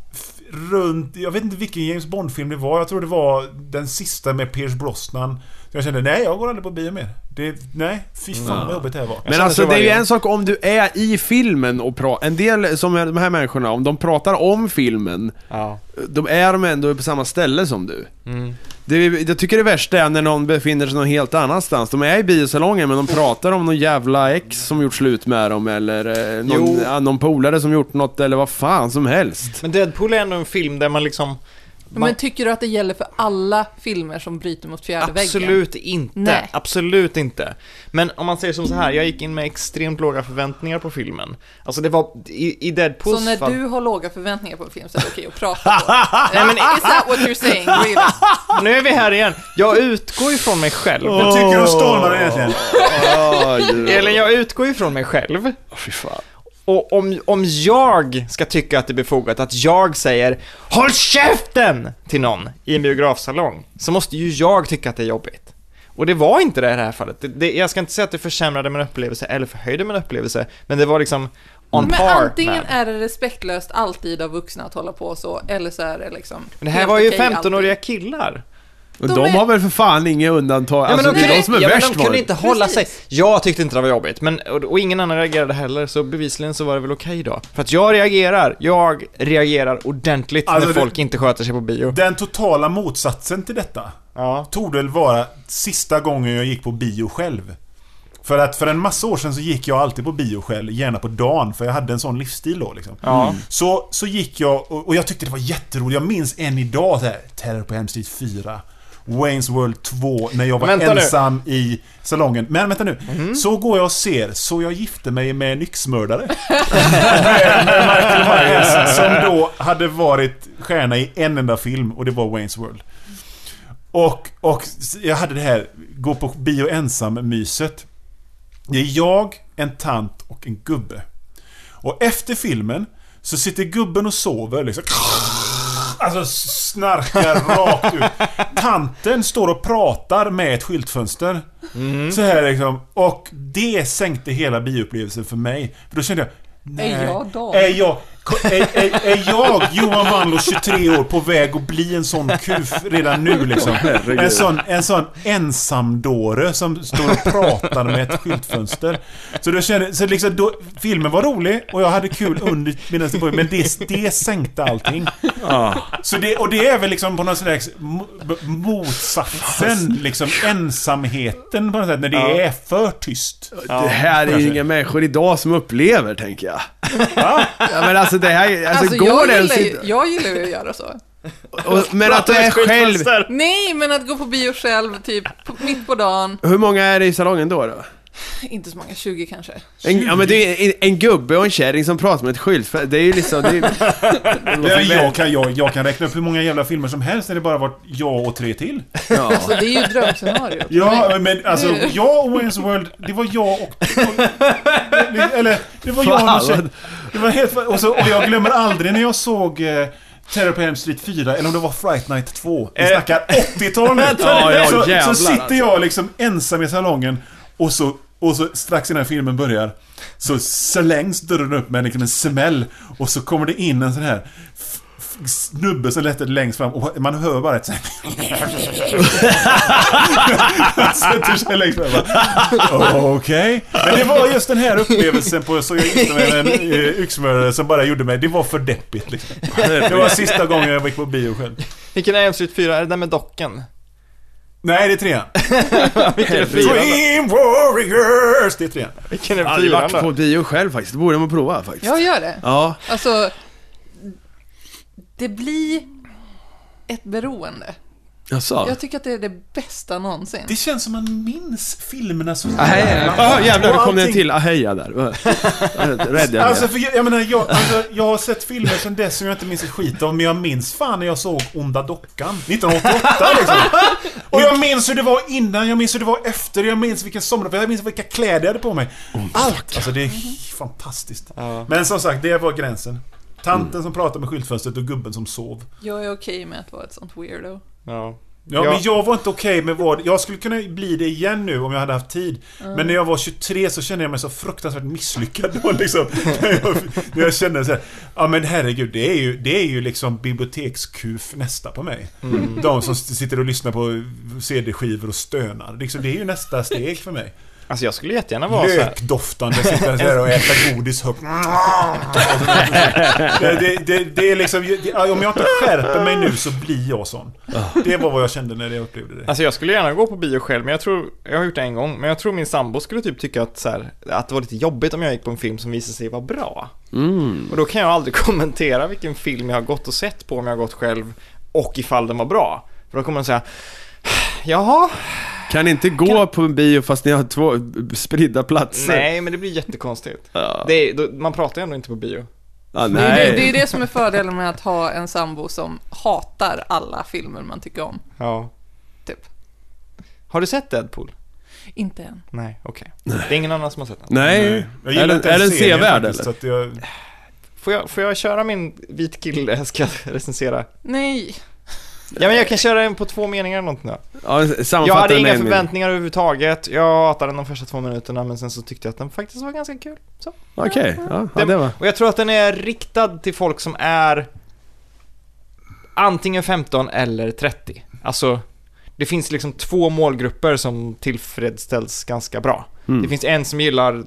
Runt, jag vet inte vilken James Bond-film det var. Jag tror det var den sista med Pierce Brosnan. Jag kände, nej jag går aldrig på bio mer. Det, nej, fy fan vad jobbigt det här var. Men alltså så det är ju en sak om du är i filmen och pratar, en del som är de här människorna, om de pratar om filmen, Ja. de är de ändå på samma ställe som du. Mm. Det, jag tycker det värsta är när någon befinner sig någon helt annanstans. De är i biosalongen men de pratar om någon jävla ex som gjort slut med dem eller eh, någon, någon polare som gjort något eller vad fan som helst. Men Deadpool är ändå en film där man liksom... Man, Men tycker du att det gäller för alla filmer som bryter mot fjärde väggen? absolut inte. Nej. Absolut inte. Men om man säger som så här, jag gick in med extremt låga förväntningar på filmen. Alltså det var, i, i Deadpools Så när fall... du har låga förväntningar på en film så är det okej att prata på? Nej, men, Is that what you're saying, really? nu är vi här igen. Jag utgår ifrån mig själv. Vad tycker du om Stålmannen egentligen? Oh, Eller jag utgår ifrån mig själv. fy fan. Och om, om jag ska tycka att det är befogat att jag säger HÅLL KÄFTEN! till någon i en biografsalong, så måste ju jag tycka att det är jobbigt. Och det var inte det i det här fallet. Det, det, jag ska inte säga att det försämrade min upplevelse eller förhöjde min upplevelse, men det var liksom on Men par antingen med. är det respektlöst alltid av vuxna att hålla på så, eller så är det liksom Men det här var ju okej alltid. 15-åriga killar. Och De de är- har väl för fan inga undantag. Alltså, det är de som är ja, men värst de kunde inte hålla sig. Jag tyckte inte det var jobbigt, men, och, och ingen annan reagerade heller, så bevisligen så var det väl okej då. För att jag reagerar, jag reagerar ordentligt Alltså, när det- folk inte sköter sig på bio. Den totala motsatsen till detta Ja. torde väl vara sista gången jag gick på bio själv. För att för en massa år sedan så gick jag alltid på bio själv, gärna på dagen, för jag hade en sån livsstil då liksom. Ja. Så, så gick jag, och, och jag tyckte det var jätteroligt. Jag minns än idag så här, Terror på Street 4. Wayne's World 2, när jag var Vänta nu. ensam i salongen. Men vänta nu. Mhm. Så går jag och ser Så jag gifte mig med en yxmördare. med, med Michael Myers, som då hade varit stjärna i en enda film, och det var Wayne's World. Och, och jag hade det här gå på bio ensam-myset. Det är jag, en tant och en gubbe. Och efter filmen så sitter gubben och sover liksom. Alltså snarkar rakt ut. Tanten står och pratar med ett skyltfönster. Så här liksom. Och det sänkte hela bioupplevelsen för mig. För då kände jag... Nej, Är jag Dan? Är jag, är, är, är jag, Johan Wanlo, 23 år, på väg att bli en sån kuf redan nu liksom? En sån, en sån ensamdåre som står och pratar med ett skyltfönster. Så då kände, så liksom då, filmen var rolig och jag hade kul under medan det började, men det, det sänkte allting. Ja. Så det, och det är väl liksom på något slags motsatsen, liksom ensamheten på något sätt, när det är för tyst. Det här är ju inga människor idag som upplever, tänker jag. Ja, men alltså det här, alltså, Alltså, går jag, det ens gillar ju, inte- jag gillar ju att göra så. och, Men att du är själv... Nej, men att gå på bio själv, typ mitt på dagen. Hur många är det i salongen då? då? Inte så många, 20 kanske. En, ja men det är en, en gubbe och en kärring som pratar med ett skylt, det är ju liksom... Det är, Ja, jag, kan, jag, jag kan räkna upp hur många jävla filmer som helst när det bara varit jag och tre till. ja. Så det är ju drömscenariot. Ja, men alltså jag och Wayne's World, det var jag och... och eller, det var jag och tjej. Det var helt... Och, så, och jag glömmer aldrig när jag såg eh, Terror på Elm Street 4, eller om det var Fright Night 2. Vi Eh. snackar 80-tal nu. Ja, ja, så, så sitter alltså. jag liksom ensam i salongen och så, och så strax innan filmen börjar så slängs dörren upp med liksom en smäll och så kommer det in en sån här snubbe som lättar längst fram och man hör bara ett sånt Han sätter sig längst fram Okej. bara, Okej. Men det var just den här upplevelsen på Så jag gifte mig med en eh, yxmördare som bara gjorde mig, det var för deppigt liksom. Det var sista gången jag gick på bio själv. Vilken är Elm Street 4? Är det den med docken? Nej, det är trean. Vilken är fyran? Dream Warriors! Det är trean. Vilken är aldrig fyran varit på då? bio själv faktiskt, det borde man prova faktiskt. Jag gör det. Ja. Alltså, det blir ett beroende. Jaså? Jag tycker att det är det bästa någonsin. Det känns som man minns filmerna så Ahej, ja jävlar, nu Och kom det en till aheja där. Rädd jag Alltså för jag, jag menar, jag, alltså, jag har sett filmer sedan dess som jag inte minns ett skit av, men jag minns fan när jag såg Onda Dockan. 1988 liksom. Och jag minns hur det var innan, jag minns hur det var efter, jag minns vilken sommar, jag minns vilka kläder jag hade på mig. Allt! Alltså det är fantastiskt. Men som sagt, det var gränsen. Tanten som pratade med skyltfönstret och gubben som sov. Jag är okej med att vara ett sånt weirdo. Ja. Ja, Ja. men jag var inte okej med vad... Jag skulle kunna bli det igen nu om jag hade haft tid. Men när jag var 23 så kände jag mig så fruktansvärt misslyckad då liksom. När jag, när jag kände så här, ja men herregud, det är ju, det är ju liksom bibliotekskuf nästa på mig. De som sitter och lyssnar på CD-skivor och stönar. Liksom, det är ju nästa steg för mig. Alltså jag skulle jättegärna vara. Lökdoftande, sitta här och äta godis högt. Det, det, det, det är liksom, det, om jag inte skärper mig nu så blir jag sån. Det var vad jag kände när jag upplevde det. Alltså jag skulle gärna gå på bio själv, men jag tror, jag har gjort det en gång, men jag tror min sambo skulle typ tycka att, så här, att det var lite jobbigt om jag gick på en film som visade sig vara bra. Mm. Och då kan jag aldrig kommentera vilken film jag har gått och sett på om jag har gått själv och ifall den var bra. För då kommer de säga Jaha, Kan inte gå på en bio fast ni har två spridda platser? nej men det blir jättekonstigt. Ja. Det är, då, man pratar ju ändå inte på bio. Ja, Det är, nej. det, det är det som är fördelen med att ha en sambo som hatar alla filmer man tycker om. Ja. Typ. Har du sett Deadpool? Inte än. Nej, okej. Det är ingen annan som har sett den. Nej, Jag är den, är den sevärd eller? Så att jag, Får jag, får jag köra min vit kille ska recensera? Nej. Ja men jag kan köra den på två meningar eller någonting då. Ja, Jag hade inga förväntningar överhuvudtaget. Jag hatade den de första två minuterna men sen så tyckte jag att den faktiskt var ganska kul. Okej, ja, ja, det var... Och jag tror att den är riktad till folk som är antingen 15 eller 30. Alltså, det finns liksom två målgrupper som tillfredsställs ganska bra. Mm. Det finns en som gillar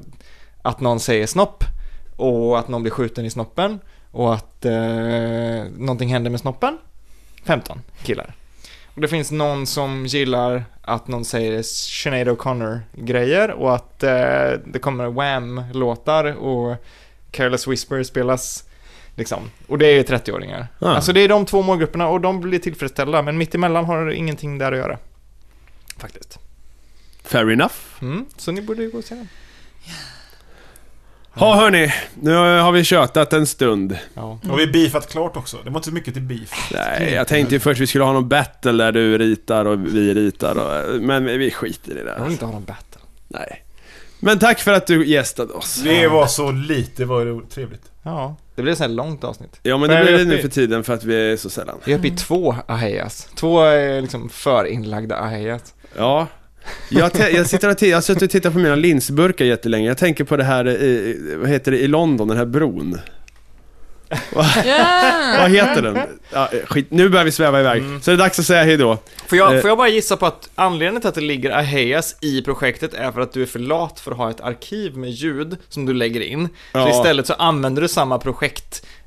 att någon säger snopp och att någon blir skjuten i snoppen och att eh, någonting händer med snoppen. 15 killar. Och det finns någon som gillar att någon säger Sinead O'Connor-grejer och att eh, det kommer Wham-låtar och Careless Whisper spelas liksom. Och det är 30-åringar. Ah. Alltså det är de två målgrupperna och de blir tillfredsställda men mittemellan har det ingenting där att göra. Faktiskt. Fair enough. Mm, så ni borde ju gå och se den. Ja hörni, nu har vi tjötat en stund. Ja. har vi beefat klart också. Det var inte så mycket till beef. Nej, jag tänkte ju först vi skulle ha någon battle där du ritar och vi ritar och, Men vi skiter i det Jag vill inte ha någon battle. Nej. Men tack för att du gästade oss. Det var så lite, det var trevligt. Ja, det blir ett sånt här långt avsnitt. Ja men det blir det nu för tiden för att vi är så sällan. Vi är uppe i två ahejas. Två eh, liksom förinlagda ahejas. Ja. Jag, jag, sitter och jag har suttit och tittat på mina linsburkar jättelänge. Jag tänker på det här, i, vad heter det, i London, den här bron. Ja! Vad heter den? Ja, skit, nu börjar vi sväva iväg. Så det är dags att säga hejdå. Får jag, Eh. får jag bara gissa på att anledningen till att det ligger ahejas i projektet är för att du är för lat för att ha ett arkiv med ljud som du lägger in. Så Ja. istället så använder du samma Fil,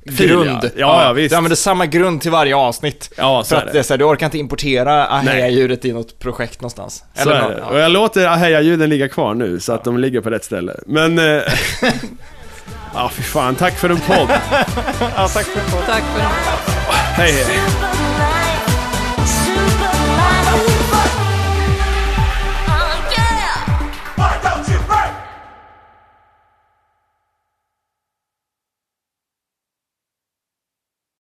projektgrund. ja. Ja, ja, visst. Du använder samma grund till varje avsnitt. Ja, så För är att det. det är så här, du orkar inte importera aheja-ljudet i något projekt någonstans. Så är nå- det. Och jag låter Aheja-ljuden ligga kvar nu, så att de ligger på rätt ställe. Men... eh, Ja, fy fan. Tack för en podd. Ja, tack för Tack för det. Hej, hej. Super